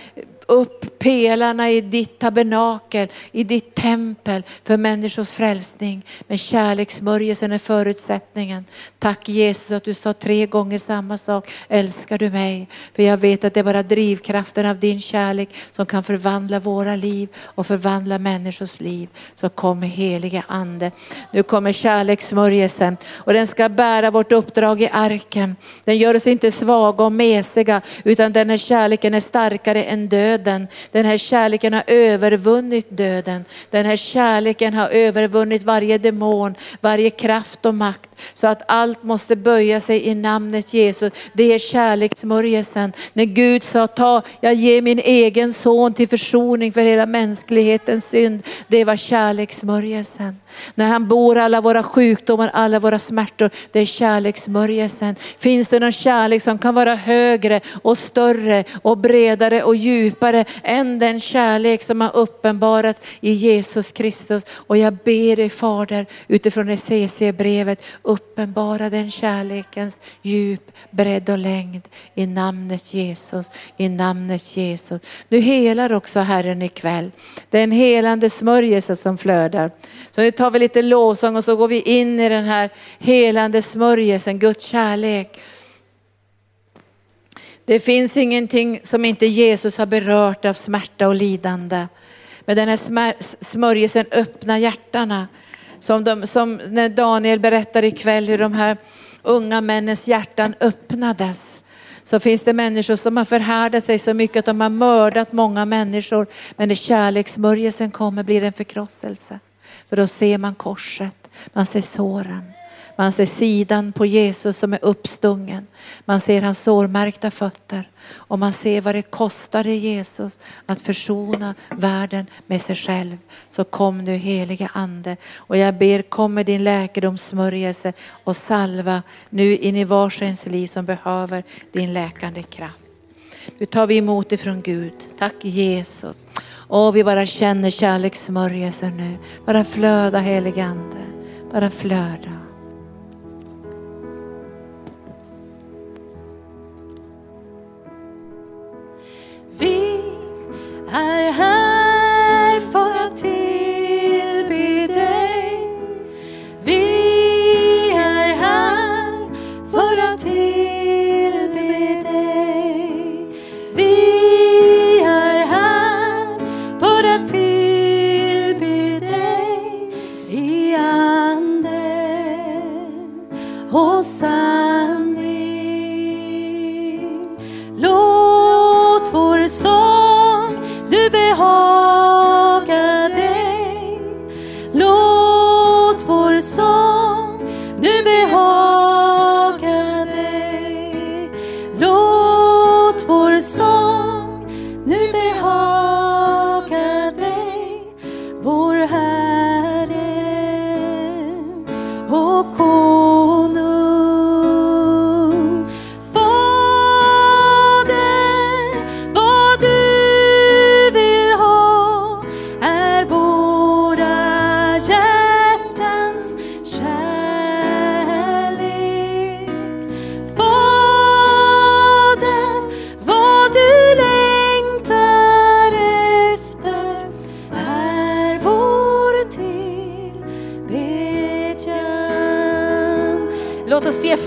upp pelarna i ditt tabernakel, i ditt tempel för människors frälsning. Men kärlekssmörjelsen är förutsättningen. Tack Jesus att du sa tre gånger samma sak. Älskar du mig? För jag vet att det är bara drivkraften av din kärlek som kan förvandla våra liv och förvandla människors liv. Så kom helige ande. Nu kommer kärlekssmörjelsen och den ska bära vårt uppdrag i arken. Den gör oss inte svaga och mesiga utan den här kärleken är starkare än död döden. Den här kärleken har övervunnit döden. Den här kärleken har övervunnit varje demon, varje kraft och makt. Så att allt måste böja sig i namnet Jesus. Det är kärlekssmörjelsen. När Gud sa, ta, jag ger min egen son till försoning för hela mänsklighetens synd. Det var kärlekssmörjelsen. När han bor alla våra sjukdomar, alla våra smärtor. Det är kärlekssmörjelsen. Finns det någon kärlek som kan vara högre och större och bredare och djupare än den kärlek som har uppenbarats i Jesus Kristus. Och jag ber dig Fader utifrån ECC-brevet uppenbara den kärlekens djup, bredd och längd i namnet Jesus, i namnet Jesus. Du helar också Herren ikväll. Det är en helande smörjelse som flödar. Så nu tar vi lite lovsång och så går vi in i den här helande smörjelsen, Guds kärlek. Det finns ingenting som inte Jesus har berört av smärta och lidande. Men den här smörjelsen öppnar hjärtana. Som, de, som när Daniel berättar ikväll hur de här unga männens hjärtan öppnades. Så finns det människor som har förhärdat sig så mycket att de har mördat många människor. Men när kärlekssmörjelsen kommer blir det en förkrosselse. För då ser man korset, man ser såren. Man ser sidan på Jesus som är uppstungen. Man ser hans sårmärkta fötter. Och man ser vad det kostade Jesus att försona världen med sig själv. Så kom nu heliga ande. Och jag ber kom med din läkedomssmörjelse och salva nu in i varsens liv som behöver din läkande kraft. Nu tar vi emot ifrån Gud. Tack Jesus. Och vi bara känner kärlekssmörjelsen nu. Bara flöda helige Ande. Bara flöda. Vi är här för att tillbe dig. Vi är här för att tillbe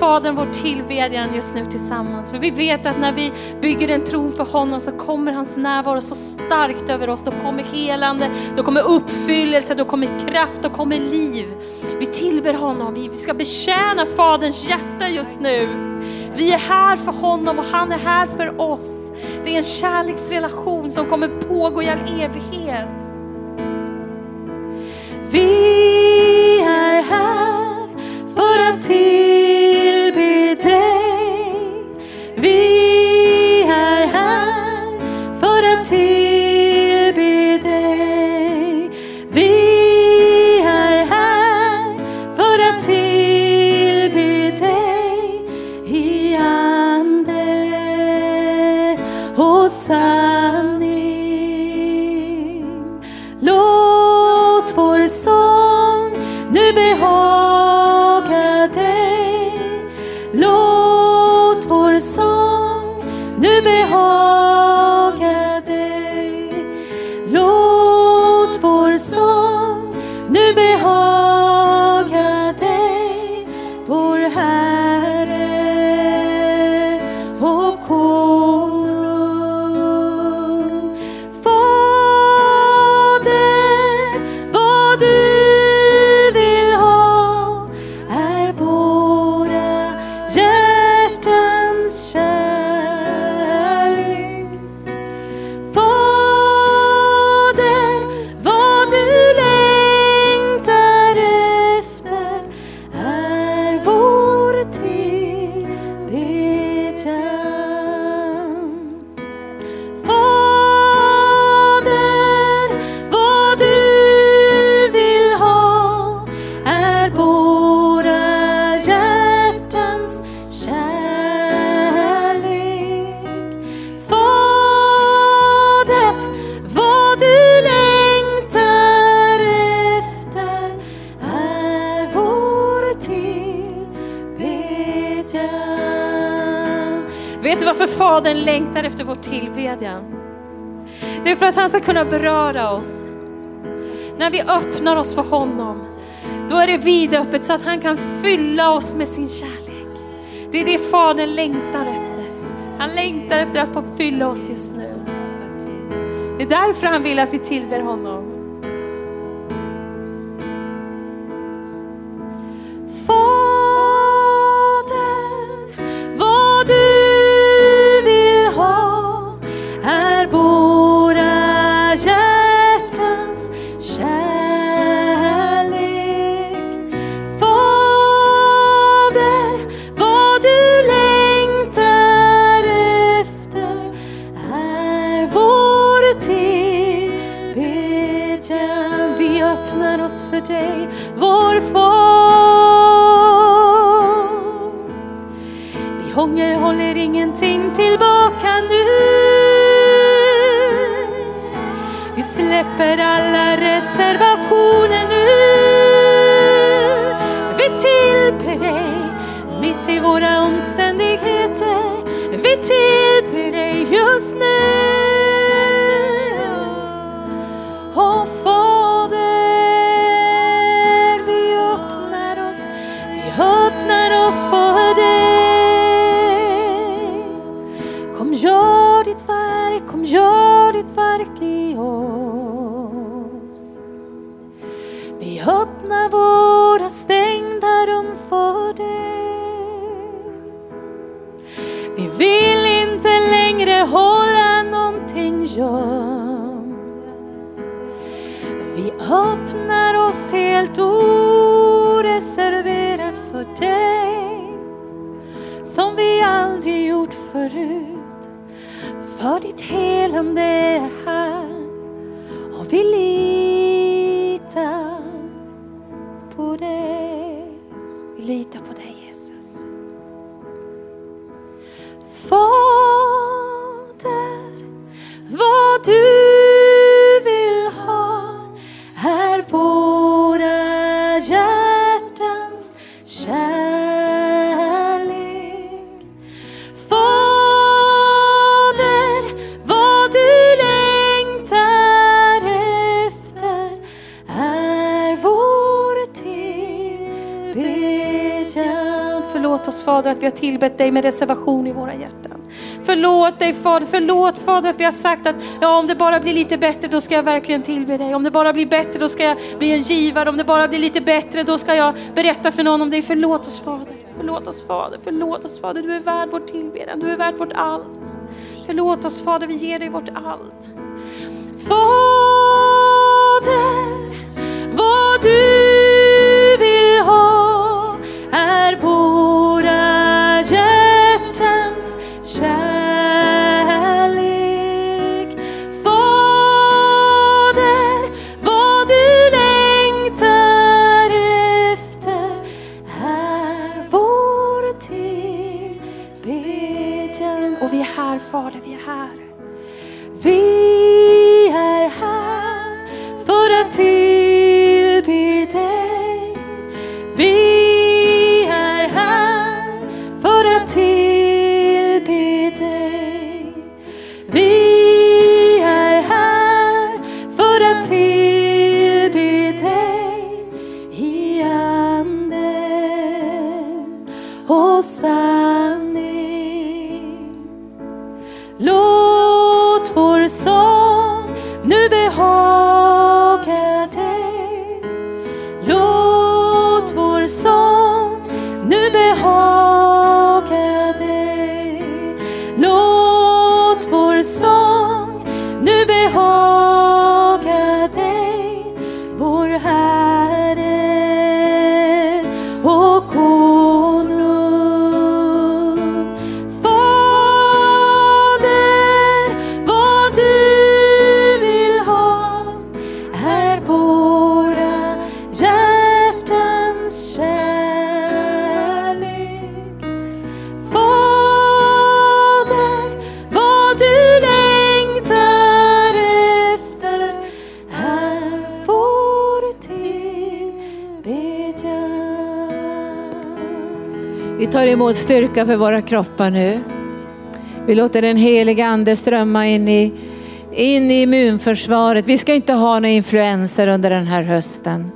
Fadern vår tillbedjan just nu tillsammans. För vi vet att när vi bygger en tron för honom så kommer hans närvaro så starkt över oss. Då kommer helande, då kommer uppfyllelse, då kommer kraft, då kommer liv. Vi tillber honom, vi ska betjäna Faderns hjärta just nu. Vi är här för honom och han är här för oss. Det är en kärleksrelation som kommer pågå i all evighet. Vi är här för att tillbe ska kunna beröra oss. När vi öppnar oss för honom, då är det vidöppet så att han kan fylla oss med sin kärlek. Det är det Fadern längtar efter. Han längtar efter att få fylla oss just nu. Det är därför han vill att vi tillber honom. Tillbett dig med reservation i våra hjärtan. Förlåt dig Fader, förlåt Fader att vi har sagt att ja, om det bara blir lite bättre då ska jag verkligen tillbe dig. Om det bara blir bättre då ska jag bli en givare. Om det bara blir lite bättre då ska jag berätta för någon om dig. Förlåt oss Fader, förlåt oss Fader, förlåt oss Fader. Du är värd vår tillbedjan, du är värd vårt allt. Förlåt oss Fader, vi ger dig vårt allt. Fader, vad du tar emot styrka för våra kroppar nu. Vi låter den heliga ande strömma in i, in i immunförsvaret. Vi ska inte ha några influenser under den här hösten.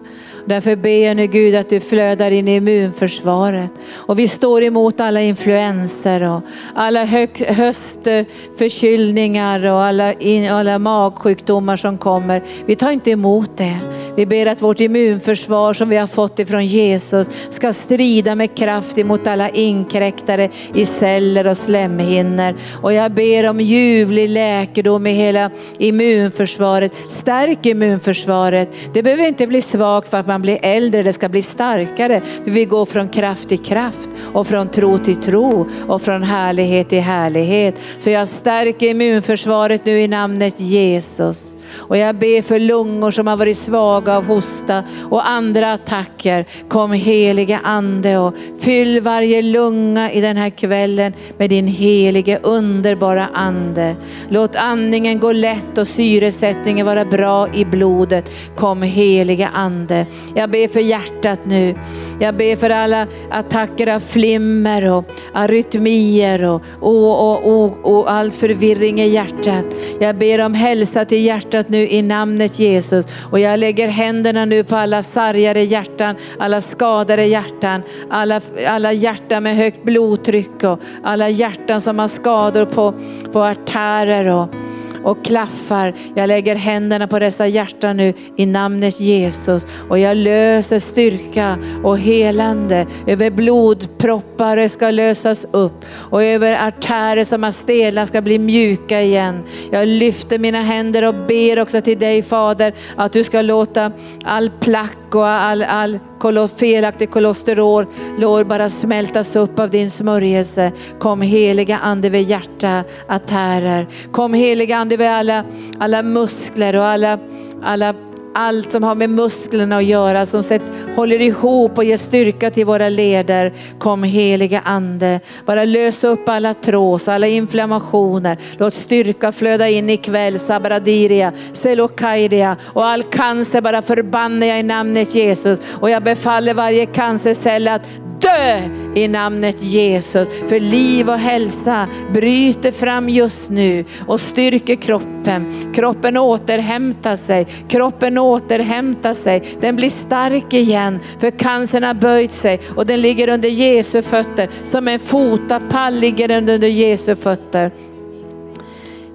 Därför ber jag nu Gud att du flödar in i immunförsvaret. Och vi står emot alla influenser och alla höstförkylningar och alla, in, alla magsjukdomar som kommer. Vi tar inte emot det. Vi ber att vårt immunförsvar som vi har fått ifrån Jesus ska strida med kraft emot alla inkräktare i celler och slemhinnor. Och jag ber om ljuvlig läkedom i hela immunförsvaret. Stärk immunförsvaret. Det behöver inte bli svagt för att man blir äldre, det ska bli starkare. Vi går från kraft till kraft och från tro till tro och från härlighet till härlighet. Så jag stärker immunförsvaret nu i namnet Jesus. Och jag ber för lungor som har varit svaga av hosta och andra attacker. Kom heliga ande och fyll varje lunga i den här kvällen med din helige underbara ande. Låt andningen gå lätt och syresättningen vara bra i blodet. Kom heliga ande. Jag ber för hjärtat nu. Jag ber för alla attacker av flimmer och arytmier och, och, och, och, och all förvirring i hjärtat. Jag ber om hälsa till hjärtat hjärtat nu i namnet Jesus. Och jag lägger händerna nu på alla sargade hjärtan, alla skadade hjärtan, alla, alla hjärtan med högt blodtryck och alla hjärtan som har skador på, på artärer och, och klaffar. Jag lägger händerna på dessa hjärtan nu i namnet Jesus och jag löser styrka och helande över blodproppar det ska lösas upp och över artärer som har stelnat ska bli mjuka igen. Jag lyfter mina händer och ber också till dig Fader att du ska låta all plack och all, all felaktig kolesterol lår bara smältas upp av din smörjelse. Kom heliga ande vid hjärta, artärer. Kom heliga ande vid alla, alla muskler och alla, alla allt som har med musklerna att göra, som sett, håller ihop och ger styrka till våra leder. Kom heliga ande, bara lös upp alla trås, alla inflammationer. Låt styrka flöda in ikväll, sabradiria, selokaidia och all cancer bara förbannar jag i namnet Jesus. Och jag befaller varje cancercell att dö i namnet Jesus. För liv och hälsa bryter fram just nu och styrker kroppen. Kroppen återhämtar sig, kroppen återhämtar sig. Den blir stark igen för cancern har böjt sig och den ligger under Jesu fötter. Som en fotapall ligger den under Jesu fötter.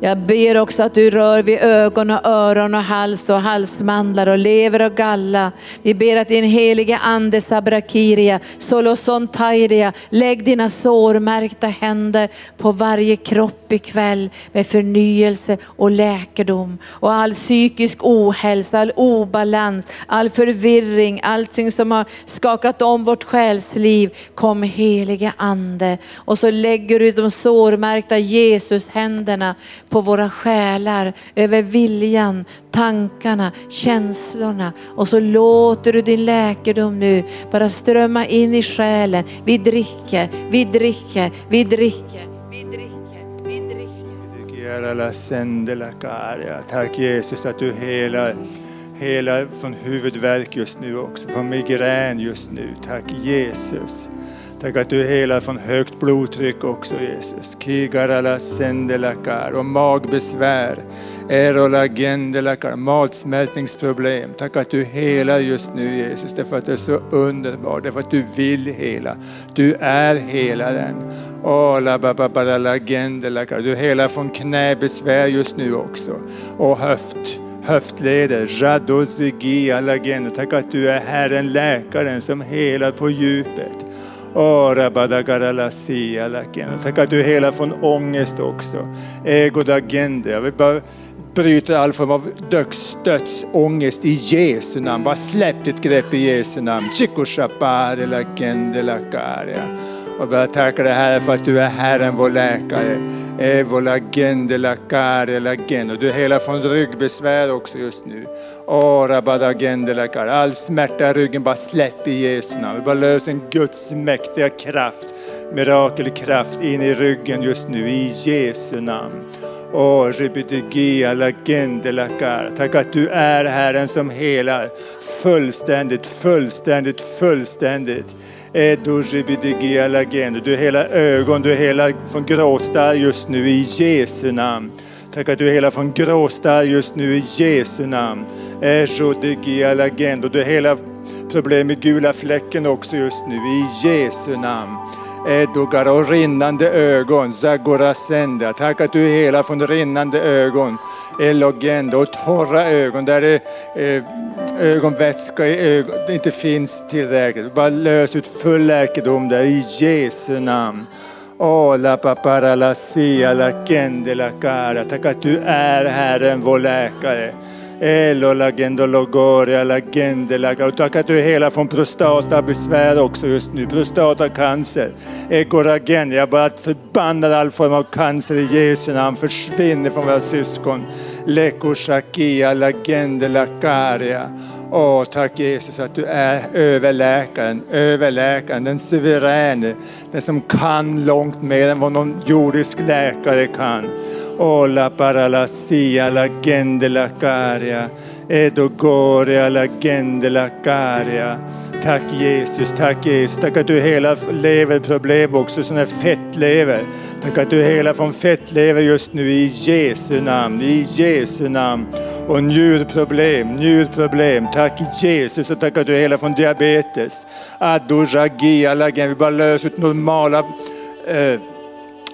Jag ber också att du rör vid ögon och öron och hals och halsmandlar och lever och galla. Vi ber att din helige ande Sabrakiria, Solosontairia, lägg dina sårmärkta händer på varje kropp ikväll med förnyelse och läkedom. Och all psykisk ohälsa, all obalans, all förvirring, allting som har skakat om vårt själsliv. Kom helige ande. Och så lägger du de sårmärkta Jesus händerna på våra själar, över viljan, tankarna, känslorna. Och så låter du din läkedom nu bara strömma in i själen. Vi dricker, vi dricker, vi dricker. Tack Jesus att du helar, helar från huvudvärk just nu också, från migrän just nu. Tack Jesus. Tack att du helar från högt blodtryck också Jesus. Kigarala sendelakar och magbesvär. Erola gendelakar, matsmältningsproblem. Tack att du helar just nu Jesus, därför att du är så underbar, därför att du vill hela. Du är helaren. Oh, la, ba, ba, ba, la, bababalala la, Du helar från knäbesvär just nu också. Och höft höftleder, radozigi alagene. Tack att du är Herren, läkaren som helar på djupet. Ora badagaralassia laken. Tack att du helar från ångest också. Ego d'agende. Jag vill bara bryta all form av döds, dödsångest i Jesu namn. Bara släpp ditt grepp i Jesu namn. Chikoshapare lakende la och bara tacka dig Herre för att du är Herren vår läkare. Eh, Evo lagende lakare lagende. Och du helar från ryggbesvär också just nu. Ora badagende lakare. All smärta i ryggen bara släpp i Jesu namn. Bara lös en Guds mäktiga kraft, mirakelkraft in i ryggen just nu i Jesu namn. Åh, ribidigia lagende lakar. Tack att du är Herren som helar fullständigt, fullständigt, fullständigt. Eh, du är hela ögon, du är hela från gråstarr just nu i Jesu namn. Tack att du är hela från gråstarr just nu i Jesu namn. Eh, du är hela problem med gula fläcken också just nu i Jesu namn. Edogar och rinnande ögon, Zagorasenda. Tack att du är hela från rinnande ögon, Elogenda och torra ögon där det eh, ögonvätska i ögon, det inte finns tillräckligt. Bara lös ut full läkedom där i Jesu namn. Ola papara la sia la kende la cara. Tack att du är Herren vår läkare. Elo la logoria la Och tack att du är hela från prostatabesvär också just nu. Prostatacancer. Ekoragen. Jag bara förbannar all form av cancer i Jesu namn. Försvinner från våra syskon. Lekoshakia lagende lakaria. Åh, tack Jesus att du är överläkaren, överläkaren, den suveräne, den som kan långt mer än vad någon jordisk läkare kan. Åh, la paralasia lagende alla gente la caria. Tack Jesus, tack Jesus. Tack att du hela leverproblem också, sån här fettlever. Tack att du hela från fettlever just nu i Jesu namn, i Jesu namn. Och njurproblem, njurproblem. Tack Jesus och tack att du hela från diabetes. Adoragia, lagen. Vi bara löser ut normala eh,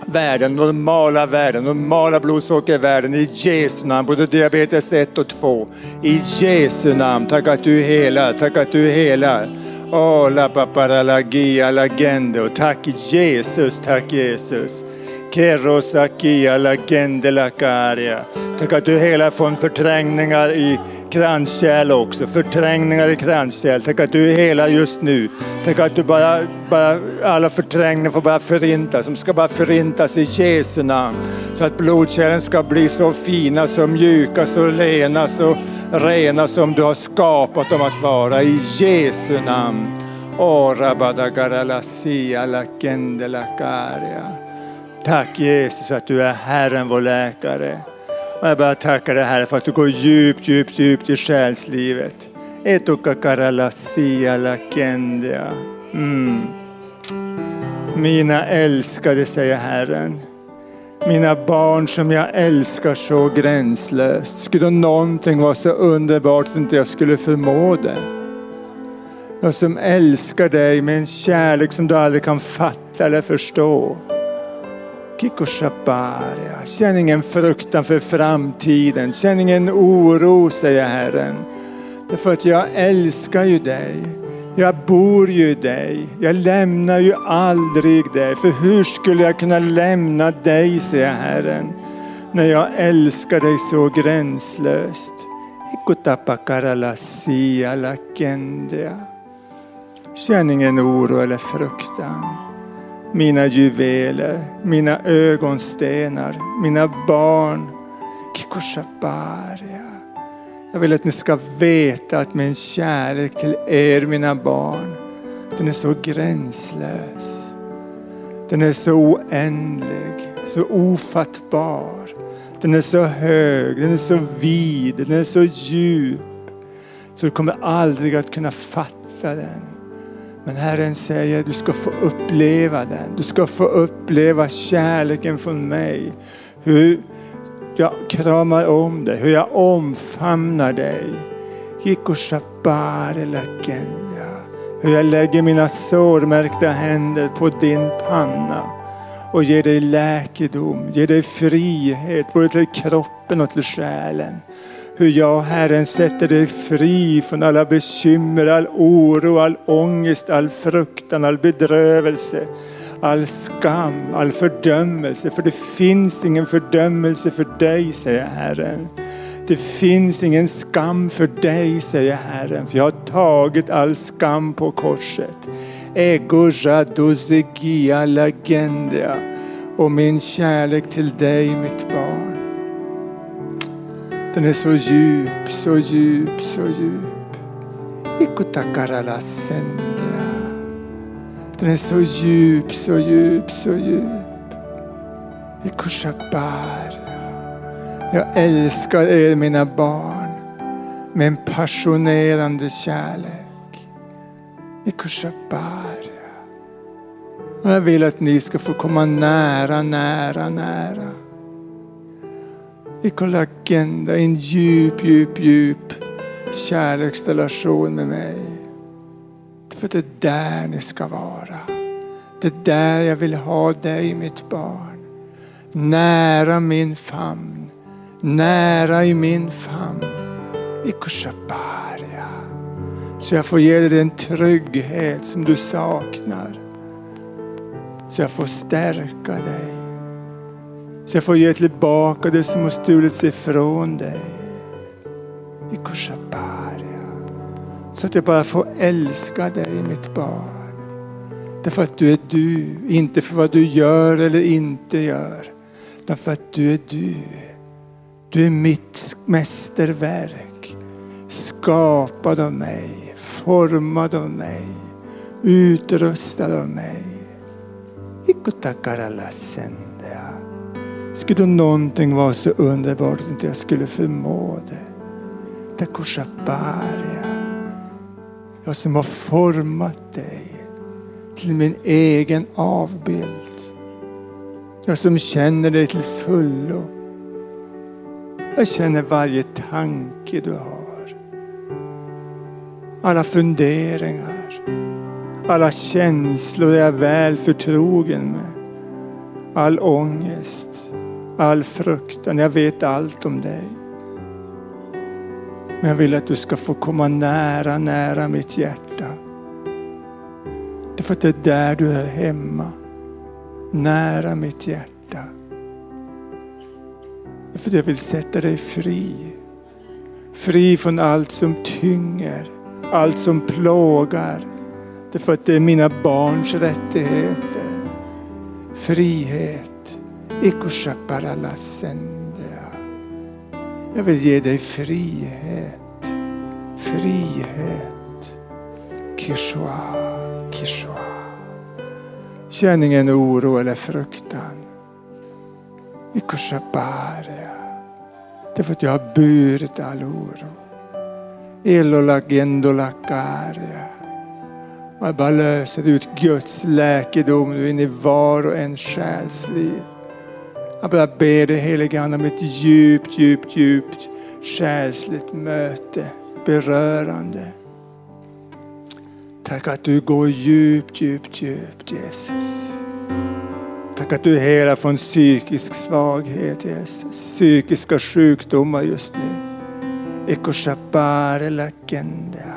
värden, normala värden, normala blodsockervärden i Jesu namn, både diabetes 1 och 2. I Jesu namn, tack att du helar, tack att du helar. Åh, la paparalagi, alagendo. tack Jesus, tack Jesus. Kerosakia lagende lakaria. Tack att du helar från förträngningar i kranskärl också, förträngningar i kranskärl. Tack att du helar just nu. Tack att du bara, bara alla förträngningar får bara förintas, De ska bara förintas i Jesu namn. Så att blodkärlen ska bli så fina, så mjuka, så lena, så rena som du har skapat dem att vara i Jesu namn. O rabadakarallasia la gendelakaria. Tack Jesus att du är Herren vår läkare. Och jag bara tackar dig Herre för att du går djupt, djupt, djupt i själslivet. Lakendia. Mm. Mina älskade, säger Herren. Mina barn som jag älskar så gränslöst. Skulle någonting vara så underbart att inte jag skulle förmå det. Jag som älskar dig med en kärlek som du aldrig kan fatta eller förstå. Känn ingen fruktan för framtiden. Känn ingen oro, säger Herren. Därför att jag älskar ju dig. Jag bor ju i dig. Jag lämnar ju aldrig dig. För hur skulle jag kunna lämna dig, säger Herren, när jag älskar dig så gränslöst. Känn ingen oro eller fruktan mina juveler, mina ögonstenar, mina barn. Kikoshabaria. Jag vill att ni ska veta att min kärlek till er, mina barn, den är så gränslös. Den är så oändlig, så ofattbar. Den är så hög, den är så vid, den är så djup. Så du kommer aldrig att kunna fatta den. Men Herren säger du ska få uppleva den. Du ska få uppleva kärleken från mig. Hur jag kramar om dig, hur jag omfamnar dig. Hur jag lägger mina sårmärkta händer på din panna och ger dig läkedom, ger dig frihet både till kroppen och till själen hur jag Herren sätter dig fri från alla bekymmer, all oro, all ångest, all fruktan, all bedrövelse, all skam, all fördömelse. För det finns ingen fördömelse för dig, säger Herren. Det finns ingen skam för dig, säger Herren, för jag har tagit all skam på korset. Ego radosegia lagendia och min kärlek till dig, mitt barn. Den är så djup, så djup, så djup. Den är så djup, så djup, så djup. Ikushabara. Jag älskar er mina barn med en passionerande kärlek. Ikushabara. Och jag vill att ni ska få komma nära, nära, nära i en djup, djup, djup kärleksrelation med mig. För det är där ni ska vara. Det är där jag vill ha dig mitt barn. Nära min famn. Nära i min famn. I Kushabaria. Så jag får ge dig den trygghet som du saknar. Så jag får stärka dig. Så jag får ge tillbaka det som har stulits ifrån dig. I Kushaparia. Så att jag bara får älska dig mitt barn. Därför att du är du, inte för vad du gör eller inte gör. Utan för att du är du. Du är mitt mästerverk. Skapad av mig, formad av mig, utrustad av mig. Ikutakaralasen. Skulle någonting vara så underbart att inte jag skulle förmå det. Takoshaparia. Jag som har format dig till min egen avbild. Jag som känner dig till fullo. Jag känner varje tanke du har. Alla funderingar. Alla känslor är jag väl förtrogen med. All ångest, all fruktan. Jag vet allt om dig. Men jag vill att du ska få komma nära, nära mitt hjärta. Därför att det är där du är hemma. Nära mitt hjärta. Därför att jag vill sätta dig fri. Fri från allt som tynger, allt som plågar. Därför att det är mina barns rättigheter. Frihet. Jag vill ge dig frihet. Frihet. Kishua, Kishua. Känn ingen oro eller fruktan. Ikushaparia. Därför att jag har burit all oro. Elolagendolakaria. Och jag bara löser ut Guds läkedom nu in i var och en själs liv. Jag bara ber dig helige Ande om ett djupt, djupt, djupt själsligt möte. Berörande. Tack att du går djupt, djupt, djupt Jesus. Tack att du helar från psykisk svaghet Jesus. Psykiska sjukdomar just nu. Ekoshapare lakenda.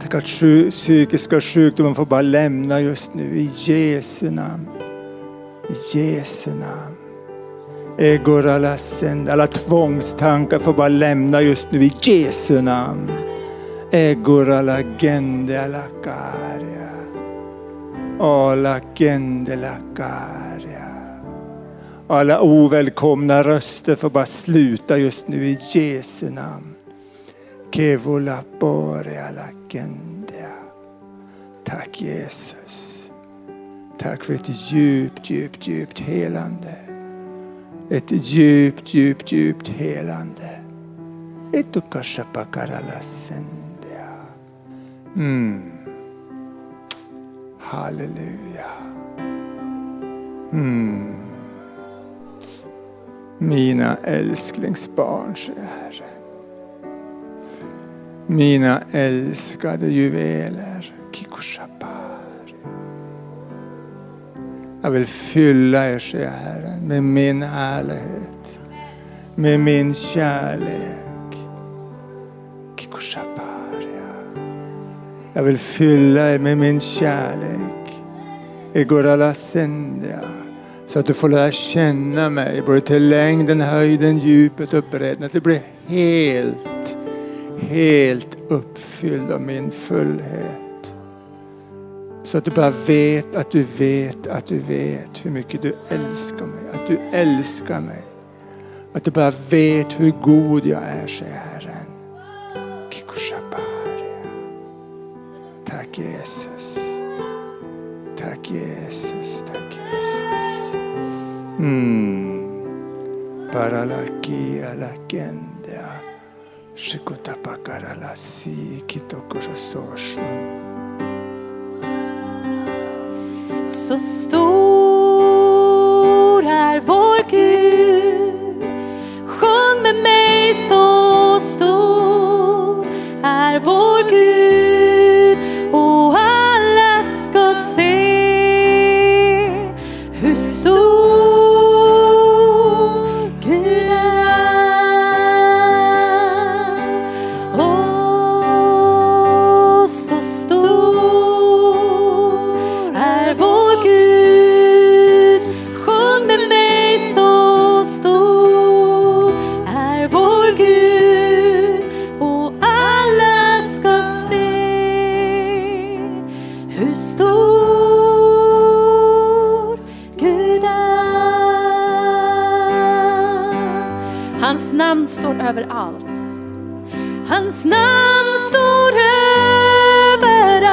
Tack att psykiska sjukdomar får bara lämna just nu i Jesu namn. I Jesu namn. Egor alla tvångstankar får bara lämna just nu i Jesu namn. alla gende alla karia. Alla ovälkomna röster får bara sluta just nu i Jesu namn. Kevolapore alagende. Tack Jesus. Tack för ett djupt, djupt, djupt helande. Ett djupt, djupt, djupt helande. Mm. Halleluja. Mm. Mina älsklingsbarn, säger Herren. Mina älskade juveler. Jag vill fylla er, säger Herren, med min härlighet. Med min kärlek. Jag vill fylla er med min kärlek. Egoralasendia. Så att du får lära känna mig både till längden, höjden, djupet och bredden. Att du blir helt, helt uppfylld av min fullhet. Så att du bara vet att du vet att du vet hur mycket du älskar mig. Att du älskar mig. Att du bara vet hur god jag är, säger Herren. Tack Jesus. Tack Jesus. Tack Jesus. Mm. Paralakia lakendea. Shikutapakaralasi kitokorososhnum. Så stor är vår Gud. Sjung med mig så stor är vår Gud. Över allt. Hans namn står överallt.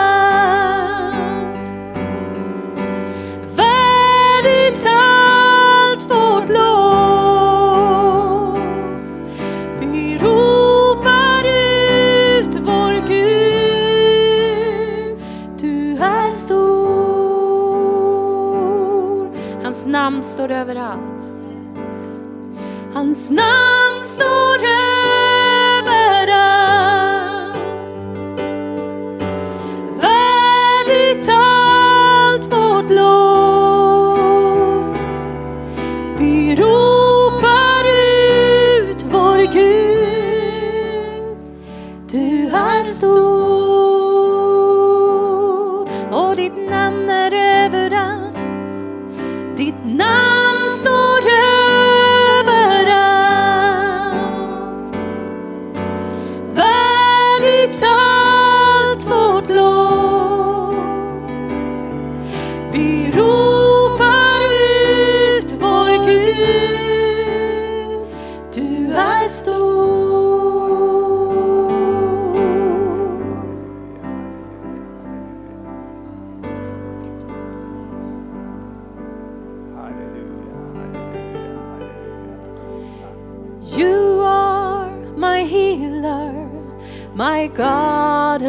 Värdigt allt vårt lov. Vi ropar ut vår Gud. Du är stor. Hans namn står överallt. Hans namn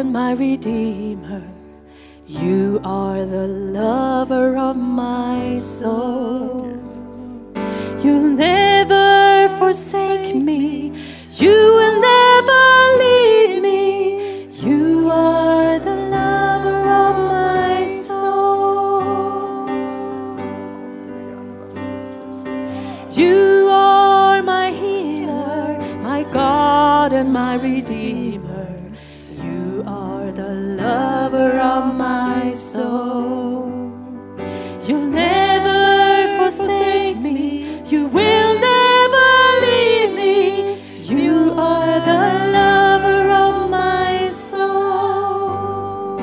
and my Redeemer. You are the lover of my soul. You'll never forsake me. You will never leave me. You are the lover of my soul. You are my healer, my God and my Redeemer. Lover of my soul. You'll never forsake me. You will never leave me. You are the lover of my soul.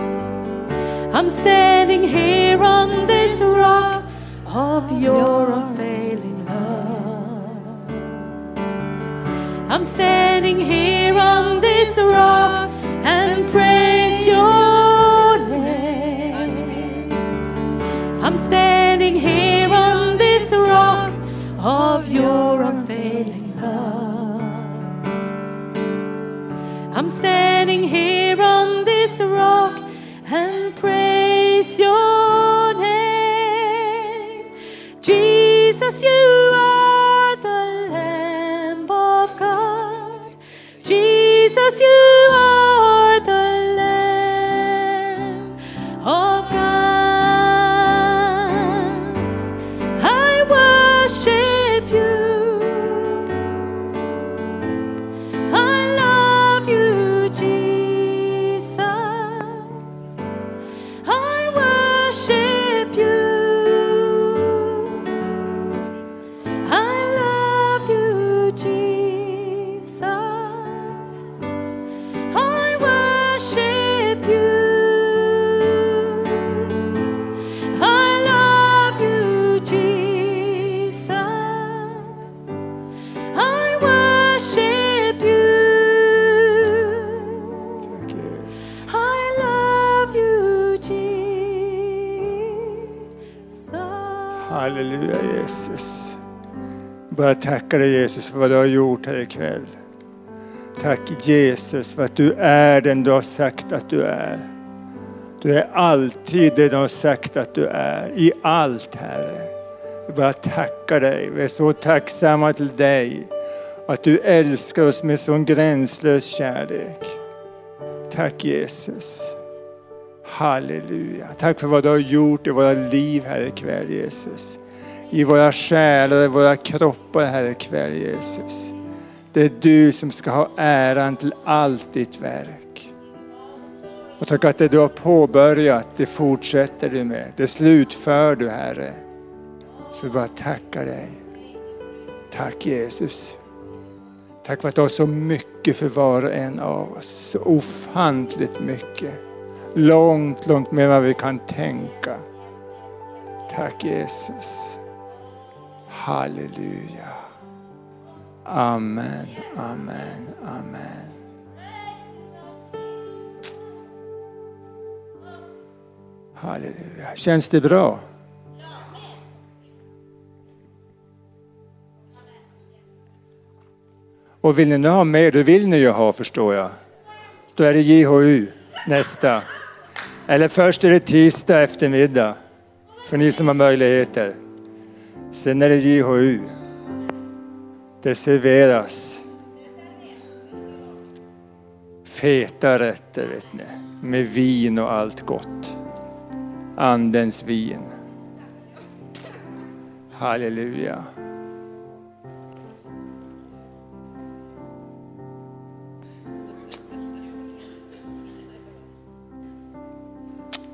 I'm standing here on this rock of your unfailing love. I'm standing here on this rock of your unfailing love. I'm standing Bara tacka dig Jesus för vad du har gjort här ikväll. Tack Jesus för att du är den du har sagt att du är. Du är alltid det du har sagt att du är. I allt Herre. Vi bara tackar dig. Vi är så tacksamma till dig. Att du älskar oss med sån gränslös kärlek. Tack Jesus. Halleluja. Tack för vad du har gjort i våra liv här ikväll Jesus. I våra själar, i våra kroppar här ikväll Jesus. Det är du som ska ha äran till allt ditt verk. Och tack att det du har påbörjat, det fortsätter du med. Det slutför du Herre. Så vi bara tackar dig. Tack Jesus. Tack för att du har så mycket för var och en av oss. Så ofantligt mycket. Långt, långt mer än vad vi kan tänka. Tack Jesus. Halleluja. Amen, amen, amen. Halleluja. Känns det bra? Och vill ni nu ha mer, då vill ni ju ha förstår jag. Då är det JHU nästa. Eller först är det tisdag eftermiddag. För ni som har möjligheter. Sen är det JHU. Det serveras feta rätter vet ni. Med vin och allt gott. Andens vin. Halleluja.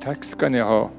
Tack ska ni ha.